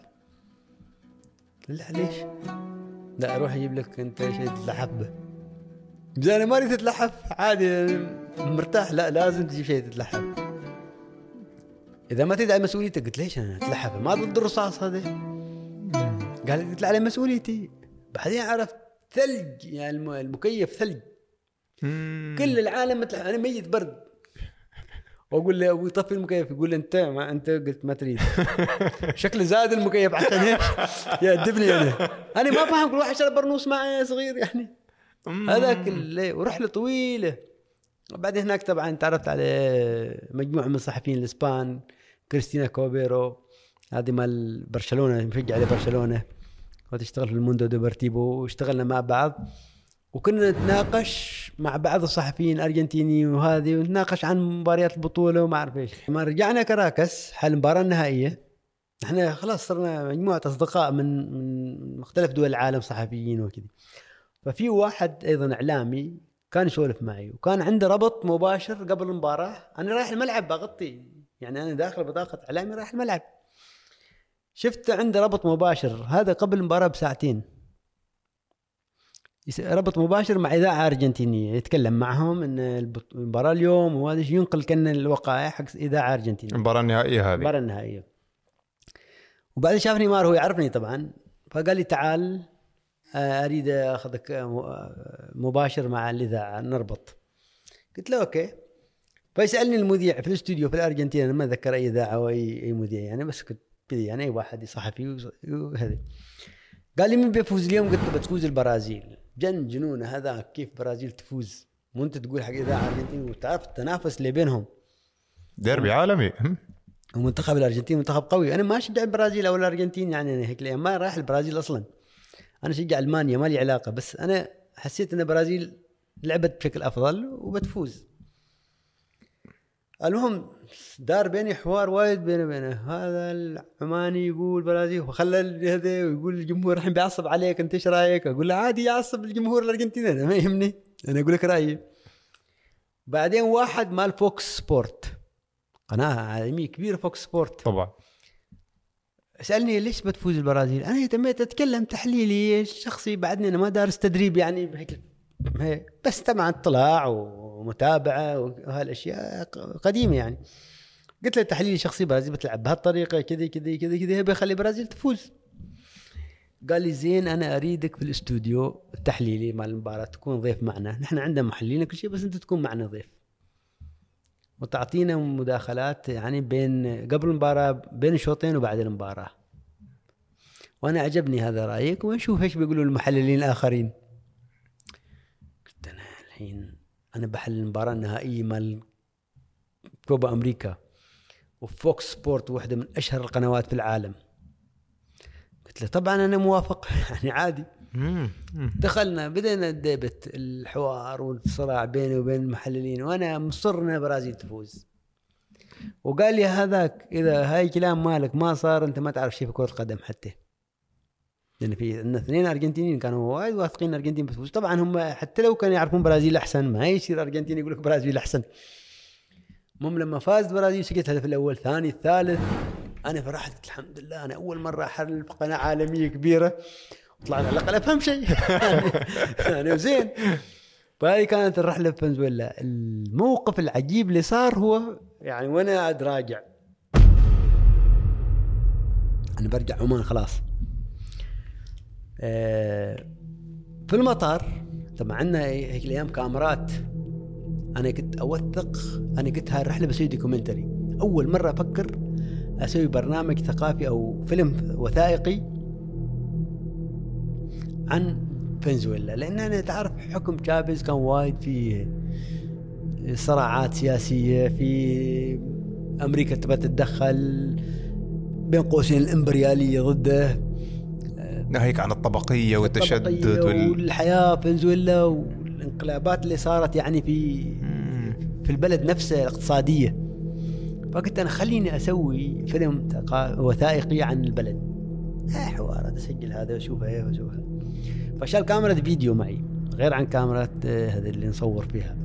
A: لا ليش؟ لا أروح أجيب لك انت شيء تتلحف به. أنا ما أريد تتلحف عادي مرتاح. لا لازم تجيب شيء تتلحف. إذا ما تدعي مسؤوليتك قلت ليش أنا أتلحف؟ ما ضد الرصاص هذا قال قلت على مسؤوليتي. بعدين عرفت ثلج يعني الم- المكيف ثلج.
G: مم.
A: كل العالم مثل أنا ميت برد. وأقول له أبوي طفي المكيف يقول لي أنت ما أنت قلت ما تريد. [laughs] شكله زاد المكيف عشان هيك. يأدبني أنا. أنا ما فاهم كل واحد شرب برنوس معي صغير يعني. هذاك ورحلة طويلة. وبعدين هناك طبعا تعرفت على مجموعة من الصحفيين الإسبان كريستينا كوبيرو. هذه مال برشلونة مشجع لبرشلونة. وتشتغل في الموندو ديبورتيفو واشتغلنا مع بعض. وكنا نتناقش مع بعض الصحفيين الارجنتينيين وهذه ونتناقش عن مباريات البطولة وما أعرف إيش. لما رجعنا كراكس حال المباراه النهائيه إحنا خلاص صرنا مجموعة أصدقاء من من مختلف دول العالم صحفيين وكذا ففي واحد أيضا إعلامي كان يسولف معي وكان عنده ربط مباشر قبل المباراة. أنا رايح الملعب بغطي يعني أنا داخل بطاقة إعلامي رايح الملعب. شفت عنده ربط مباشر هذا قبل المباراة بساعتين. ربط مباشر مع إذاعة أرجنتينية يتكلم معهم إن البط- المباراه اليوم وهذا ينقل كأن الوقائع حق إذاعة أرجنتينية.
G: المباراه النهائيه هذه.
A: المباراه النهائيه وبعدين شافني مار هو يعرفني طبعا فقال لي تعال آه، أريد أخذك آه، آه، مباشر مع الإذاعة نربط. قلت له okay. فيسألني المذيع في الأستوديو في الأرجنتين أنا ما أتذكر أي إذاعة أو أي مذيع يعني بس كنت يعني اي واحد صحفي وهذا قال لي مين بيفوز اليوم؟ قلت له بتفوز البرازيل. جن جنونه هذا كيف برازيل تفوز؟ وانت تقول حق اذاعه أرجنتين وتعرف التنافس اللي بينهم.
G: ديربي عالمي؟
A: ومنتخب الأرجنتين منتخب قوي. أنا ما أشجع البرازيل أو الأرجنتين يعني أنا هيك ما رايح البرازيل أصلا. أنا أشجع ألمانيا ما لي علاقة بس أنا حسيت إن البرازيل لعبت بشكل أفضل وبتفوز. المهم دار بيني حوار وايد بيني وبينه هذا العماني يقول برازيل وخلى هذا ويقول الجمهور الحين بيعصب عليك انت إيش رأيك؟ أقول له عادي يعصب الجمهور الأرجنتيني أنا ما يهمني أنا أقول لك رأيي بعدين واحد مال Fox Sports قناة عالمية كبيرة Fox Sports
G: طبعا
A: سألني ليش بتفوز البرازيل؟ أنا اهتميت أتكلم تحليلي شخصي بعدني أنا ما دارس تدريب يعني بهيك هيك. بس طبعا اطلاع ومتابعة وهالأشياء قديمة يعني. قلت له تحليلي شخصي برازيل بتلعب بهالطريقة كذا كذا كذا كذا بيخلي البرازيل تفوز. قال لي زين أنا أريدك في الاستوديو التحليلي مال المباراة تكون ضيف معنا. نحن عندنا محللين كل شيء بس أنت تكون معنا ضيف. وتعطينا مداخلات يعني بين قبل المباراة بين الشوطين وبعد المباراة. وأنا عجبني هذا رأيك ونشوف إيش بيقولوا المحللين الآخرين. الحين. أنا بحلل المباراة النهائية مال كوبا أمريكا و Fox Sports واحدة من أشهر القنوات في العالم. قلت له طبعا أنا موافق. [laughs] يعني عادي. دخلنا بدينا ال debate الحوار والصراع بيني وبين المحللين وأنا مصر ان البرازيل تفوز. وقال لي هذاك إذا هاي كلام مالك ما صار أنت ما تعرف شيء في كرة القدم حتى. لأن في عندنا اثنين أرجنتينيين كانوا وايد واثقين الارجنتين بتفوز طبعا هم حتى لو كانوا يعرفون برازيل أحسن ما يصير أرجنتين يقول لك برازيل أحسن. المهم لما فاز البرازيل سجلت الهدف الأول ثاني الثالث. أنا فرحت الحمد لله أنا أول مرة احلل قناه عالمية كبيرة. وطلعت على الأقل أفهم شيء. [laughs] يعني زين. فهذه كانت الرحلة في فنزويلا. الموقف العجيب اللي صار هو يعني وأنا قاعد راجع أنا برجع عمان خلاص. في المطار طبعا عندنا هيك الأيام كاميرات أنا كنت أوثق أنا قلت هاي الرحلة بسوي documentary. أول مرة أفكر أسوي برنامج ثقافي أو فيلم وثائقي عن فنزويلا. لأن أنا تعرف حكم تشافيز كان وايد في صراعات سياسية في أمريكا تبى تتدخل بين قوسين الإمبريالية ضده.
G: ناهيك عن الطبقية والتشدد
A: الطبقية
G: وال...
A: والحياة في فنزويلا والانقلابات اللي صارت يعني في في البلد نفسه الاقتصادية. فقلت أنا خليني أسوي فيلم وثائقي عن البلد. آه حوارات أسجل هذا واشوف هذا واشوف هذا فشال كاميرا فيديو معي غير عن كاميرا آه، هذا اللي نصور فيها.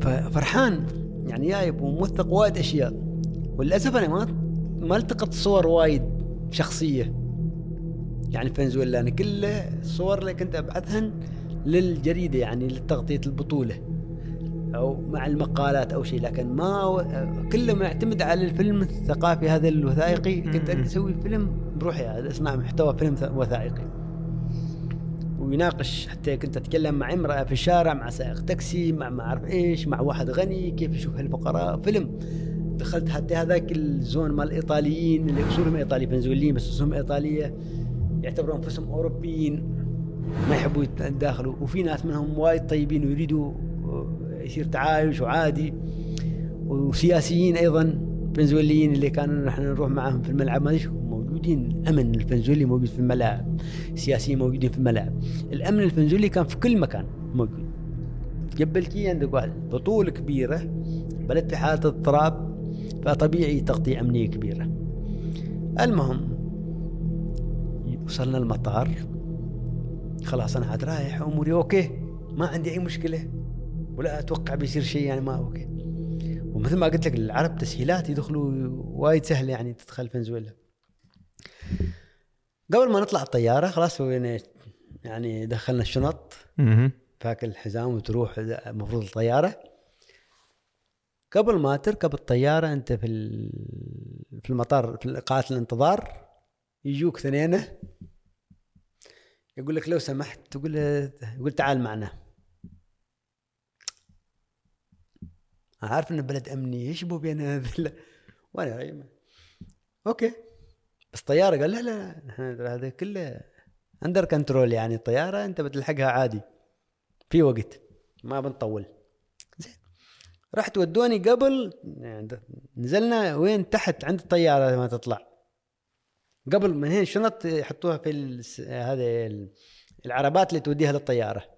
A: ففرحان يعني جايب وموثق وايد أشياء. وللأسف أنا ما ما التقط صور وايد. شخصية. يعني في فنزويلا أنا كل الصور اللي كنت أبعثهن للجريدة يعني لتغطية البطولة أو مع المقالات أو شيء لكن ما كله معتمد على الفيلم الثقافي هذا الوثائقي. كنت أسوي فيلم بروحي اصنع محتوى فيلم وثائقي. ويناقش حتى كنت أتكلم مع امرأة في الشارع مع سائق تاكسي مع ما أعرف إيش مع واحد غني كيف يشوف الفقراء فيلم دخلت حتى هذاك الزون مال الإيطاليين اللي أصولهم إيطالي فنزويليين بس أصولهم إيطالية يعتبرون أنفسهم أوروبيين ما يحبوا يتداخلوا. وفي ناس منهم وايد طيبين ويريدوا يصير تعايش وعادي. وسياسيين أيضا فنزويليين اللي كانوا نحن نروح معهم في الملعب ما أدري شو موجودين امن الفنزويلي موجود في الملاعب سياسيين موجودين في الملاعب الأمن الفنزويلي كان في كل مكان موجود. جبل كي عندك واحد بطولة كبيرة بلد في حالة اضطراب فطبيعي تغطية أمنية كبيرة. المهم وصلنا المطار. خلاص أنا عاد رايح أموري okay. ما عندي أي مشكلة. ولا أتوقع بيصير شيء يعني ما okay. ومثل ما قلت لك العرب تسهيلات يدخلوا وايد سهل يعني تدخل فنزويلا. قبل ما نطلع الطيارة خلاص سوينا يعني دخلنا الشنط. فاك الحزام وتروح المفروض الطيارة. قبل ما تركب الطيارة أنت في في المطار في قاعة الانتظار يجوك اثنين يقول لك لو سمحت تقول يقول تعال معنا. عارف إن بلد أمني إيش بو بين هذا [laughs] وأنا okay. بس طيارة؟ قال لا لا. [laughs] هذا كله under control يعني. الطياره أنت بتلحقها عادي. في وقت. ما بنطول. رحت ودوني قبل نزلنا وين؟ تحت عند الطيارة ما تطلع. قبل من هنا الشنط يحطوها في هذه ال- العربات اللي توديها للطيارة.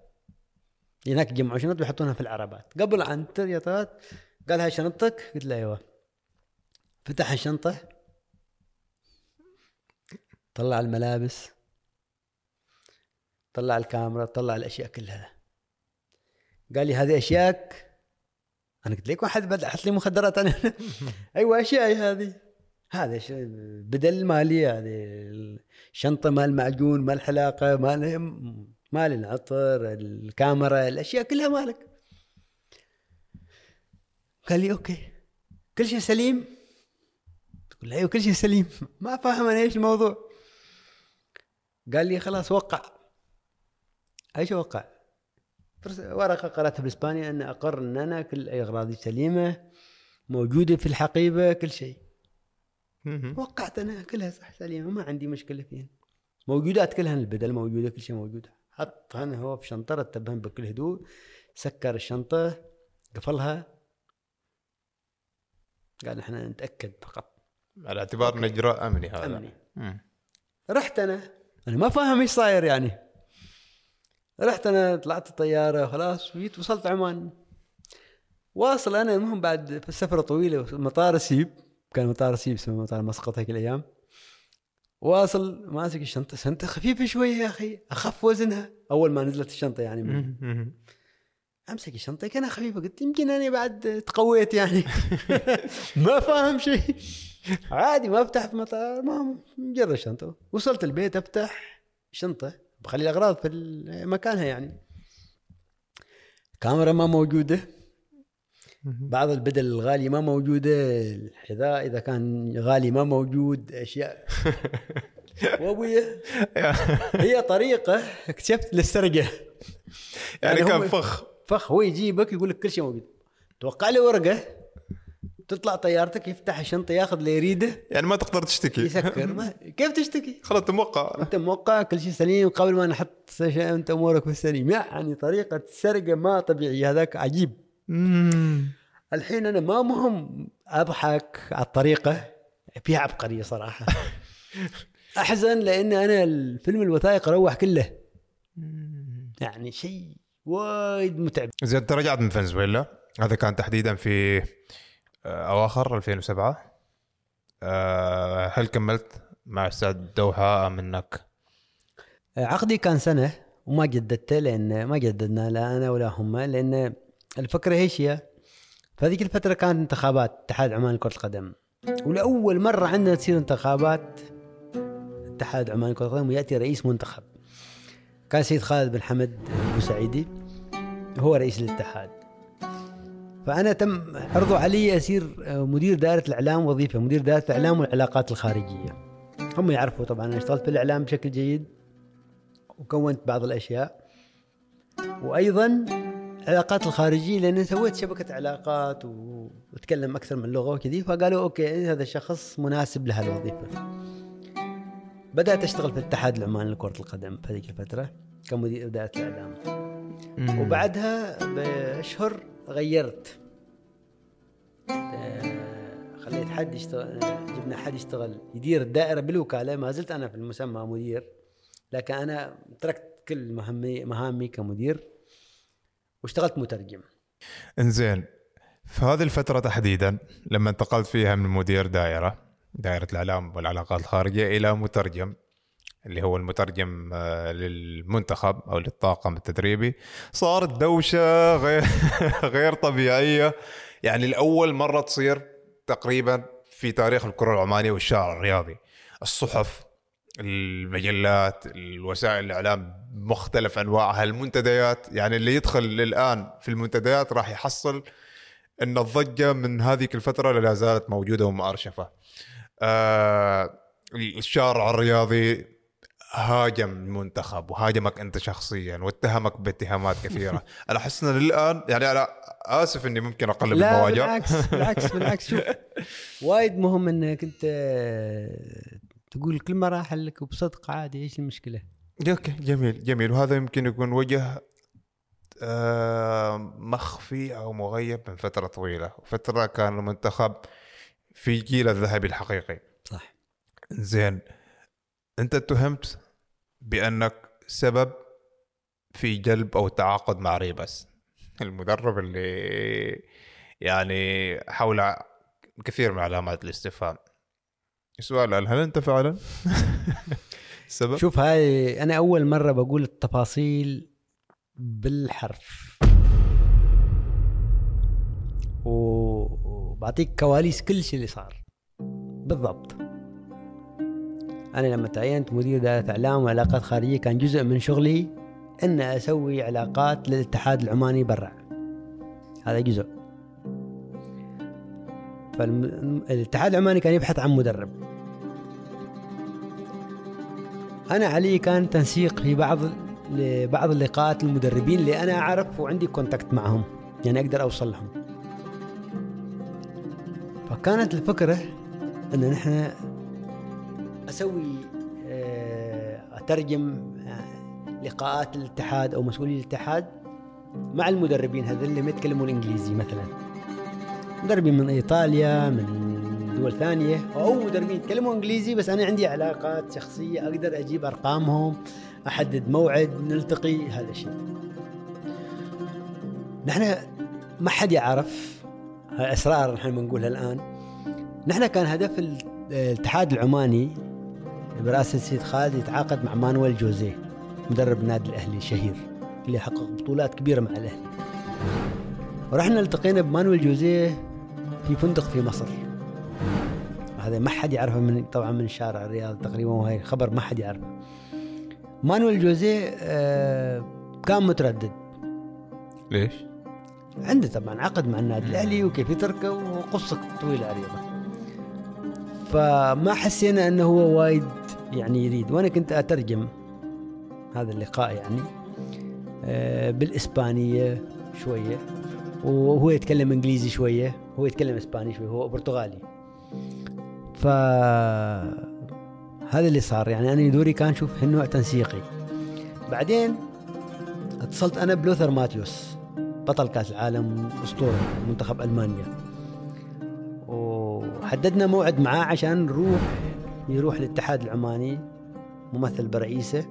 A: هناك يجمعوا شنط ويحطونها في العربات. قبل عن الطيارات قال هاي شنطتك؟ قلت له أيوه. فتح الشنطة. طلع الملابس. طلع الكاميرا. طلع الأشياء كلها. قال لي هذه اشياءك أنا قلت لك واحد بدا حط لي مخدرات أنا. [laughs] أيوه أشياء هذه. هذا بدل مالي هذه الشنطة مال معجون مال حلاقة مال مال العطر الكاميرا الأشياء كلها مالك. قال لي أوكي. كل شيء سليم. له أيوه كل شيء سليم. [laughs] ما فاهم أنا إيش الموضوع. قال لي خلاص وقع. أيش وقع؟ ورقة قرأتها بالاسباني أن أقر أن أنا كل اغراضي سليمة موجودة في الحقيبة كل شيء. وقعت أنا كلها صح سليمة ما عندي مشكلة فيها. موجودات كلها البدل موجودة كل شيء موجود. حطهن هو في شنطة رتبهن بكل هدوء. سكر الشنطة قفلها. قال إحنا نتأكد فقط.
G: على اعتبار إنه إجراء أمني هذا.
A: أمني.
G: مم.
A: رحت أنا. أنا ما فاهم إيش صاير يعني. رحت أنا طلعت الطيارة خلاص جيت وصلت عمان. واصل أنا المهم بعد سفرة طويلة مطار السيب كان مطار السيب اسمه مطار مسقط هيك الأيام. واصل ماسك الشنطة شنطة خفيفة شوية يا أخي أخف وزنها. أول ما نزلت الشنطة يعني. من. أمسك الشنطة كانها خفيفة قلت يمكن أنا بعد تقويت يعني. [laughs] ما فاهم شيء. عادي ما أفتح في مطار ما مجرد الشنطة. وصلت البيت أفتح شنطة. بخلي الأغراض في مكانها يعني. كاميرا ما موجودة. بعض البدل الغالية ما موجودة. الحذاء إذا كان غالي ما موجود. أشياء. [laughs] وأبويا. هي طريقة. اكتشفت للسرقة.
G: يعني
A: يعني
G: كان فخ.
A: فخ. هو يجيبك يقول لك كل شيء موجود. توقع له ورقة. تطلع طيارتك يفتح الشنطه ياخذ اللي يريده.
G: يعني ما تقدر تشتكي.
A: يسكر. [laughs] ما كيف تشتكي؟
G: خلاص أنت موقع.
A: أنت موقع كل شيء سليم. قبل ما نحط شيء أنت أمورك في السليم يعني طريقة سرقة ما طبيعية. هذاك عجيب.
G: مم.
A: الحين أنا ما مهم. أضحك على الطريقة. فيها عبقرية صراحة. [laughs] أحزن لأن أنا الفيلم الوثائق روح كله. يعني شيء وايد متعب.
G: زين أنت رجعت من فنزويلا. هذا كان تحديدا في اواخر 2007 آه، هل كملت مع استاد دوحة أم إنك؟
A: عقدي كان سنة وما جددته لأن ما جددنا لا أنا ولا هم لأن الفكرة إيش هي؟ في هذيك الفترة كانت انتخابات اتحاد عمان لكرة القدم. ولأول مرة عندنا تصير انتخابات اتحاد عمان لكرة القدم ويأتي رئيس منتخب. كان سيد خالد بن حمد بوسعيدي هو رئيس الاتحاد. فأنا تم عرضوا علي أصير مدير دائرة الإعلام وظيفة مدير دائرة الإعلام والعلاقات الخارجية. هم يعرفوا طبعا أنا اشتغلت في الإعلام بشكل جيد وكونت بعض الأشياء. وأيضا العلاقات الخارجية لأن سويت شبكة علاقات وأتكلم أكثر من لغة وكذي فقالوا okay هذا الشخص مناسب لهالوظيفه بدأت أشتغل في الاتحاد العماني لكرة القدم في هذيك الفترة كمدير اداره الإعلام. وبعدها بأشهر غيرت. آه، خليت حد يشتغل جبنا حد يشتغل يدير الدائرة بالوكالة. ما زلت أنا في المسمى مدير لكن أنا تركت كل مهمي مهامي كمدير واشتغلت مترجم.
G: إنزين في هذه الفترة تحديدا لما انتقلت فيها من مدير دائرة دائرة الإعلام والعلاقات الخارجية إلى مترجم اللي هو المترجم آه، للمنتخب أو للطاقم التدريبي. صارت دوشة غير [laughs] غير طبيعية. يعني لأول مرة تصير تقريبا في تاريخ الكرة العمانية والشارع الرياضي. الصحف المجلات الوسائل الإعلام مختلف أنواعها المنتديات. يعني اللي يدخل الان في المنتديات راح يحصل إن الضجة من هذيك الفترة لا زالت موجودة ومؤرشفة. آه الشارع الرياضي هاجم المنتخب وهاجمك انت شخصيا واتهمك باتهامات كثيرة. أنا احس ان للان يعني أنا آسف إني ممكن أقلب
A: لا
G: المواجع.
A: بالعكس بالعكس بالعكس شوف [laughs] وايد مهم إنك أنت تقول كل مراحلك وبصدق عادي إيش المشكلة؟
G: okay جميل جميل. وهذا يمكن يكون وجه آه، مخفي أو مغيب من فترة طويلة. فترة كان المنتخب في جيل الذهبي الحقيقي.
A: صح.
G: زين أنت اتهمت بأنك سبب في جلب أو التعاقد مع ريبس. المدرب اللي يعني حول كثير من علامات الاستفهام. السؤال هل هل أنت فعلا؟ [laughs] سبب؟
A: شوف هاي أنا أول مرة بقول التفاصيل بالحرف. و- وبعطيك كواليس كل شيء اللي صار. بالضبط. أنا لما تعينت مدير دائرة إعلام وعلاقات خارجية كان جزء من شغلي ان أسوي علاقات للاتحاد العماني برا. هذا جزء. فالاتحاد العماني كان يبحث عن مدرب. أنا علي كان تنسيق في بعض لبعض اللقاءات المدربين اللي أنا أعرف وعندي كونتاكت معهم. يعني أقدر أوصل لهم. فكانت الفكرة إن نحن أسوي آه، أترجم آه، لقاءات الاتحاد أو مسؤولي الاتحاد مع المدربين هذول اللي ما يتكلمون إنجليزي مثلا. مدربين من إيطاليا من دول ثانية أو مدربين يتكلموا إنجليزي بس أنا عندي علاقات شخصية أقدر أجيب أرقامهم أحدد موعد نلتقي هذا الشيء. نحن ما حد يعرف اسرار نحن بنقولها الآن. نحن كان هدف الاتحاد العماني برئاسه السيد خالد يتعاقد مع مانويل جوزيه مدرب النادي الأهلي الشهير اللي حقق بطولات كبيرة مع الأهلي. ورحنا التقينا بمانويل جوزيه في فندق في مصر. هذا ما حد يعرفه من طبعا من شارع الرياض تقريبا وهي خبر ما حد يعرفه. مانويل جوزيه آه، كان متردد.
G: ليش؟
A: عنده طبعا عقد مع النادي الأهلي وكيف يتركه وقصة طويلة عريضة. فما حسينا إنه هو وايد يعني يريد. وأنا كنت أترجم هذا اللقاء يعني آه، بالإسبانية شوية وهو يتكلم إنجليزي شوية هو يتكلم إسباني شوية هو برتغالي. ف هذا اللي صار. يعني أنا دوري كان شوف نوع تنسيقي. بعدين اتصلت أنا بلوثر ماتيوس بطل كأس العالم أسطورة منتخب ألمانيا. وحددنا موعد معاه عشان نروح يروح الاتحاد العماني ممثل برئيسه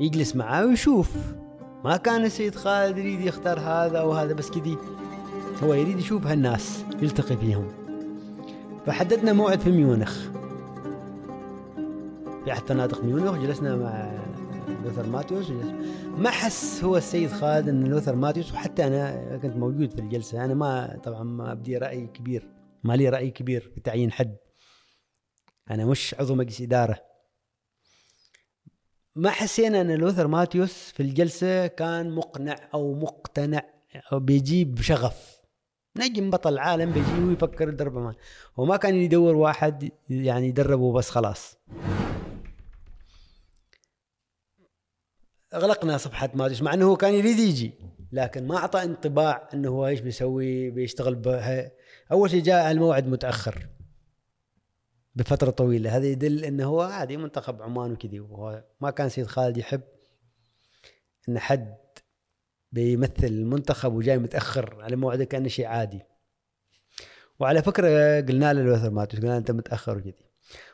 A: يجلس معاه ويشوف. ما كان السيد خالد يريد يختار هذا وهذا بس كذي هو يريد يشوف هالناس يلتقي فيهم. فحددنا موعد في ميونخ. في أحد فنادق ميونخ جلسنا مع لوثر ماتيوس ما حس هو السيد خالد إن لوثر ماتيوس وحتى أنا كنت موجود في الجلسة. أنا ما طبعا ما أبدي رأي كبير. ما لي رأي كبير في تعيين حد. أنا مش عضو مجلس إدارة. ما حسينا أن لوثر ماتيوس في الجلسة كان مقنع أو مقتنع أو بيجيب شغف نجم بطل العالم بيجي ويفكر يدرب هو ما كان يدور واحد يعني يدربه بس خلاص. أغلقنا صفحة ماتيوس مع أنه هو كان يريد يجي لكن ما أعطى انطباع أنه هو إيش بيسوي بيشتغل به أول شيء جاء الموعد متأخر بفترة طويلة. هذا يدل إنه هو عادي منتخب عمان وكذي. وهو ما كان سيد خالد يحب إن حد بيمثل المنتخب وجاي متأخر على موعده كأنه شيء عادي. وعلى فكرة قلنا له لوثر ماتوس قلنا أنت متأخر وكذي.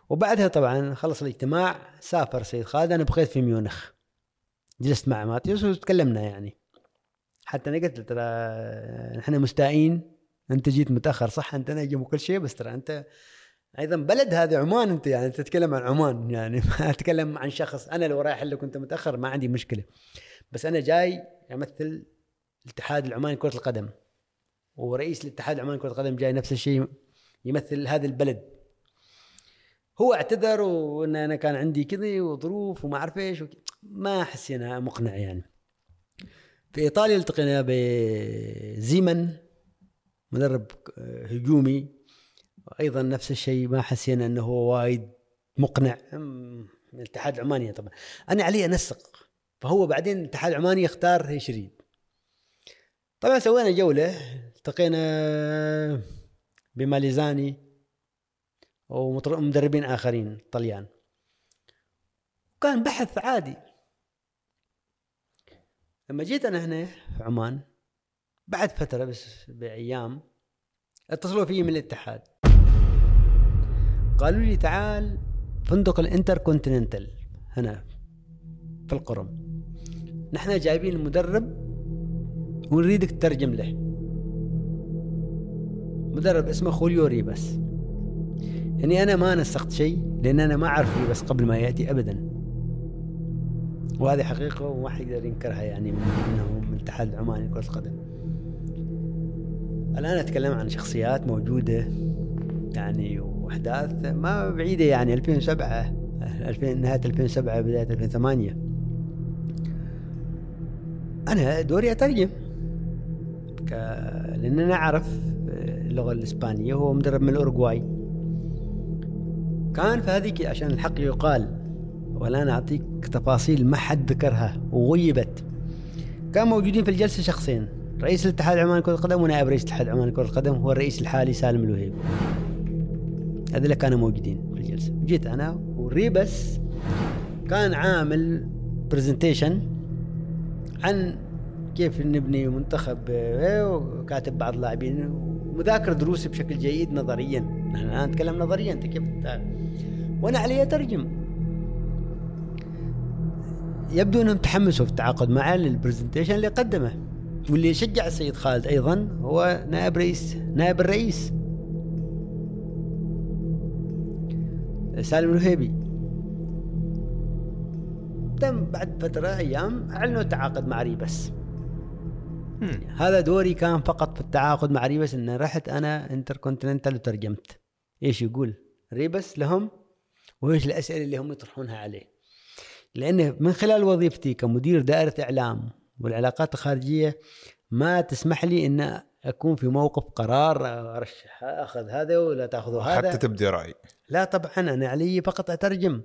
A: وبعدها طبعا خلص الاجتماع سافر سيد خالد. أنا بقيت في ميونخ. جلست مع ماتيوس وتكلمنا يعني. حتى أنا قلت له ترى إحنا مستائين. انت جيت متأخر صح؟ انت نجم وكل شيء بس ترى انت أيضا بلد هذا عمان انت يعني تتكلم عن عمان يعني [laughs] ما أتكلم عن شخص. أنا لو رايح لك كنت متأخر ما عندي مشكلة. بس أنا جاي أمثل الاتحاد العماني لكرة القدم. ورئيس الاتحاد العماني لكرة القدم جاي نفس الشيء يمثل هذا البلد. هو اعتذر وإن أنا كان عندي كذا وظروف وما أعرف إيش ما حسينا مقنع يعني. في إيطاليا التقينا بزيمن. مدرب هجومي. أيضا نفس الشيء ما حسينا إنه هو وايد مقنع. الاتحاد العماني طبعا. أنا علي أنسق فهو بعدين الاتحاد العماني يختار إيش يريد طبعا سوينا جولة التقينا بماليزاني ومدربين آخرين طليان. وكان بحث عادي. لما جيت أنا هنا في عمان بعد فترة بس بأيام اتصلوا فيي من الاتحاد. قالوا لي تعال فندق الانتر كونتيننتال هنا في القرم. نحن جايبين المدرب ونريدك تترجم له. مدرب اسمه خوليو ريبس. يعني أنا ما نسقت شيء لأن أنا ما أعرف ريبس قبل ما يأتي ابدا. وهذه حقيقة وما حد يقدر ينكرها يعني إنه من الاتحاد العماني لكره القدم. الآن أتكلم عن شخصيات موجودة يعني وأحداث ما بعيدة يعني 2007 2000 نهاية 2007 بداية 2008 أنا دوري أترجم ك... لأن أنا اعرف اللغة الإسبانية هو مدرب من الاورجواي كان في هذيك عشان الحق يقال ولا أنا أعطيك تفاصيل ما حد ذكرها وغيبت. كان موجودين في الجلسة شخصين. رئيس الاتحاد العماني لكرة القدم ونائب رئيس الاتحاد العماني لكرة القدم هو الرئيس الحالي سالم الوهيب. هذول كانوا موجودين في الجلسة. جيت أنا وريبس كان عامل presentation عن كيف نبني منتخب وكاتب بعض اللاعبين ومذاكر دروسه بشكل جيد نظريا. نحن الآن نتكلم نظريا أنت كيف وأنا عليّ أترجم. يبدو أنهم تحمسوا في التعاقد معه لل presentation اللي قدمه. واللي شجع السيد خالد أيضا هو نائب رئيس نائب الرئيس. سالم الوهيبي. ثم بعد فترة أيام أعلنوا التعاقد مع ريبس. هذا دوري كان فقط في التعاقد مع ريبس ان رحت أنا انتر كونتيننتال وترجمت. إيش يقول؟ ريبس لهم وإيش الأسئلة اللي هم يطرحونها عليه؟ لأن من خلال وظيفتي كمدير دائرة إعلام والعلاقات الخارجية ما تسمح لي إن أكون في موقف قرار أرشح أخذ هذا ولا تاخذوا هذا.
G: حتى تبدي رأي.
A: لا طبعا أنا علي فقط أترجم.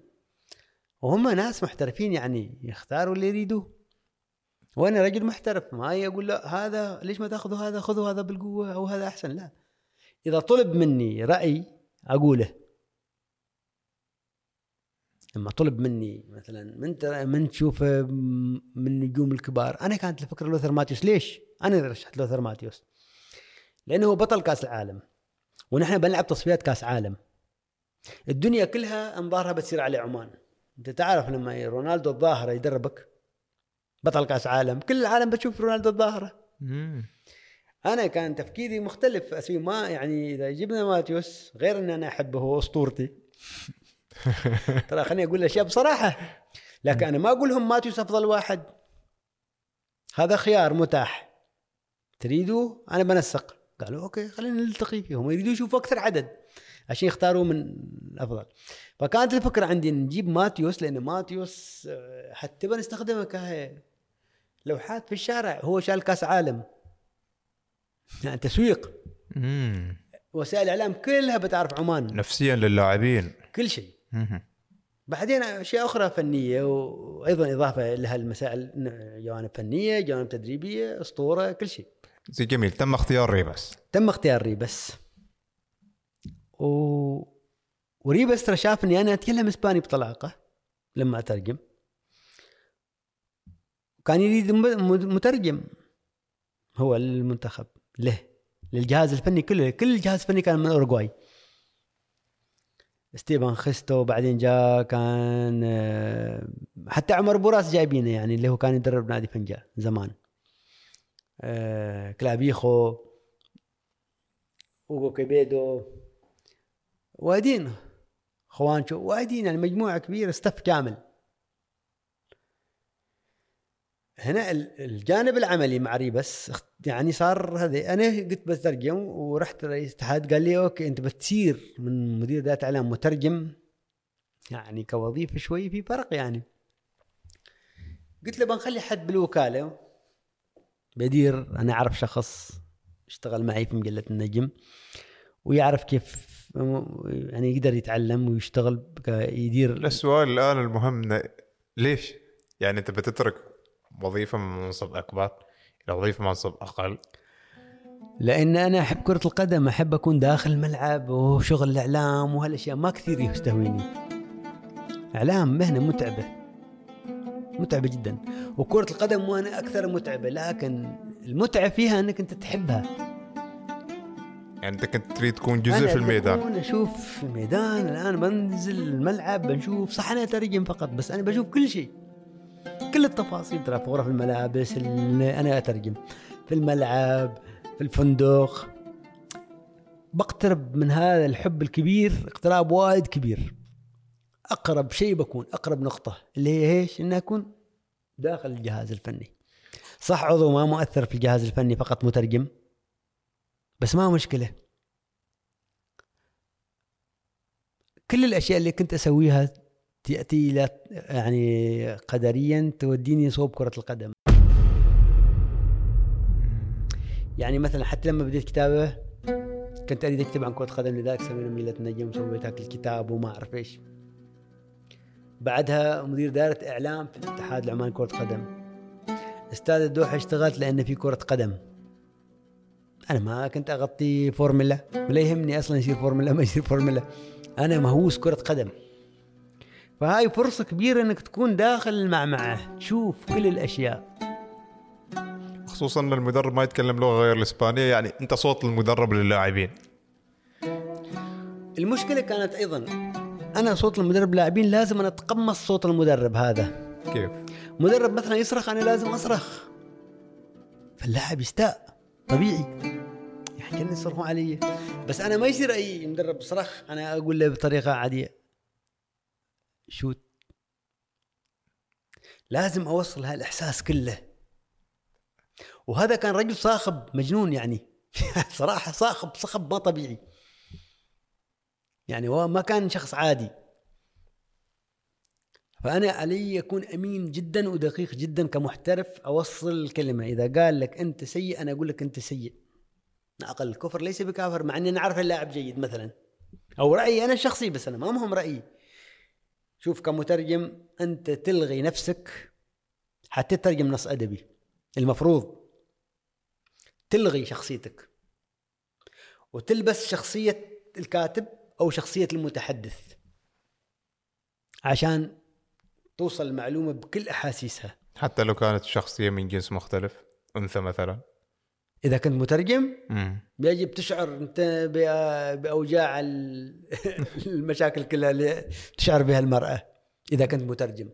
A: وهم ناس محترفين يعني يختاروا اللي يريدوه. وأنا رجل محترف ما أقول لا هذا ليش ما تأخذوا هذا؟ خذوا هذا بالقوة أو هذا أحسن لا. إذا طلب مني رأي أقوله. لما طلب مني مثلا من من تشوف من النجوم الكبار. أنا كانت الفكرة لوثر ماتيوس. ليش؟ أنا اللي رشحت لوثر ماتيوس. لأنه هو بطل كأس العالم. ونحن بنلعب تصفيات كأس عالم. الدنيا كلها أنظارها بتصير على عمان. أنت تعرف لما رونالدو الظاهرة يدربك؟ بطل كأس عالم. كل العالم بتشوف رونالدو الظاهرة. أنا كان تفكيري مختلف. أسوي ما يعني إذا جبنا ماتيوس غير ان أنا أحبه هو أسطورتي. [laughs] ترى خليني أقول الأشياء بصراحة. لكن أنا ما أقول لهم ماتيوس أفضل واحد. هذا خيار متاح. تريدوا؟ أنا بنسق. قالوا okay خلينا نلتقي فيهم. يريدوا يشوفوا أكثر عدد عشان يختاروا من الأفضل. فكانت الفكرة عندي نجيب ماتيوس لأن ماتيوس آه، حتى بنستخدمه ك لوحات في الشارع. هو شال كأس عالم. يعني تسويق. وسائل الاعلام كلها بتعرف عمان.
G: نفسيا للاعبين.
A: كل شيء. بعدين أشياء أخرى فنية وأيضا إضافة لها المسائل جوانب فنية جوانب تدريبية أسطورة كل شيء.
G: زي جميل. تم اختيار ريبس.
A: تم اختيار ريبس. و... وريبس ترى شاف اني أنا أتكلم إسباني بطلاقة لما أترجم. كان يريد مترجم هو للمنتخب له للجهاز الفني كله. كل الجهاز الفني كان من أوروغواي. ستيفان خيستو بعدين جاء كان آه، حتى عمر بوراس جايبينه يعني اللي هو كان يدرب نادي فنجان زمان. آه، كلابيخو أوغو كيبيدو وايدين خوانشو وايدين يعني مجموعة كبيرة staff كامل. هنا ال- الجانب العملي مع ريبس يعني صار هذا أنا قلت بترجم ورحت رئيس الاتحاد قال لي okay أنت بتصير من مدير دائرة إعلام مترجم يعني كوظيفة شوي في فرق يعني. قلت له بنخلي حد بالوكالة. بدير أنا أعرف شخص اشتغل معي في مجلة النجم ويعرف كيف يعني يقدر يتعلم ويشتغل يدير
G: السؤال الآن المهم ليش؟ يعني أنت بتترك وظيفة من منصب أكبر إلى وظيفة من منصب أقل.
A: لأن أنا أحب كرة القدم أحب أكون داخل الملعب وشغل الإعلام وهالأشياء. ما كثير يستهويني. إعلام مهنة متعبة. متعبة جدا. وكرة القدم وأنا أكثر متعبة لكن المتعة فيها أنك أنت تحبها.
G: يعني أنت كنت تريد تكون جزء في الميدان.
A: بكون أشوف في الميدان الآن بنزل الملعب بنشوف صح أنا اترجم فقط بس أنا بشوف كل شيء. كل التفاصيل. ترى في غرف الملابس أنا أترجم. في الملعب في الفندق. بقترب من هذا الحب الكبير اقتراب وايد كبير. أقرب شيء بكون أقرب نقطة اللي هي إيش؟ إني أكون داخل الجهاز الفني. صح عضو ما مؤثر في الجهاز الفني فقط مترجم بس ما مشكلة. كل الأشياء اللي كنت أسويها تأتي إلى يعني قدريا توديني صوب كرة القدم. يعني مثلا حتى لما بديت كتابة كنت أريد أكتب عن كرة قدم لذلك سوينا مجلة نجم وسويت هذاك الكتاب وما أعرف إيش. بعدها مدير دائرة إعلام في الاتحاد العماني كرة قدم. أستاذ الدوحة اشتغلت لأن في كرة قدم. أنا ما كنت أغطي فورمولا ولا يهمني أصلا يصير فورمولا ما يصير فورمولا أنا مهووس كرة قدم. فهاي فرصة كبيرة إنك تكون داخل المعمعة. تشوف كل الأشياء.
G: خصوصا إن المدرب ما يتكلم لغة غير الإسبانية يعني أنت صوت المدرب للاعبين.
A: المشكلة كانت أيضا أنا صوت المدرب لاعبين لازم أنا أتقمص صوت المدرب هذا.
G: كيف؟
A: مدرب مثلا يصرخ أنا لازم أصرخ. فاللاعب يستاء. طبيعي. يعني كانوا يصرخون علي. بس أنا ما يصير أي مدرب صرخ أنا أقول له بطريقة عادية. شوت. لازم أوصل هالإحساس كله. وهذا كان رجل صاخب مجنون يعني. [laughs] صراحة صاخب صخب ما طبيعي. يعني هو ما كان شخص عادي. فأنا علي أكون أمين جدا ودقيق جدا كمحترف أوصل الكلمة إذا قال لك أنت سيء أنا أقول لك أنت سيء. أقل الكفر ليس بكافر مع أني نعرف اللاعب جيد مثلا. أو رأيي أنا الشخصي بس أنا ما مهم رأيي. شوف كمترجم أنت تلغي نفسك حتى تترجم نص أدبي. المفروض تلغي شخصيتك وتلبس شخصية الكاتب أو شخصية المتحدث عشان توصل المعلومة بكل أحاسيسها.
G: حتى لو كانت الشخصيه من جنس مختلف أنثى مثلا.
A: إذا كنت مترجم. يجب تشعر بأوجاع ال- [laughs] المشاكل كلها اللي تشعر بها المرأة إذا كنت مترجم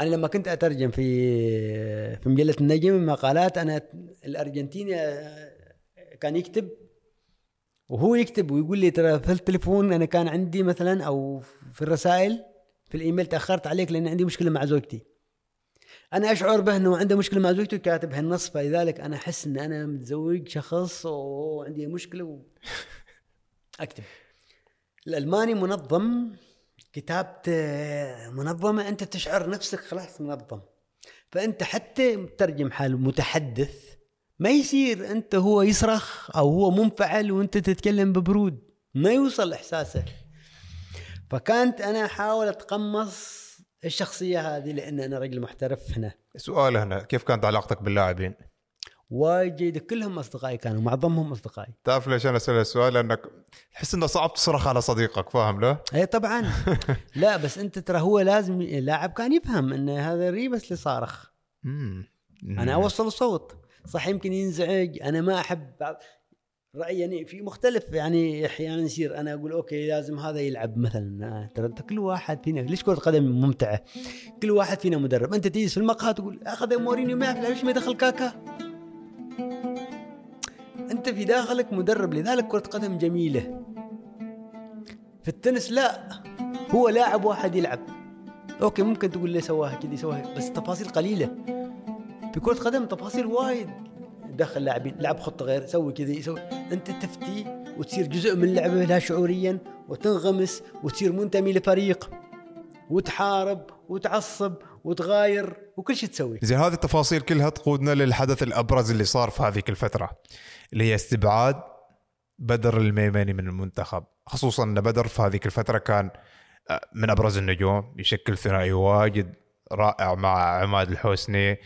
A: أنا لما كنت أترجم في في مجلة النجم مقالات أنا الأرجنتيني كان يكتب وهو يكتب ويقول لي ترى في التليفون أنا كان عندي مثلا أو في الرسائل في الإيميل تأخرت عليك لأن عندي مشكلة مع زوجتي أنا أشعر به انه عنده مشكلة مع زوجته كاتب هالنص فلذلك أنا أحس إن أنا متزوج شخص وعندي مشكلة و... [laughs] أكتب. الألماني منظم كتابته منظمة أنت تشعر نفسك خلاص منظم. فأنت حتى مترجم حال متحدث ما يصير أنت هو يصرخ أو هو منفعل وأنت تتكلم ببرود ما يوصل إحساسه. فكانت أنا أحاول أتقمص الشخصية هذه لأن أنا رجل محترف هنا
G: سؤال هنا كيف كانت علاقتك باللاعبين؟
A: وايد جيدة كلهم أصدقائي كانوا معظمهم أصدقائي
G: تعرف ليش أنا أسأل السؤال؟ لأنك تحس إنه صعب تصرخ على صديقك فاهم له؟
A: اي طبعا [laughs] لا بس أنت ترى هو لازم اللاعب كان يفهم إن هذا ريبس اللي صارخ. أنا أوصل الصوت صح يمكن ينزعج أنا ما أحب بعض رايي يعني في مختلف يعني أحيانا يصير. أنا أقول okay لازم هذا يلعب مثلا. آه، ترى أنت كل واحد فينا ليش كرة قدم ممتعة؟ كل واحد فينا مدرب. أنت تجلس في المقهى تقول أخذ مورينيو ما يعرف ليش ما يدخل كاكا؟ أنت في داخلك مدرب لذلك كرة قدم جميلة. في التنس لا هو لاعب واحد يلعب. okay ممكن تقول لي سواها كذا سواها بس تفاصيل قليلة. في كرة قدم تفاصيل وايد. دخل لاعبين لعب خطة غير سوي كذا سوي أنت تفتي وتصير جزء من اللعبة لا شعوريا وتنغمس وتصير منتمي لفريق وتحارب وتعصب وتغاير وكل شيء تسوي.
G: زي هذه التفاصيل كلها تقودنا للحدث الأبرز اللي صار في هذيك الفترة اللي هي استبعاد بدر الميمني من المنتخب. خصوصا أن بدر في هذيك الفترة كان آه، من أبرز النجوم يشكل ثنائي واجد رائع مع عماد الحسني.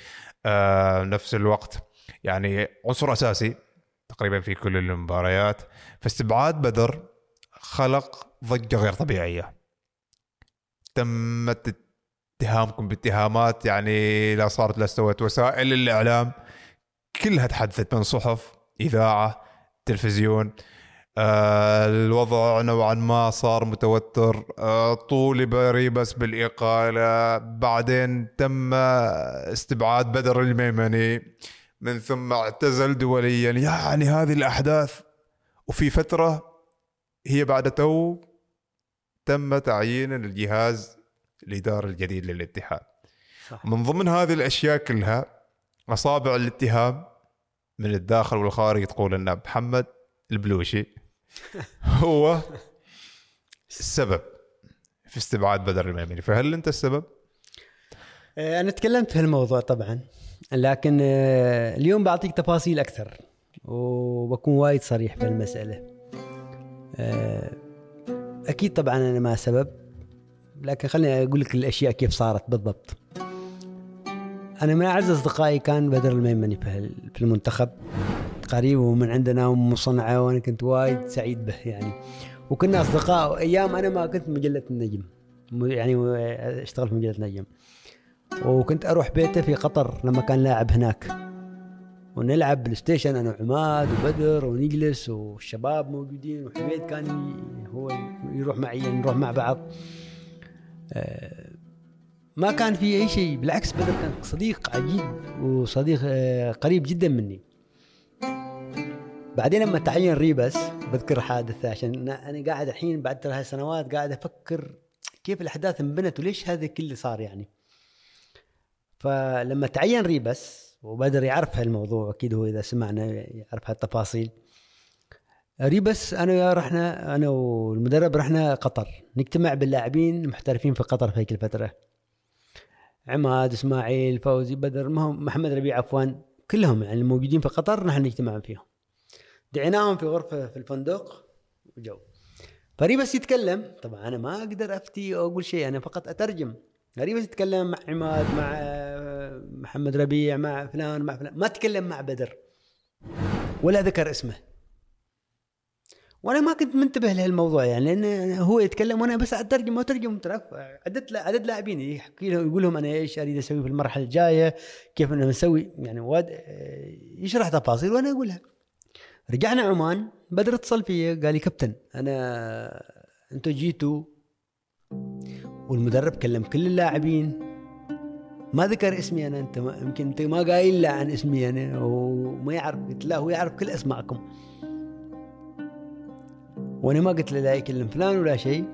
G: آه، نفس الوقت يعني عنصر أساسي تقريبا في كل المباريات. فاستبعاد بدر خلق ضجة غير طبيعية. تمت اتهامكم باتهامات يعني لا صارت لا استوت وسائل الإعلام كلها تحدثت من صحف إذاعة تلفزيون. آه الوضع نوعا ما صار متوتر. آه طولب ريبس بالإقالة. بعدين تم استبعاد بدر الميمني. من ثم اعتزل دوليا يعني هذه الأحداث وفي فترة هي بعد تو تم تعيين الجهاز الاداري الجديد للاتحاد
A: صح.
G: من ضمن هذه الأشياء كلها أصابع الاتهام من الداخل والخارج تقول إن محمد البلوشي [laughs] هو السبب في استبعاد بدر الميمني فهل أنت السبب؟
A: آه، أنا تكلمت في الموضوع طبعا لكن آه، اليوم بعطيك تفاصيل أكثر وبكون وايد صريح في المسألة. آه، أكيد طبعا أنا ما سبب لكن خليني أقول لك الأشياء كيف صارت بالضبط. أنا من أعز أصدقائي كان بدر الميمني في المنتخب قريب ومن عندنا ومن صنعاء وأنا كنت وايد سعيد به يعني. وكنا أصدقاء أيام أنا ما كنت مجلة النجم يعني أشتغل في مجلة النجم. وكنت أروح بيته في قطر لما كان لاعب هناك. ونلعب بلاي ستيشن أنا وعماد وبدر ونجلس والشباب موجودين وحميد كان هو يروح معي نروح مع بعض. آه، ما كان في أي شيء بالعكس بدر كان صديق عجيب وصديق آه، قريب جدا مني. بعدين لما تعين ريبس بذكر حادثة عشان أنا قاعد الحين بعد ثلاث سنوات قاعد أفكر كيف الأحداث انبنت وليش هذا كله صار يعني. فلما تعين ريبس وبدر يعرف هالموضوع أكيد هو إذا سمعنا يعرف هالتفاصيل. ريبس أنا وياه رحنا أنا والمدرب رحنا قطر. نجتمع باللاعبين المحترفين في قطر في هيك الفترة. عماد إسماعيل فوزي بدر ما هم محمد ربيع عفوا كلهم يعني الموجودين في قطر نحن نجتمع فيهم. دعيناهم في غرفة في الفندق وجو. فريبس يتكلم طبعا أنا ما أقدر أفتي أو أقول شيء أنا فقط أترجم. ريبس يتكلم مع عماد مع آه، محمد ربيع مع فلان مع فلان. ما تكلم مع بدر. ولا ذكر اسمه. وأنا ما كنت منتبه لهالموضوع يعني لأن هو يتكلم وأنا بس أترجم واترجم تعرف عدد عدد لاعبين يحكي لهم يقول لهم أنا إيش أريد أسوي في المرحلة الجاية؟ كيف أنا بسوي يعني واد آه، يشرح تفاصيل وأنا أقولها. رجعنا عمان بدر اتصل في قال لي كابتن أنا أنتوا جيتوا. والمدرب كلم كل اللاعبين. ما ذكر اسمي أنا أنت يمكن أنت ما قايل له عن اسمي أنا وما يعرف قلت له هو يعرف كل أسماءكم. وأنا ما قلت له لا يكلم فلان ولا شيء.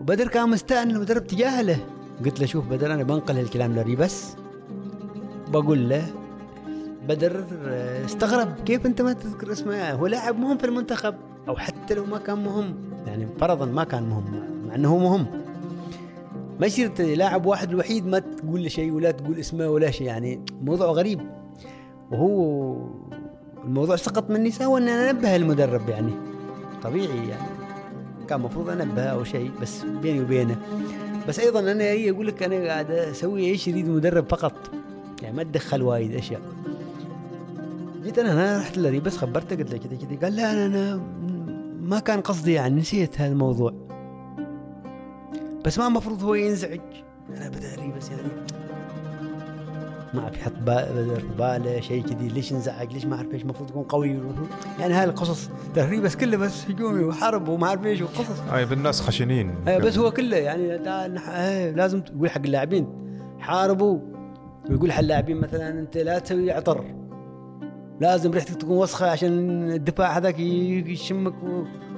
A: وبدر كان مستاء المدرب تجاهله. قلت له شوف بدر أنا بنقل هالكلام لريبس بقول له بدر استغرب كيف أنت ما تذكر اسمه؟ هو لاعب مهم في المنتخب أو حتى لو ما كان مهم. يعني فرضا ما كان مهم مع إنه هو مهم. ما يصير لاعب واحد الوحيد ما تقول له شيء ولا تقول اسمه ولا شيء يعني موضوع غريب. وهو الموضوع سقط مني سوى ان أنا أنبه المدرب يعني. طبيعي يعني. كان المفروض انبهه أو شيء بس بيني وبينه. بس أيضا أنا أقول لك أنا قاعد أسوي إيش يريد المدرب فقط. يعني ما اتدخل وايد أشياء. جيت أنا هنا رحت لري بس خبرته قلت له كذا كذا قال لا أنا أنا ما كان قصدي يعني نسيت هالموضوع بس ما المفروض هو ينزعج. أنا بداري بس يعني ما أعرف يحط با- بدر في باله شيء كذي. ليش انزعج؟ ليش ما أعرف إيش المفروض يكون قوي؟ المفروض يعني هاي القصص تهريب بس كله بس هجومي وحرب وما أعرف إيش وقصص
G: أي بالناس خشنين.
A: إيه بس هو كله يعني إيه لازم تقول حق اللاعبين حاربوا. ويقول حق اللاعبين مثلا أنت لا تسوي عطر. لازم ريحتك تكون وسخة عشان الدفاع هذاك يشمك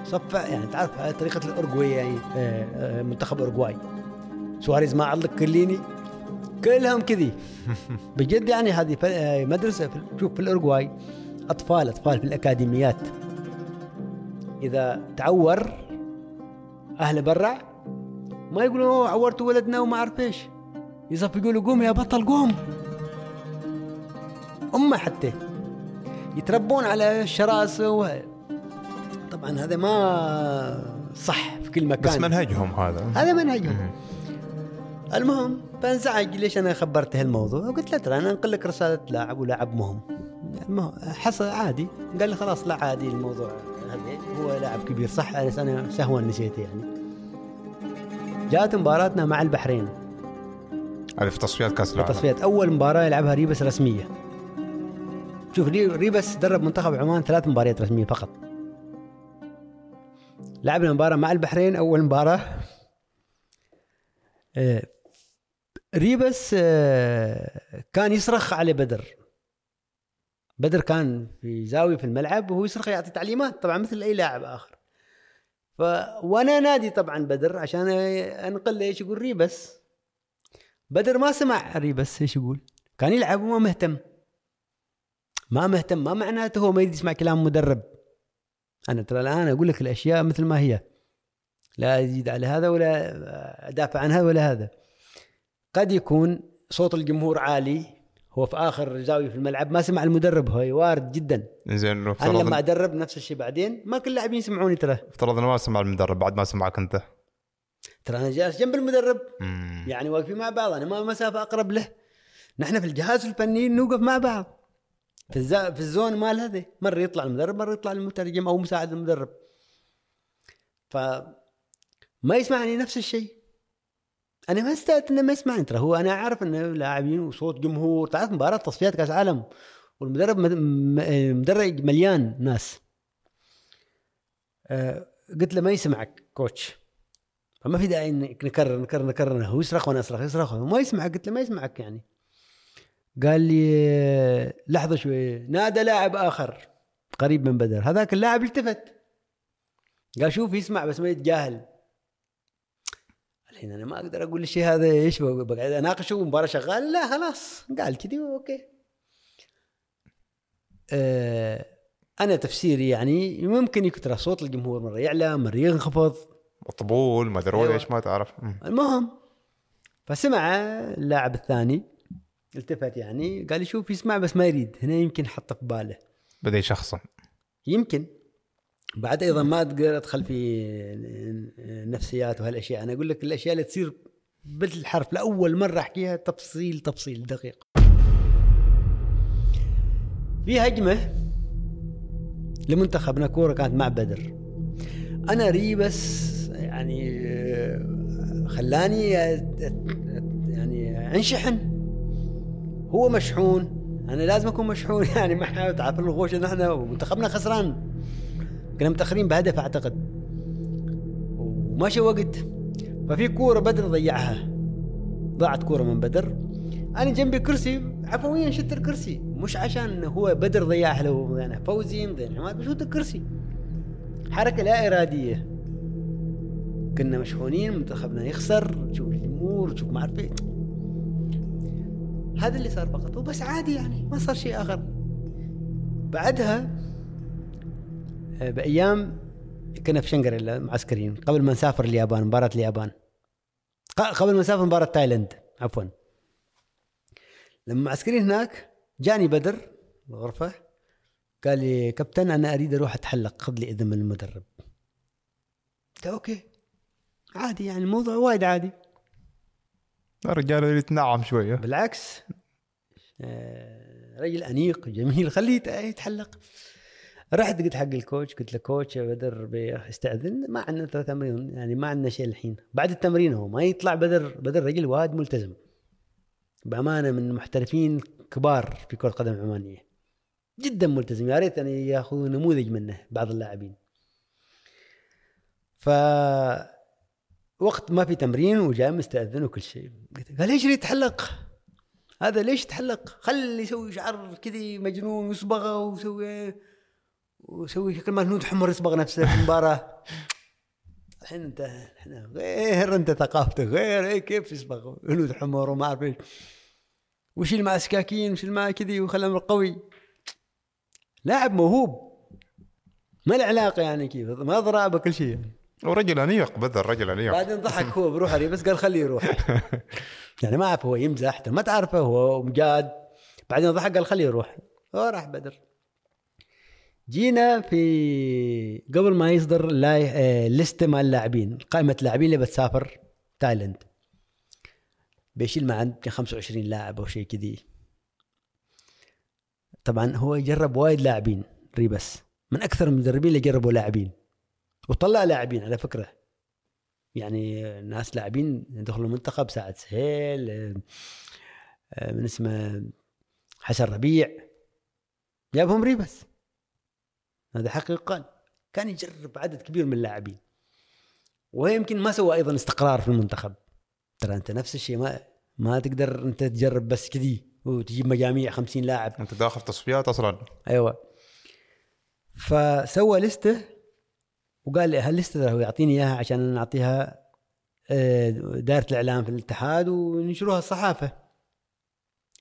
A: وصفع يعني تعرف هاي طريقة الأورجواي يعني آه، آه، منتخب أورجواي. سواريز ما عضلك كليني كلهم كذي. [laughs] بجد يعني هذه آه، مدرسة في شوف في الأورجواي أطفال أطفال في الأكاديميات. إذا تعور اهله برا ما يقولوا "أوه، عورتوا ولدنا وما أعرف إيش. يصفقوا له قوم يا بطل قوم. أمه حتى يتربون على الشراسة. طبعا هذا ما صح في كل مكان.
G: بس منهجهم هذا.
A: هذا منهجهم. المهم فانزعج ليش أنا خبرته هالموضوع؟ وقلت له ترى أنا أنقل لك رسالة لاعب ولاعب مهم. المهم حصل عادي. قال لي خلاص لا عادي الموضوع. هذا هو لاعب كبير. صح أنا سهوا نسيته يعني. جاءت مباراتنا مع البحرين.
G: في تصفيات كأس العالم.
A: تصفيات. أول مباراة يلعبها ريبس رسمية. شوف ري- ريبس درب منتخب عمان ثلاث مباريات رسمية فقط. لعبنا مباراه مع البحرين أول مباراة. آه، ريبس آه، كان يصرخ على بدر. بدر كان في زاوية في الملعب وهو يصرخ يعطي تعليمات طبعا مثل أي لاعب آخر. ف وأنا نادي طبعا بدر عشان أنقل له إيش يقول ريبس. بدر ما سمع ريبس إيش يقول. كان يلعب وما مهتم. ما مهتم ما معناته هو ما يسمع كلام مدرب. أنا ترى الآن أقول لك الأشياء مثل ما هي. لا أزيد على هذا ولا أدافع عن هذا ولا هذا. قد يكون صوت الجمهور عالي. هو في آخر زاوية في الملعب. ما سمع المدرب هاي وارد جدا.
G: زين
A: أنا لما أدرب نفس الشيء بعدين ما كل اللاعبين يسمعوني ترى.
G: افترض انه ما سمع المدرب بعد ما سمعك أنت.
A: ترى أنا جالس جنب المدرب.
G: مم.
A: يعني واقفين مع بعض أنا ما مسافه أقرب له. نحن في الجهاز الفني نوقف مع بعض. في الزا... في الزون مال هذا مرة يطلع المدرب مرة يطلع المترجم أو مساعد المدرب. ف ما يسمعني نفس الشيء. أنا ما أستاذ إنه ما يسمعني. ترى هو أنا أعرف إنه لاعبين وصوت جمهور. تعرف مباراة تصفيات كأس عالم والمدرب مد- م- المدرج مليان ناس. آه، قلت له ما يسمعك كوتش. فما في داعي إنك نكرر نكرر نكرر. هو يصرخ وأنا اصرخ يصرخ ما يسمعك قلت له ما يسمعك يعني. قال لي لحظة شوي نادى لاعب آخر قريب من بدر هذاك اللاعب التفت. قال شوف يسمع بس ما يتجاهل. الحين أنا ما أقدر أقول الشيء هذا إيش بقعد أناقشه والمباراه شغال لا خلاص قال كذي أوكي. آه أنا تفسيري يعني ممكن يكتر صوت الجمهور مرة يعلى مرة ينخفض.
G: مطبول ما أدري
A: أيوة.
G: إيش ما تعرف.
A: المهم فسمع اللاعب الثاني. التفت يعني قال لي شوف يسمع بس ما يريد هنا يمكن حط في باله.
G: بدأ يشخصن.
A: يمكن. بعد أيضا ما أقدر أدخل في نفسيات وهالأشياء. أنا أقول لك الأشياء اللي تصير بالحرف لأول مرة أحكيها تفصيل تفصيل دقيق. في هجمة لمنتخبنا كورة كانت مع بدر. أنا ريبس يعني آه، خلاني يعني أنشحن. هو مشحون. أنا لازم أكون مشحون. [laughs] يعني ما تعرف الغوشه نحن ومنتخبنا خسران. كنا متأخرين بهدف أعتقد. وماشي وقت. ففي كورة بدر ضيعها. ضاعت كورة من بدر. أنا جنبي كرسي. عفويا شلت الكرسي. مش عشان هو بدر ضيعها لو يعني فوزي مضيع عماد بشوت الكرسي. حركة لا إرادية. كنا مشحونين منتخبنا يخسر. تشوف الجمهور تشوف ما أعرف إيه. هذا اللي صار فقط. وبس عادي يعني ما صار شيء آخر. بعدها آه، بأيام كنا في شنغريلا معسكرين قبل ما نسافر اليابان مباراة اليابان. قبل ما نسافر مباراة تايلاند عفوا. لما معسكرين هناك جاني بدر الغرفه قال لي كابتن أنا أريد أروح أتحلق. خذ لي إذن من المدرب. قلت له okay. عادي يعني الموضوع وايد عادي.
G: الرجال يتنعم شوية.
A: بالعكس آه، رجل أنيق جميل خليه يت- يتحلق. رحت قلت حق الكوتش قلت له كوتش بدر استأذن. ما عندنا ترى تمرين يعني ما عندنا شيء الحين. بعد التمرين هو ما يطلع بدر بدر رجل وايد ملتزم. بأمانة من المحترفين كبار في كرة القدم العمانيه جدا ملتزم. يا ريت يعني ياخذوا نموذج منه بعض اللاعبين. ف وقت ما في تمرين وجاي مستأذن وكل شيء. قلت- قال ليش يتحلق؟ هذا ليش يتحلق؟ خلي يسوي شعر كذي مجنون ويصبغه ويسوي ويسوي شكل ما هنود حمر يصبغ نفسه في المباراة الحين انت إحنا غير انت ثقافتك غير إيه كيف يصبغ؟ هنود حمر وما أعرف إيش. وشيل معه سكاكين وشيل معه كذي؟ وخلى قوي. لاعب موهوب. ما له علاقة يعني كيف ما ضرب كل شيء. يعني.
G: ورجل انيق بدر رجل انيق
A: بعدين ضحك هو [laughs] بروح عليه بس قال خليه يروح. يعني ما أعرف هو يمزح ما تعرفه هو مجاد. بعدين ضحك قال خليه يروح. هو راح بدر. جينا في قبل ما يصدر لاي... آه، لستة مال اللاعبين قائمة اللاعبين اللي بتسافر تايلاند. بيشيل مع يمكن 25 لاعب أو شيء كذي. طبعا هو جرب وايد لاعبين ريبس. من أكثر المدربين اللي جربوا لاعبين. وطلع لاعبين على فكرة. يعني ناس لاعبين دخلوا المنتخب سعد سهيل آه، من اسمه حسن ربيع. جابهم ريبس. هذا حق يقال كان يجرب عدد كبير من اللاعبين. وهي يمكن ما سوى أيضا استقرار في المنتخب. ترى أنت نفس الشيء ما ما تقدر أنت تجرب بس كذي وتجيب مجاميع 50 لاعب.
G: أنت داخل تصفيات أصلا.
A: أيوه. فسوى لستة وقال لي هاللسته هو يعطيني إياها عشان نعطيها آه، دائرة الإعلام في الاتحاد وننشروها الصحافة.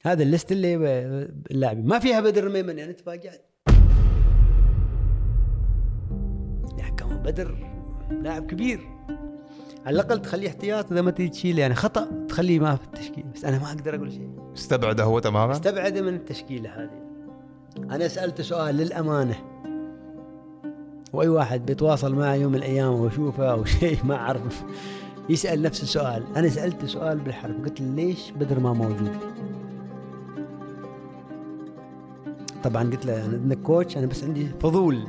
A: هذا الليست اللي اللاعبين. ما فيها بدر الميمن يعني تفاجأت. يعني كمان بدر لاعب كبير. على الأقل تخليه احتياط إذا ما تريد تشيله يعني خطأ تخليه ما في التشكيل. بس أنا ما أقدر أقول شيء.
G: استبعده هو تماما؟
A: استبعد من التشكيلة هذه. أنا سألته سؤال للأمانة. وأي واحد بيتواصل معي يوم من الأيام واشوفه أو [laughs] شيء ما أعرف يسأل نفس السؤال. أنا سالته سؤال بالحرف قلت له ليش بدر ما موجود؟ طبعا قلت له أنا انك كوتش أنا بس عندي فضول.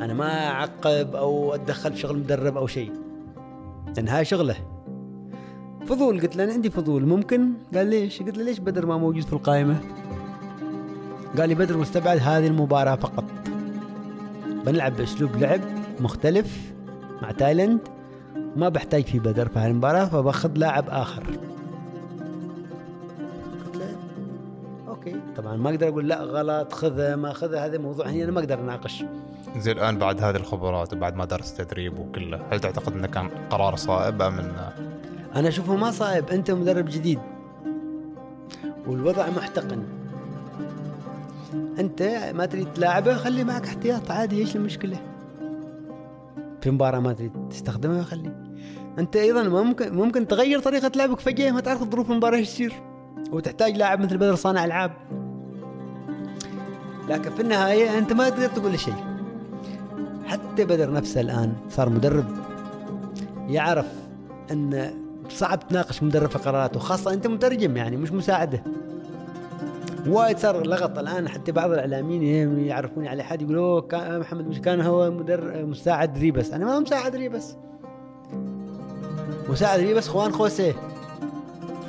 A: أنا ما أعقب أو أتدخل في شغل مدرب أو شيء. لأن هاي شغلة. فضول قلت له أنا عندي فضول. ممكن؟ قال ليش؟ قلت له ليش بدر ما موجود في القائمة؟ قال لي بدر مستبعد هذه المباراة فقط. بنلعب بأسلوب لعب مختلف مع تايلاند. ما بحتاج في بدر في هالمباراة فباخذ لاعب له okay. طبعا ما أقدر أقول لا غلط خذه ما خذه. هذا موضوع هنا أنا ما أقدر أناقش.
G: زي الآن بعد هذه الخبرات وبعد ما درس تدريب وكله هل تعتقد إنه كان قرار صائب أم إنه؟
A: أنا أشوفه ما صعب أنت مدرب جديد. والوضع محتقن. أنت ما تريد تلاعبه خلي معك احتياط عادي إيش المشكلة؟ في مباراة ما تريد تستخدمها خلي. أنت أيضا ممكن ممكن تغير طريقة لعبك فجأة ما تعرف ظروف المباراة إيش تصير وتحتاج لاعب مثل بدر صانع ألعاب. لكن في النهاية أنت ما تقدر تقول شيء. حتى بدر نفسه الآن صار مدرب. يعرف إن صعب تناقش مدرب في قراراته خاصة أنت مترجم يعني مش مساعده. وايد صار لغط. الآن حتى بعض الإعلاميين يعرفوني على حد يقولوا كان محمد مش كان هو مدر مساعد ريبس. أنا ما مساعد ريبس. مساعد ريبس خوان خوسيه.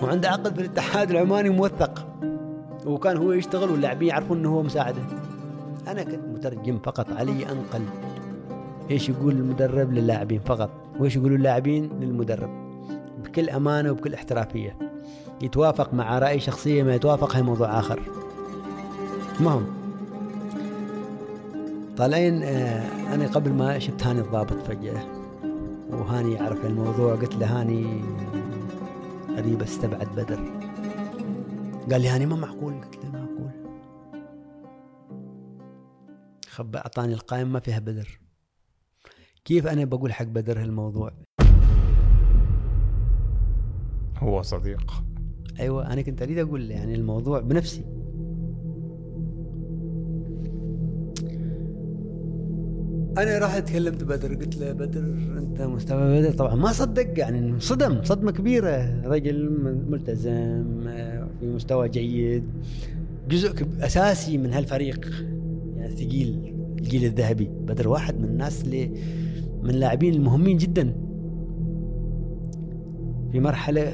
A: وعنده عقد في الاتحاد العماني موثق وكان هو يشتغل واللاعبين يعرفون إنه هو مساعده. أنا كنت مترجم فقط علي أنقل. إيش يقول المدرب للاعبين فقط؟ وإيش يقولوا اللاعبين للمدرب؟ بكل أمانة وبكل احترافية. يتوافق مع رأي شخصية ما يتوافق هي موضوع آخر. المهم طالعين آه أنا قبل ما شفت هاني الضابط فجأة وهاني يعرف الموضوع قلت له هاني غريب استبعد بدر. قال لي هاني ما معقول؟ قلت له معقول. خب أعطاني القائمة ما فيها بدر. كيف أنا بقول حق بدر هالموضوع؟
G: هو صديق.
A: أيوه أنا كنت أريد أقول يعني الموضوع بنفسي. أنا رحت كلمت بدر قلت له بدر أنت مستوى بدر؟ طبعا ما صدق يعني انصدم صدمة كبيرة. رجل ملتزم آه، في مستوى جيد. جزء أساسي من هالفريق يعني ثقيل الجيل الذهبي. بدر واحد من الناس اللي من اللاعبين المهمين جدا. في مرحلة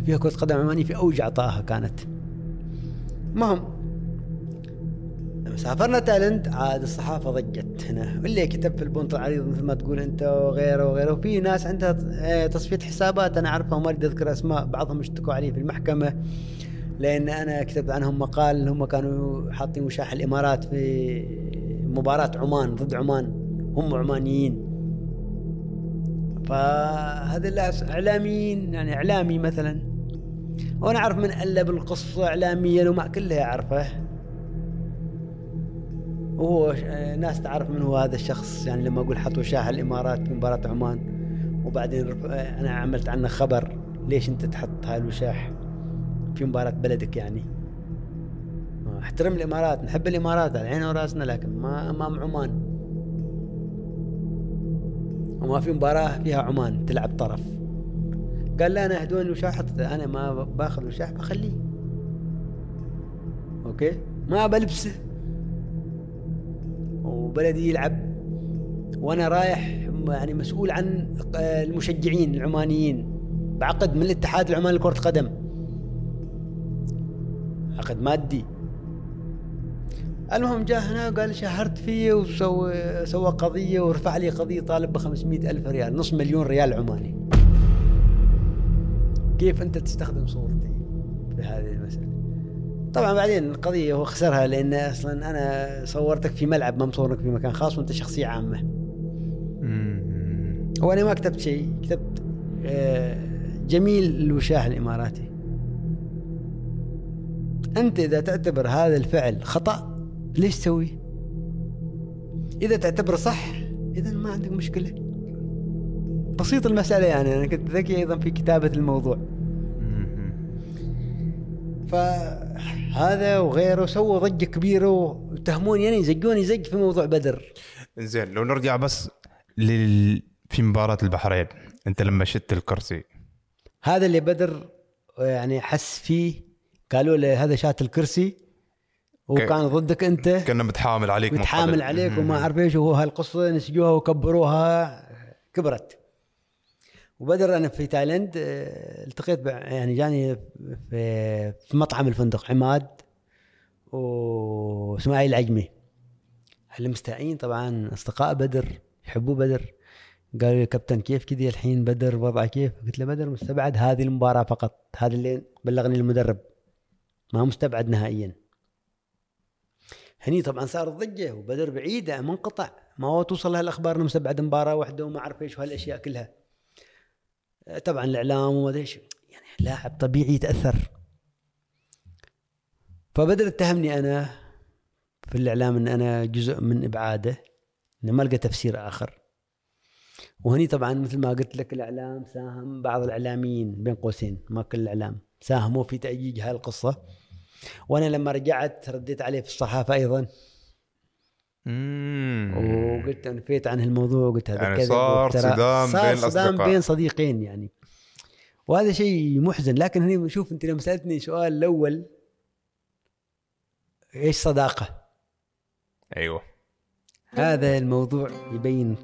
A: فيها كرة قدم عمانية في أوج عطائها كانت. المهم لما سافرنا تايلند عاد الصحافة ضجت هنا. واللي كتب في البنط العريض مثل ما تقول أنت وغيره وغيره. وفي ناس عندها آه، تصفية حسابات. أنا أعرفها وما أريد أذكر أسماء. بعضهم اشتكوا علي في المحكمة لأن أنا كتبت عنهم مقال. هم كانوا حاطين وشاح الإمارات في مباراة عمان ضد عمان. هم عمانيين. فهذا إعلاميين يعني إعلامي مثلا. وأنا أعرف من الف القصة اعلاميا وما كلها اعرفه وهو ناس تعرف من هو هذا الشخص يعني لما أقول حطوا شاح الإمارات في مباراة عمان. وبعدين أنا عملت عنه خبر ليش أنت تحط هاي الوشاح في مباراة بلدك يعني؟ أحترم الإمارات نحب الإمارات على عيننا وراسنا لكن ما امام عمان وما في مباراة فيها عمان تلعب طرف. قال لا أنا هدوني وشاح أنا ما باخذ وشاح بخليه. أوكي؟ ما بلبسه. وبلدي يلعب. وأنا رايح يعني مسؤول عن المشجعين العمانيين. بعقد من الاتحاد العماني لكرة القدم عقد مادي. المهم جاء هنا قال شهرت فيه وسوى سوى قضية ورفع لي قضية طالب ب ألف ريال نص مليون ريال عماني. كيف أنت تستخدم صورتي في هذه المسألة؟ طبعا بعدين القضية هو خسرها لأن أصلا أنا صورتك في ملعب ما مصورك في مكان خاص وأنت شخصية عامة. وأنا ما كتبت شيء كتبت آه، جميل الوشاح الإماراتي. أنت إذا تعتبر هذا الفعل خطأ ليش تسوي؟ إذا تعتبره صح إذا ما عندك مشكلة. بسيط المسألة يعني أنا كنت ذكي أيضا في كتابة الموضوع. فهذا وغيره سووا ضجة كبيرة واتهموني يعني زقوني زق في موضوع بدر.
G: زين لو نرجع بس لل... في مباراة البحرين أنت لما شدت الكرسي.
A: هذا اللي بدر يعني حس فيه قالوا له هذا شات الكرسي وكان ضدك أنت؟
G: كنا متحامل عليك
A: متحامل. عليك. وما أعرف إيش وهو هالقصة نسجوها وكبروها كبرت. وبدر أنا في تايلاند آه، التقيت يعني جاني في في مطعم الفندق عماد واسماعيل العجمي المستائين طبعا أصدقاء بدر يحبوا بدر. قالوا لي كابتن كيف كذا الحين بدر؟ وضعه كيف؟ قلت له بدر مستبعد هذه المباراة فقط هذا اللي بلغني المدرب. ما مستبعد نهائيا. هني طبعا صارت ضجة وبدر بعيدة منقطع ما هو توصل لها الاخبار انه مستبعد مباراه واحدة وما أعرف إيش وهالأشياء كلها. طبعا الإعلام وما إيش يعني لاعب طبيعي يتأثر. فبدر اتهمني أنا في الإعلام إن أنا جزء من إبعاده إنه ما لقى تفسير آخر. وهني طبعا مثل ما قلت لك الإعلام ساهم بعض الإعلاميين بين قوسين ما كل الإعلام ساهموا في تأجيج هاي القصة. وأنا لما رجعت رديت عليه في الصحافة أيضا
G: مم.
A: وقلت نفيت عن الموضوع وقلت هذا
G: يعني
A: كذب
G: صار. صدام
A: صار
G: بين
A: صدام. بين صديقين يعني وهذا شيء محزن لكن هنا شوف أنت لما سألتني سؤال الأول إيش صداقة؟
G: أيوه
A: هذا الموضوع يبين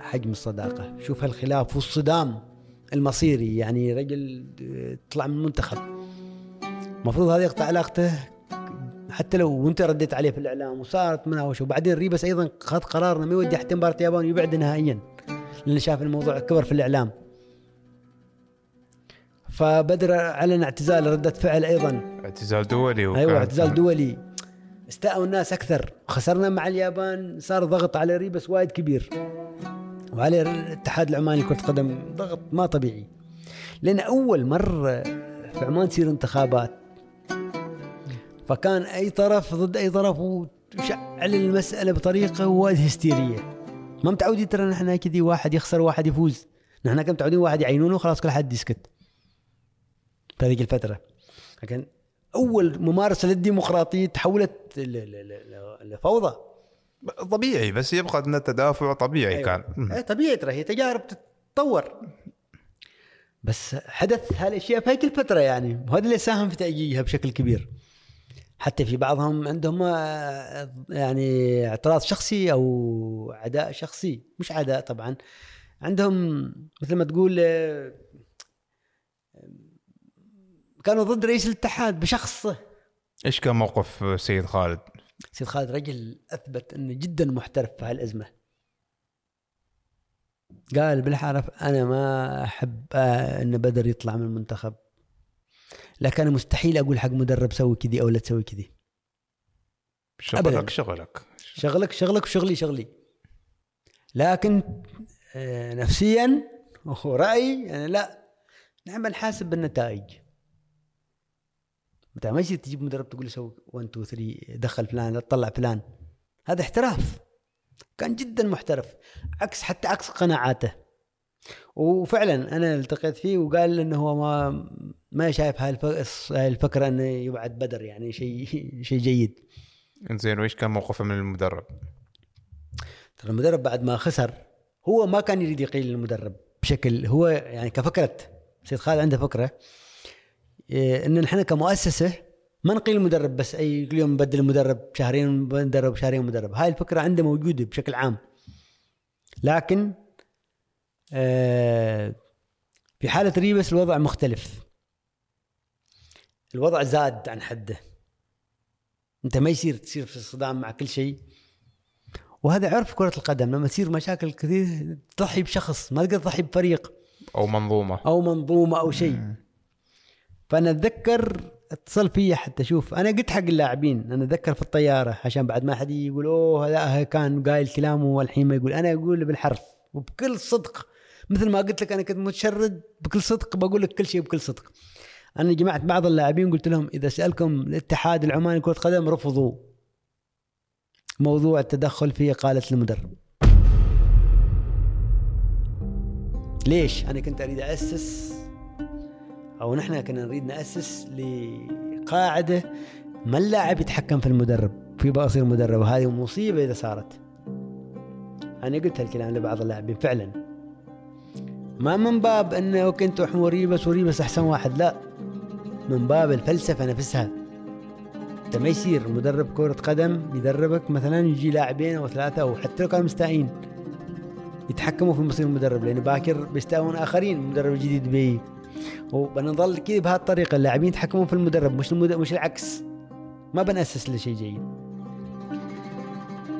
A: حجم الصداقة شوف هالخلاف والصدام المصيري يعني رجل آه، طلع من المنتخب المفروض هذا يقطع علاقته حتى لو وانت رديت عليه في الإعلام وصارت مناوشه وبعدين ريبس أيضا خذ قرار إنه ما يودي حتى مباراة اليابان ويبعد نهائيا لأنه شاف الموضوع كبر في الإعلام. فبدر اعلن اعتزال ردة فعل أيضا.
G: اعتزال دولي وكان-
A: أيوه اعتزال دولي. استاءوا الناس أكثر. خسرنا مع اليابان صار ضغط على ريبس وايد كبير. وعلى الاتحاد العماني لكرة القدم ضغط ما طبيعي. لأن أول مرة في عمان تصير انتخابات فكان أي طرف ضد أي طرف وشعل المسألة بطريقة وايد هستيرية. ما متعودين ترى نحن كذي واحد يخسر واحد يفوز. نحن كنا متعودين واحد يعينونه وخلاص كل حد يسكت. في هذيك الفترة. لكن أول ممارسة للديمقراطية تحولت لفوضى.
G: طبيعي بس يبقى إن التدافع طبيعي
A: أيوة.
G: كان.
A: إيه طبيعي ترى هي تجارب تتطور. بس حدث هالأشياء في هيك الفترة يعني وهذا اللي ساهم في تأجيجها بشكل كبير. حتى في بعضهم عندهم آه، يعني اعتراض شخصي أو عداء شخصي مش عداء طبعا. عندهم مثل ما تقول آه، كانوا ضد رئيس الاتحاد بشخصه
G: إيش كان موقف سيد خالد؟
A: سيد خالد رجل أثبت إنه جدا محترف في هالأزمة. قال بالحرف أنا ما أحب آه، إن بدر يطلع من المنتخب. لكن أنا مستحيل أقول حق مدرب سوي كذي أو لا تسوي كذي.
G: شغلك
A: أبداً.
G: شغلك.
A: شغلك شغلك وشغلي شغلي. لكن آه، نفسيا ورأيي أنا لا. نحن بنحاسب بالنتائج. متى ما يصير تجيب مدرب تقول له سوي 1 2 3 دخل فلان لا تطلع فلان. هذا احتراف. كان جدا محترف. عكس حتى عكس قناعاته. وفعلا أنا التقيت فيه وقال إنه هو ما ما شايف هاي الف- هاي الفكرة إنه يبعد بدر يعني شيء [laughs] شيء جيد.
G: زين وإيش كان موقفه من المدرب؟
A: ترى المدرب بعد ما خسر هو ما كان يريد يقيل المدرب بشكل هو يعني كفكرة سيد خالد عنده فكرة إيه، إن نحن كمؤسسة ما نقيل المدرب بس أي كل يوم نبدل المدرب شهرين مدرب شهرين مدرب هاي الفكرة عنده موجودة بشكل عام. لكن في حالة ريبس الوضع مختلف. الوضع زاد عن حده. انت ما يصير تصير في صدام مع كل شيء. وهذا عرف كرة القدم. لما تصير مشاكل كثير تضحي بشخص ما تقدر تضحي بفريق.
G: أو منظومة.
A: أو منظومة أو شيء. فأنا أتذكر اتصل فيا حتى شوف أنا قلت حق اللاعبين أنا أتذكر في الطيارة عشان بعد ما حد يقول أوه لا كان قايل كلامه والحين ما يقول. أنا أقول بالحرف. وبكل صدق مثل ما قلت لك أنا كنت متشرد بكل صدق بقول لك كل شيء بكل صدق. أنا جمعت بعض اللاعبين قلت لهم إذا سألكم الاتحاد العماني كرة قدم رفضوا. موضوع التدخل في إقالة المدرب. ليش؟ أنا كنت أريد اسس أو نحن كنا نريد نأسس لقاعدة ما اللاعب يتحكم في المدرب في بقى يصير مدرب وهذه مصيبة إذا صارت. أنا قلت هالكلام لبعض اللاعبين فعلا. ما من باب انه كنت احمر ريبس وريبس أحسن واحد لا. من باب الفلسفة نفسها. أنت ما يصير مدرب كرة قدم يدربك مثلا يجي لاعبين أو ثلاثة أو حتى لو كانوا مستائين يتحكموا في مصير المدرب لأنه باكر بيستاون آخرين المدرب الجديد بي. وبنظل كذا بهالطريقة اللاعبين يتحكموا في المدرب مش المدرب مش العكس. ما بنأسس لشيء جيد.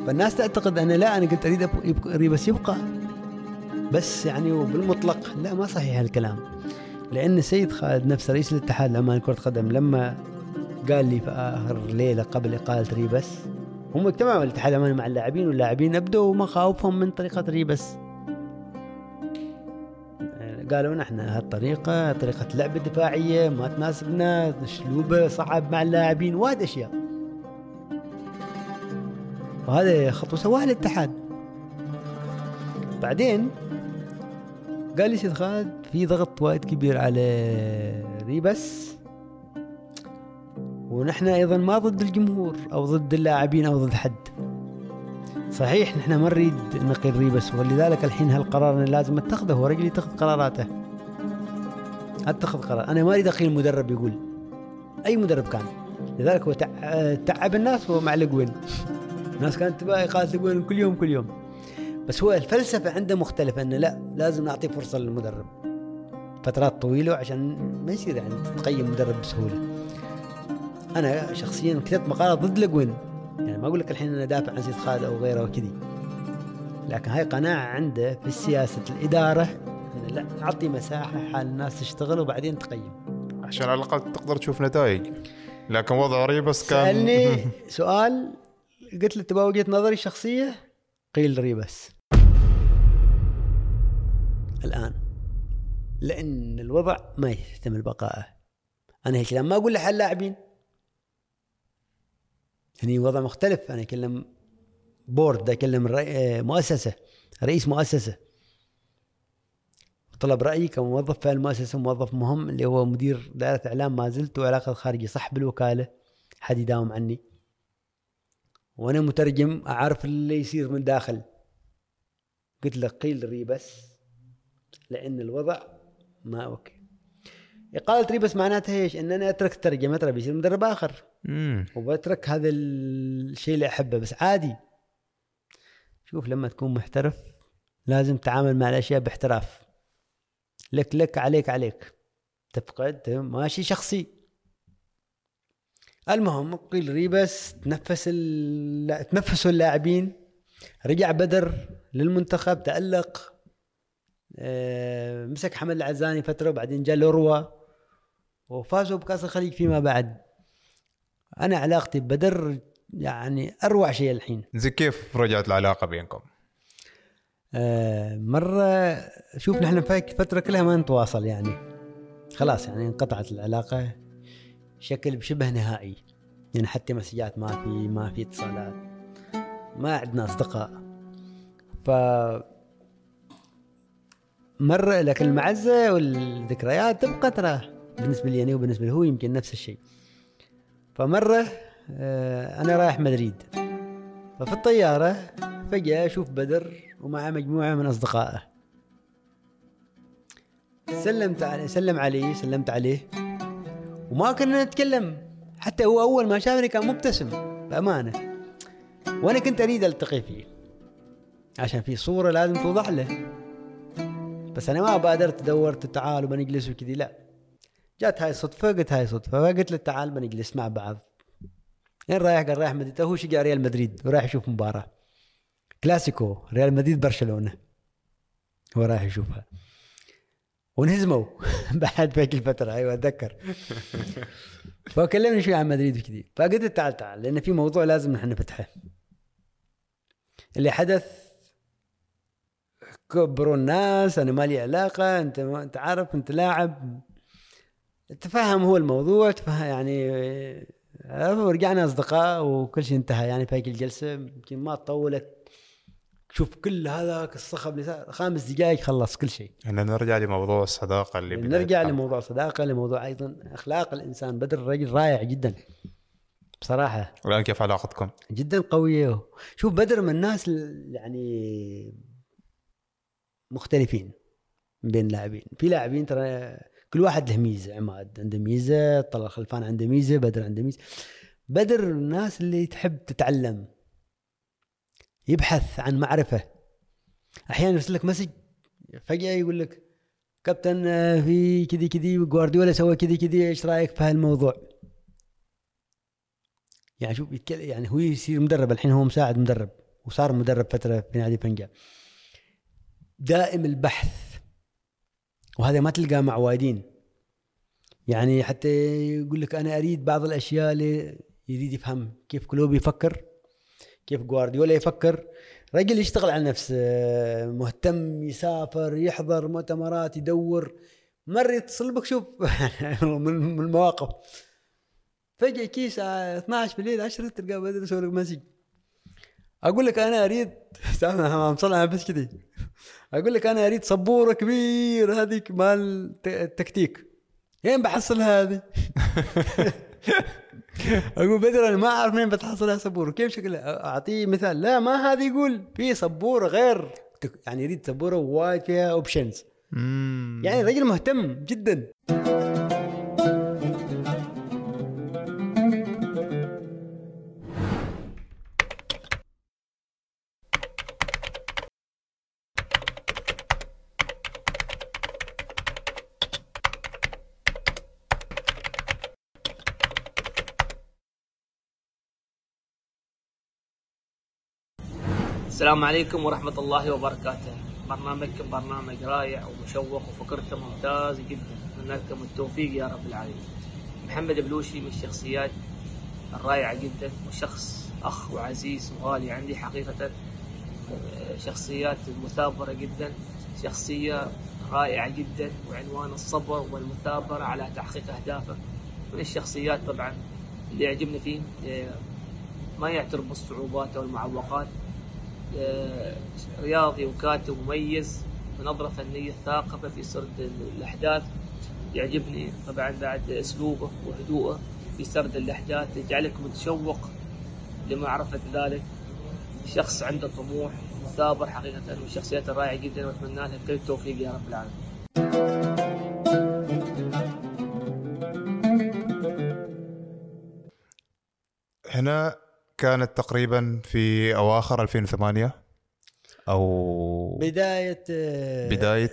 A: فالناس تعتقد أنا لا قلت أريد أبقى- يبقى ريبس يبقى. بس يعني وبالمطلق لا ما صحيح هالكلام. لأن السيد خالد نفسه رئيس الاتحاد العماني لكرة القدم لما قال لي في آخر ليلة قبل إقالة ريبس هم اجتمعوا الاتحاد العماني مع اللاعبين واللاعبين أبدوا مخاوفهم من طريقة ريبس. قالوا نحن هالطريقة طريقة لعب دفاعية ما تناسبنا اسلوبه صعب مع اللاعبين وايد أشياء. وهذا خطوة سواها الاتحاد. بعدين قال لي سيد خالد في ضغط وايد كبير على ريبس. ونحن أيضا ما ضد الجمهور أو ضد اللاعبين أو ضد حد. صحيح نحن ما نريد نقيل ريبس ولذلك الحين هالقرار أنا لازم أتخذه هو رجل يتخذ قراراته. أتخذ قرار. أنا ما أريد اقيل مدرب يقول. أي مدرب كان. لذلك هو تع- تعب الناس وهو معلق وين. الناس كانت تبغى اقاله وين؟ كل يوم كل يوم. بس هو الفلسفة عنده مختلفة إنه لا لازم نعطي فرصة للمدرب. فترات طويلة عشان ما يصير يعني تقيم مدرب بسهولة. أنا شخصيا كتبت مقالة ضد لوجوين. يعني ما أقول لك الحين أنا دافع عن سيد خالد أو غيره وكذي. لكن هاي قناعة عنده في سياسة الإدارة إنه لا أعطي مساحة حال الناس تشتغل وبعدين تقيم.
G: عشان على الأقل تقدر تشوف نتائج. لكن وضع ريبس كان
A: سألني [laughs] سؤال قلت له تبغى وجهة نظري الشخصية؟ قيل ريبس. الآن. لأن الوضع ما يحتمل بقائه أنا هالكلام ما أقول له حل لاعبين هني وضع مختلف. أنا أكلم بورد أكلم الرئي- مؤسسة رئيس مؤسسة. طلب رأيي كموظف في المؤسسه موظف مهم اللي هو مدير دائرة إعلام ما زلت وعلاقات خارجية صح بالوكاله حد يداوم عني. وأنا مترجم أعرف اللي يصير من داخل. قلت له قيل ريبس لأن الوضع ما okay. إقالة ريبس معناتها إيش؟ ان أنا أترك الترجمة ترى بيصير مدرب آخر.
G: مم.
A: وبترك هذا الشيء اللي أحبه بس عادي. شوف لما تكون محترف لازم تتعامل مع الأشياء باحتراف. لك لك عليك عليك. تفقد ماشي شخصي. المهم قيل ريبس تنفس ال... تنفسوا اللاعبين. رجع بدر للمنتخب تألق. مسك حمد العزاني فترة وبعدين جاء لوروا وفازوا بكأس الخليج فيما بعد. أنا علاقتي ببدر يعني أروع شيء الحين.
G: زي كيف رجعت العلاقة بينكم؟
A: آه مرة شوف نحن فاك فترة كلها ما نتواصل يعني. خلاص يعني انقطعت العلاقة شكل بشبه نهائي. يعني حتى مسجات ما في ما في اتصالات ما عندنا أصدقاء. ف مرة لكن المعزة والذكريات تبقى ترى بالنسبة لي أنا وبالنسبة له يمكن نفس الشيء. فمرة آه، أنا رايح مدريد. ففي الطيارة فجأة أشوف بدر ومعه مجموعة من أصدقائه. سلمت عليه سلم علي سلمت عليه. وما كنا نتكلم. حتى هو أول ما شافني كان مبتسم بأمانة. وأنا كنت أريد ألتقي فيه. عشان في صورة لازم توضح له. بس أنا ما بادرت دورت تعال بنجلس وكذي لا. جات هاي صدفة قلت هاي صدفة فقلت له تعال بنجلس مع بعض. وين رايح قال رايح مدريد هو شجع ريال مدريد ورايح يشوف مباراة. كلاسيكو ريال مدريد برشلونة. هو رايح يشوفها. وانهزموا [laughs] بعد ذيك الفترة أيوه أتذكر. فكلمني شوي عن مدريد وكذي. فقلت تعال تعال لأن في موضوع لازم نحن نفتحه. اللي حدث كبروا الناس أنا مالي علاقة أنت ما أنت عارف أنت لاعب. تفهم هو الموضوع تفهم يعني ورجعنا أصدقاء وكل شيء انتهى يعني في هيك الجلسة. يمكن ما طولت شوف كل هذاك الصخب خمس دقائق خلص كل شيء.
G: هنا نرجع لموضوع الصداقة اللي بداية
A: نرجع. لموضوع الصداقة لموضوع أيضا أخلاق الإنسان. بدر رجل رائع جدا. بصراحة.
G: الآن كيف علاقتكم؟
A: جدا قوية. شوف بدر من الناس ال- يعني مختلفين بين لاعبين. في لاعبين ترى كل واحد له ميزة عماد عنده ميزة طلال خلفان عنده ميزة بدر عنده ميزة. بدر الناس اللي تحب تتعلم يبحث عن معرفة. أحيانا يرسل لك مسج فجأة يقول لك كابتن آه، في كذي كذي جوارديولا سوى كذي كذي إيش رأيك في هالموضوع؟ يعني شوف يعني هو يصير مدرب الحين هو مساعد مدرب وصار مدرب فترة في نادي بنجاب دائم البحث. وهذا ما تلقاه مع وايدين. يعني حتى يقول لك أنا أريد بعض الأشياء اللي يريد يفهم. كيف كلوب يفكر كيف جوارديولا يفكر. رجل يشتغل على نفسه مهتم يسافر يحضر مؤتمرات يدور. مرة يتصل بك شوف [laughs] من المواقف. فجأة كيس الساعة 12 بالليل 10 تلقاه يسوي لك message. أقول لك أنا أريد [laughs] استنى مصلح بس كذي أقول لك أنا اريد سبوره كبير هذيك مال التكتيك وين بحصل هذه؟ [laughs] أقول بدر أنا ما أعرف وين بتحصلها سبوره كيف شكلها؟ أعطيه مثال لا ما هذه يقول في سبوره غير يعني يريد سبوره وايد فيها
G: options.
A: يعني رجل مهتم جدا
D: السلام عليكم ورحمة الله وبركاته. برنامجكم برنامج رائع ومشوق وفكرته ممتاز جدا. أتمنى لكم التوفيق يا رب العالمين. محمد بلوشي من الشخصيات الرائعة جدا وشخص أخ وعزيز وغالي عندي حقيقة. شخصيات مثابرة جدا شخصية رائعة جدا وعنوان الصبر والمثابرة على تحقيق أهدافه. من الشخصيات طبعا اللي يعجبني فيه ما يعترف بالصعوبات والمعوقات رياضي وكاتب مميز بنظرة فنية ثاقبة في سرد الأحداث. يعجبني طبعا بعد أسلوبه وهدوءه في سرد الأحداث. يجعلك متشوق لمعرفة ذلك. شخص عنده طموح مثابر حقيقة من الشخصيات الرائعة جدا وأتمنى لها كل التوفيق يا رب العالمين.
G: هنا كانت تقريبا في أواخر 2008 أو
A: بداية آه،
G: بداية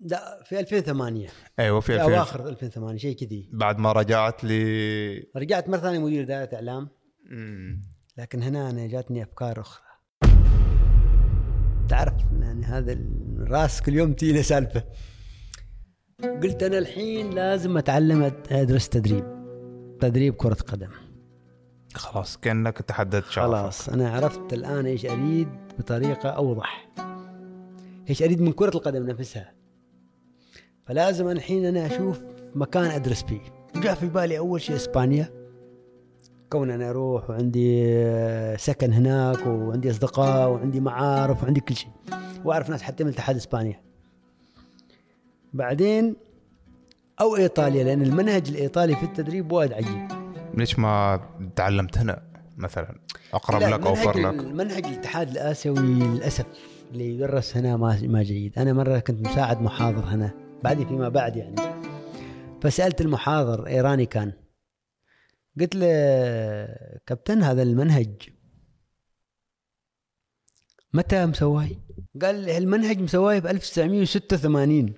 A: لا في 2008
G: أيوه في
A: في
G: 2000
A: أواخر 2008 شيء كذي.
G: بعد ما رجعت ل
A: رجعت مرة ثانية مدير إدارة إعلام.
G: مم.
A: لكن هنا أنا جاتني أفكار أخرى. تعرف يعني هذا الراس كل يوم تيله سالفة. قلت أنا الحين لازم أتعلم أد- أدرس تدريب. تدريب كرة قدم.
G: خلاص كأنك تحددت شغفك.
A: خلاص أنا عرفت الآن إيش أريد بطريقة أوضح. إيش أريد من كرة القدم نفسها. فلازم الحين أنا أشوف مكان أدرس فيه. جاء في بالي أول شيء إسبانيا. كون أنا أروح وعندي سكن هناك وعندي أصدقاء وعندي معارف وعندي كل شيء. وأعرف ناس حتى من اتحاد إسبانيا. بعدين أو إيطاليا لأن المنهج الإيطالي في التدريب وايد عجيب.
G: ليش ما تعلمت هنا مثلا؟
A: أقرب
G: لك أوفر
A: منهج
G: لك؟
A: المنهج الاتحاد الآسيوي للأسف اللي يدرس هنا ما ما جيد. أنا مرة كنت مساعد محاضر هنا بعدين فيما بعد يعني. فسألت المحاضر إيراني كان. قلت له كابتن هذا المنهج متى مسواه؟ قال لي المنهج مسواه في 1986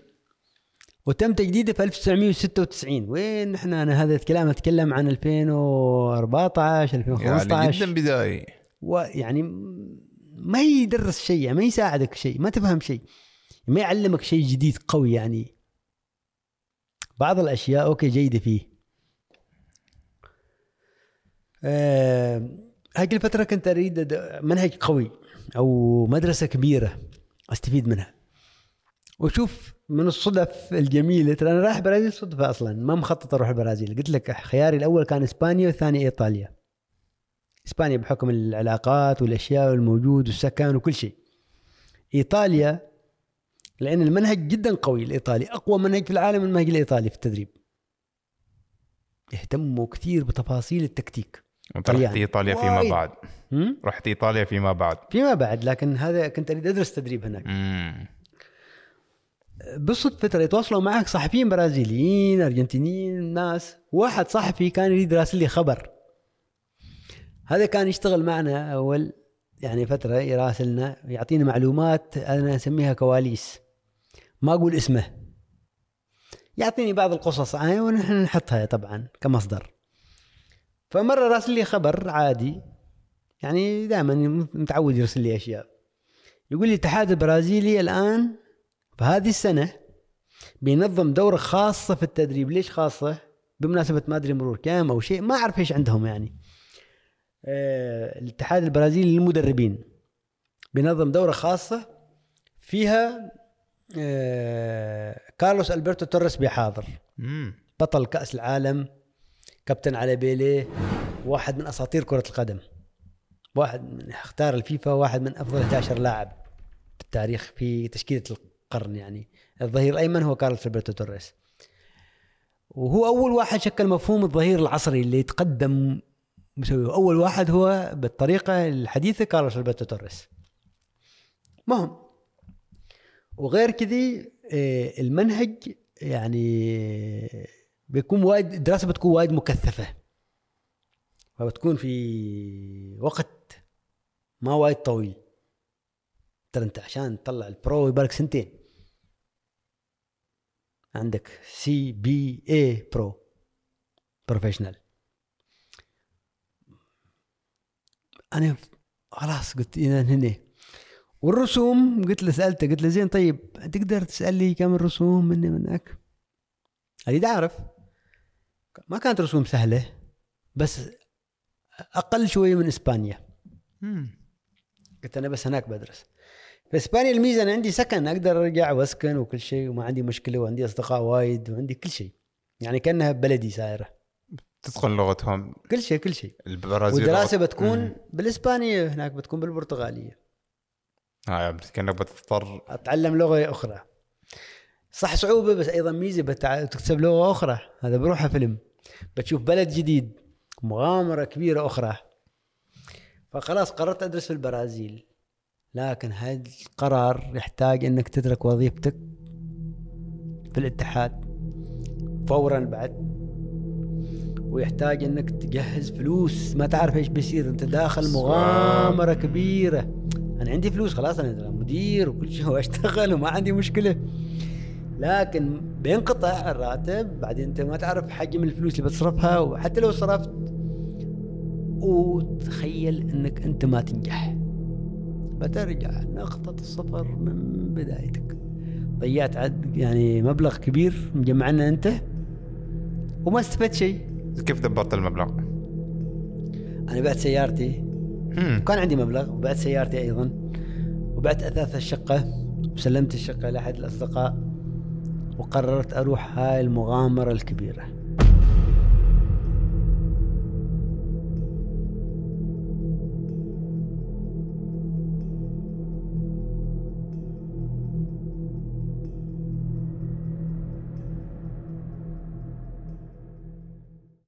A: وتم تجديده في 1996 وين إحنا أنا هذا الكلام أتكلم عن 2014 2015
G: يعني جدا بدائي.
A: ويعني ما يدرس شيء يعني ما يساعدك شيء ما تفهم شيء ما يعلمك شيء جديد قوي يعني. بعض الأشياء أوكي جيدة فيه. هذه الفترة كنت أريد منهج قوي أو مدرسة كبيرة أستفيد منها. وشوف من الصدف الجميله ترى أنا رايح برازيل صدفة أصلا. ما مخطط أروح البرازيل قلت لك خياري الأول كان إسبانيا والثاني إيطاليا. إسبانيا بحكم العلاقات والأشياء والموجود والسكن وكل شيء. إيطاليا لأن المنهج جدا قوي الايطالي أقوى منهج في العالم المنهج الإيطالي في التدريب. يهتموا كثير بتفاصيل التكتيك.
G: أنت رحت. إيطاليا فيما. بعد؟ رحت إيطاليا فيما بعد.
A: فيما بعد لكن هذا كنت أريد أدرس تدريب هناك.
G: مم.
A: بالصدفة ترى يتواصلوا معك صحفيين برازيليين أرجنتينيين ناس. واحد صحفي كان يريد يراسل لي خبر. هذا كان يشتغل معنا أول يعني فترة يراسلنا يعطينا معلومات أنا أسميها كواليس. ما أقول اسمه. يعطيني بعض القصص. عنه ونحن نحطها طبعا كمصدر. فمرة راسل لي خبر عادي. يعني دائما متعود يرسل لي أشياء. يقول لي الاتحاد البرازيلي الآن فهذه السنة بينظم دورة خاصة في التدريب. ليش خاصة؟ بمناسبة ما أدري مرور كام أو شيء ما أعرف إيش عندهم يعني. آه الاتحاد البرازيلي للمدربين بينظم دورة خاصة فيها آه كارلوس ألبرتو توريس بيحاضر. بطل كأس العالم كابتن على بيليه واحد من أساطير كرة القدم. واحد من اختار الفيفا واحد من أفضل 11 لاعب في التاريخ في تشكيلة القرن يعني. الظهير الأيمن هو كارلوس البرتو توريس. وهو أول واحد شكل مفهوم الظهير العصري اللي يتقدم مسويه. أول واحد هو بالطريقة الحديثة كارلوس البرتو توريس. مهم. وغير كذي آه، المنهج يعني بيكون وايد الدراسة بتكون وايد مكثفة. فبتكون في وقت ما وايد طويل. ترى أنت عشان تطلع ال Pro يبالك سنتين. عندك C B A Pro professional أنا خلاص قلت أنا هنا والرسوم قلت له سألته قلت له زين طيب تقدر تسأل لي كم الرسوم مني منك؟ اريد اعرف ما كانت رسوم سهلة بس أقل شوية من
G: إسبانيا.
A: قلت أنا بس هناك بدرس في إسبانيا الميزة أنا عندي سكن أقدر أرجع وأسكن وكل شيء وما عندي مشكلة وعندي أصدقاء وايد وعندي كل شيء. يعني كأنها بلدي سايرة.
G: تتقن لغتهم.
A: كل شيء كل شيء.
G: البرازيل
A: والدراسة
G: لغة-
A: بتكون
G: مم.
A: بالإسبانية هناك بتكون بالبرتغالية.
G: هاي كأنك بتضطر.
A: أتعلم لغة أخرى. صح صعوبة بس أيضا ميزة بتع... تكتسب لغة أخرى. هذا بروحها فيلم بتشوف بلد جديد مغامرة كبيرة أخرى. فخلاص قررت أدرس في البرازيل. لكن هذا القرار يحتاج إنك تترك وظيفتك في الاتحاد فورا بعد؟ ويحتاج إنك تجهز فلوس. ما تعرف إيش بيصير. أنت داخل مغامرة كبيرة. أنا عندي فلوس خلاص أنا مدير وكل شيء [laughs] وأشتغل وما عندي مشكلة. لكن بينقطع الراتب بعدين أنت ما تعرف حجم الفلوس اللي بتصرفها وحتى لو صرفت وتخيل إنك أنت ما تنجح. بترجع نقطة الصفر من بدايتك. ضيعت عد يعني مبلغ كبير مجمعنا انت وما استفدت شيء.
G: كيف دبرت المبلغ؟
A: أنا بعت سيارتي. وكان عندي مبلغ وبعت سيارتي أيضا. وبعت أثاث الشقة وسلمت الشقة لأحد الأصدقاء وقررت أروح هاي المغامرة الكبيرة.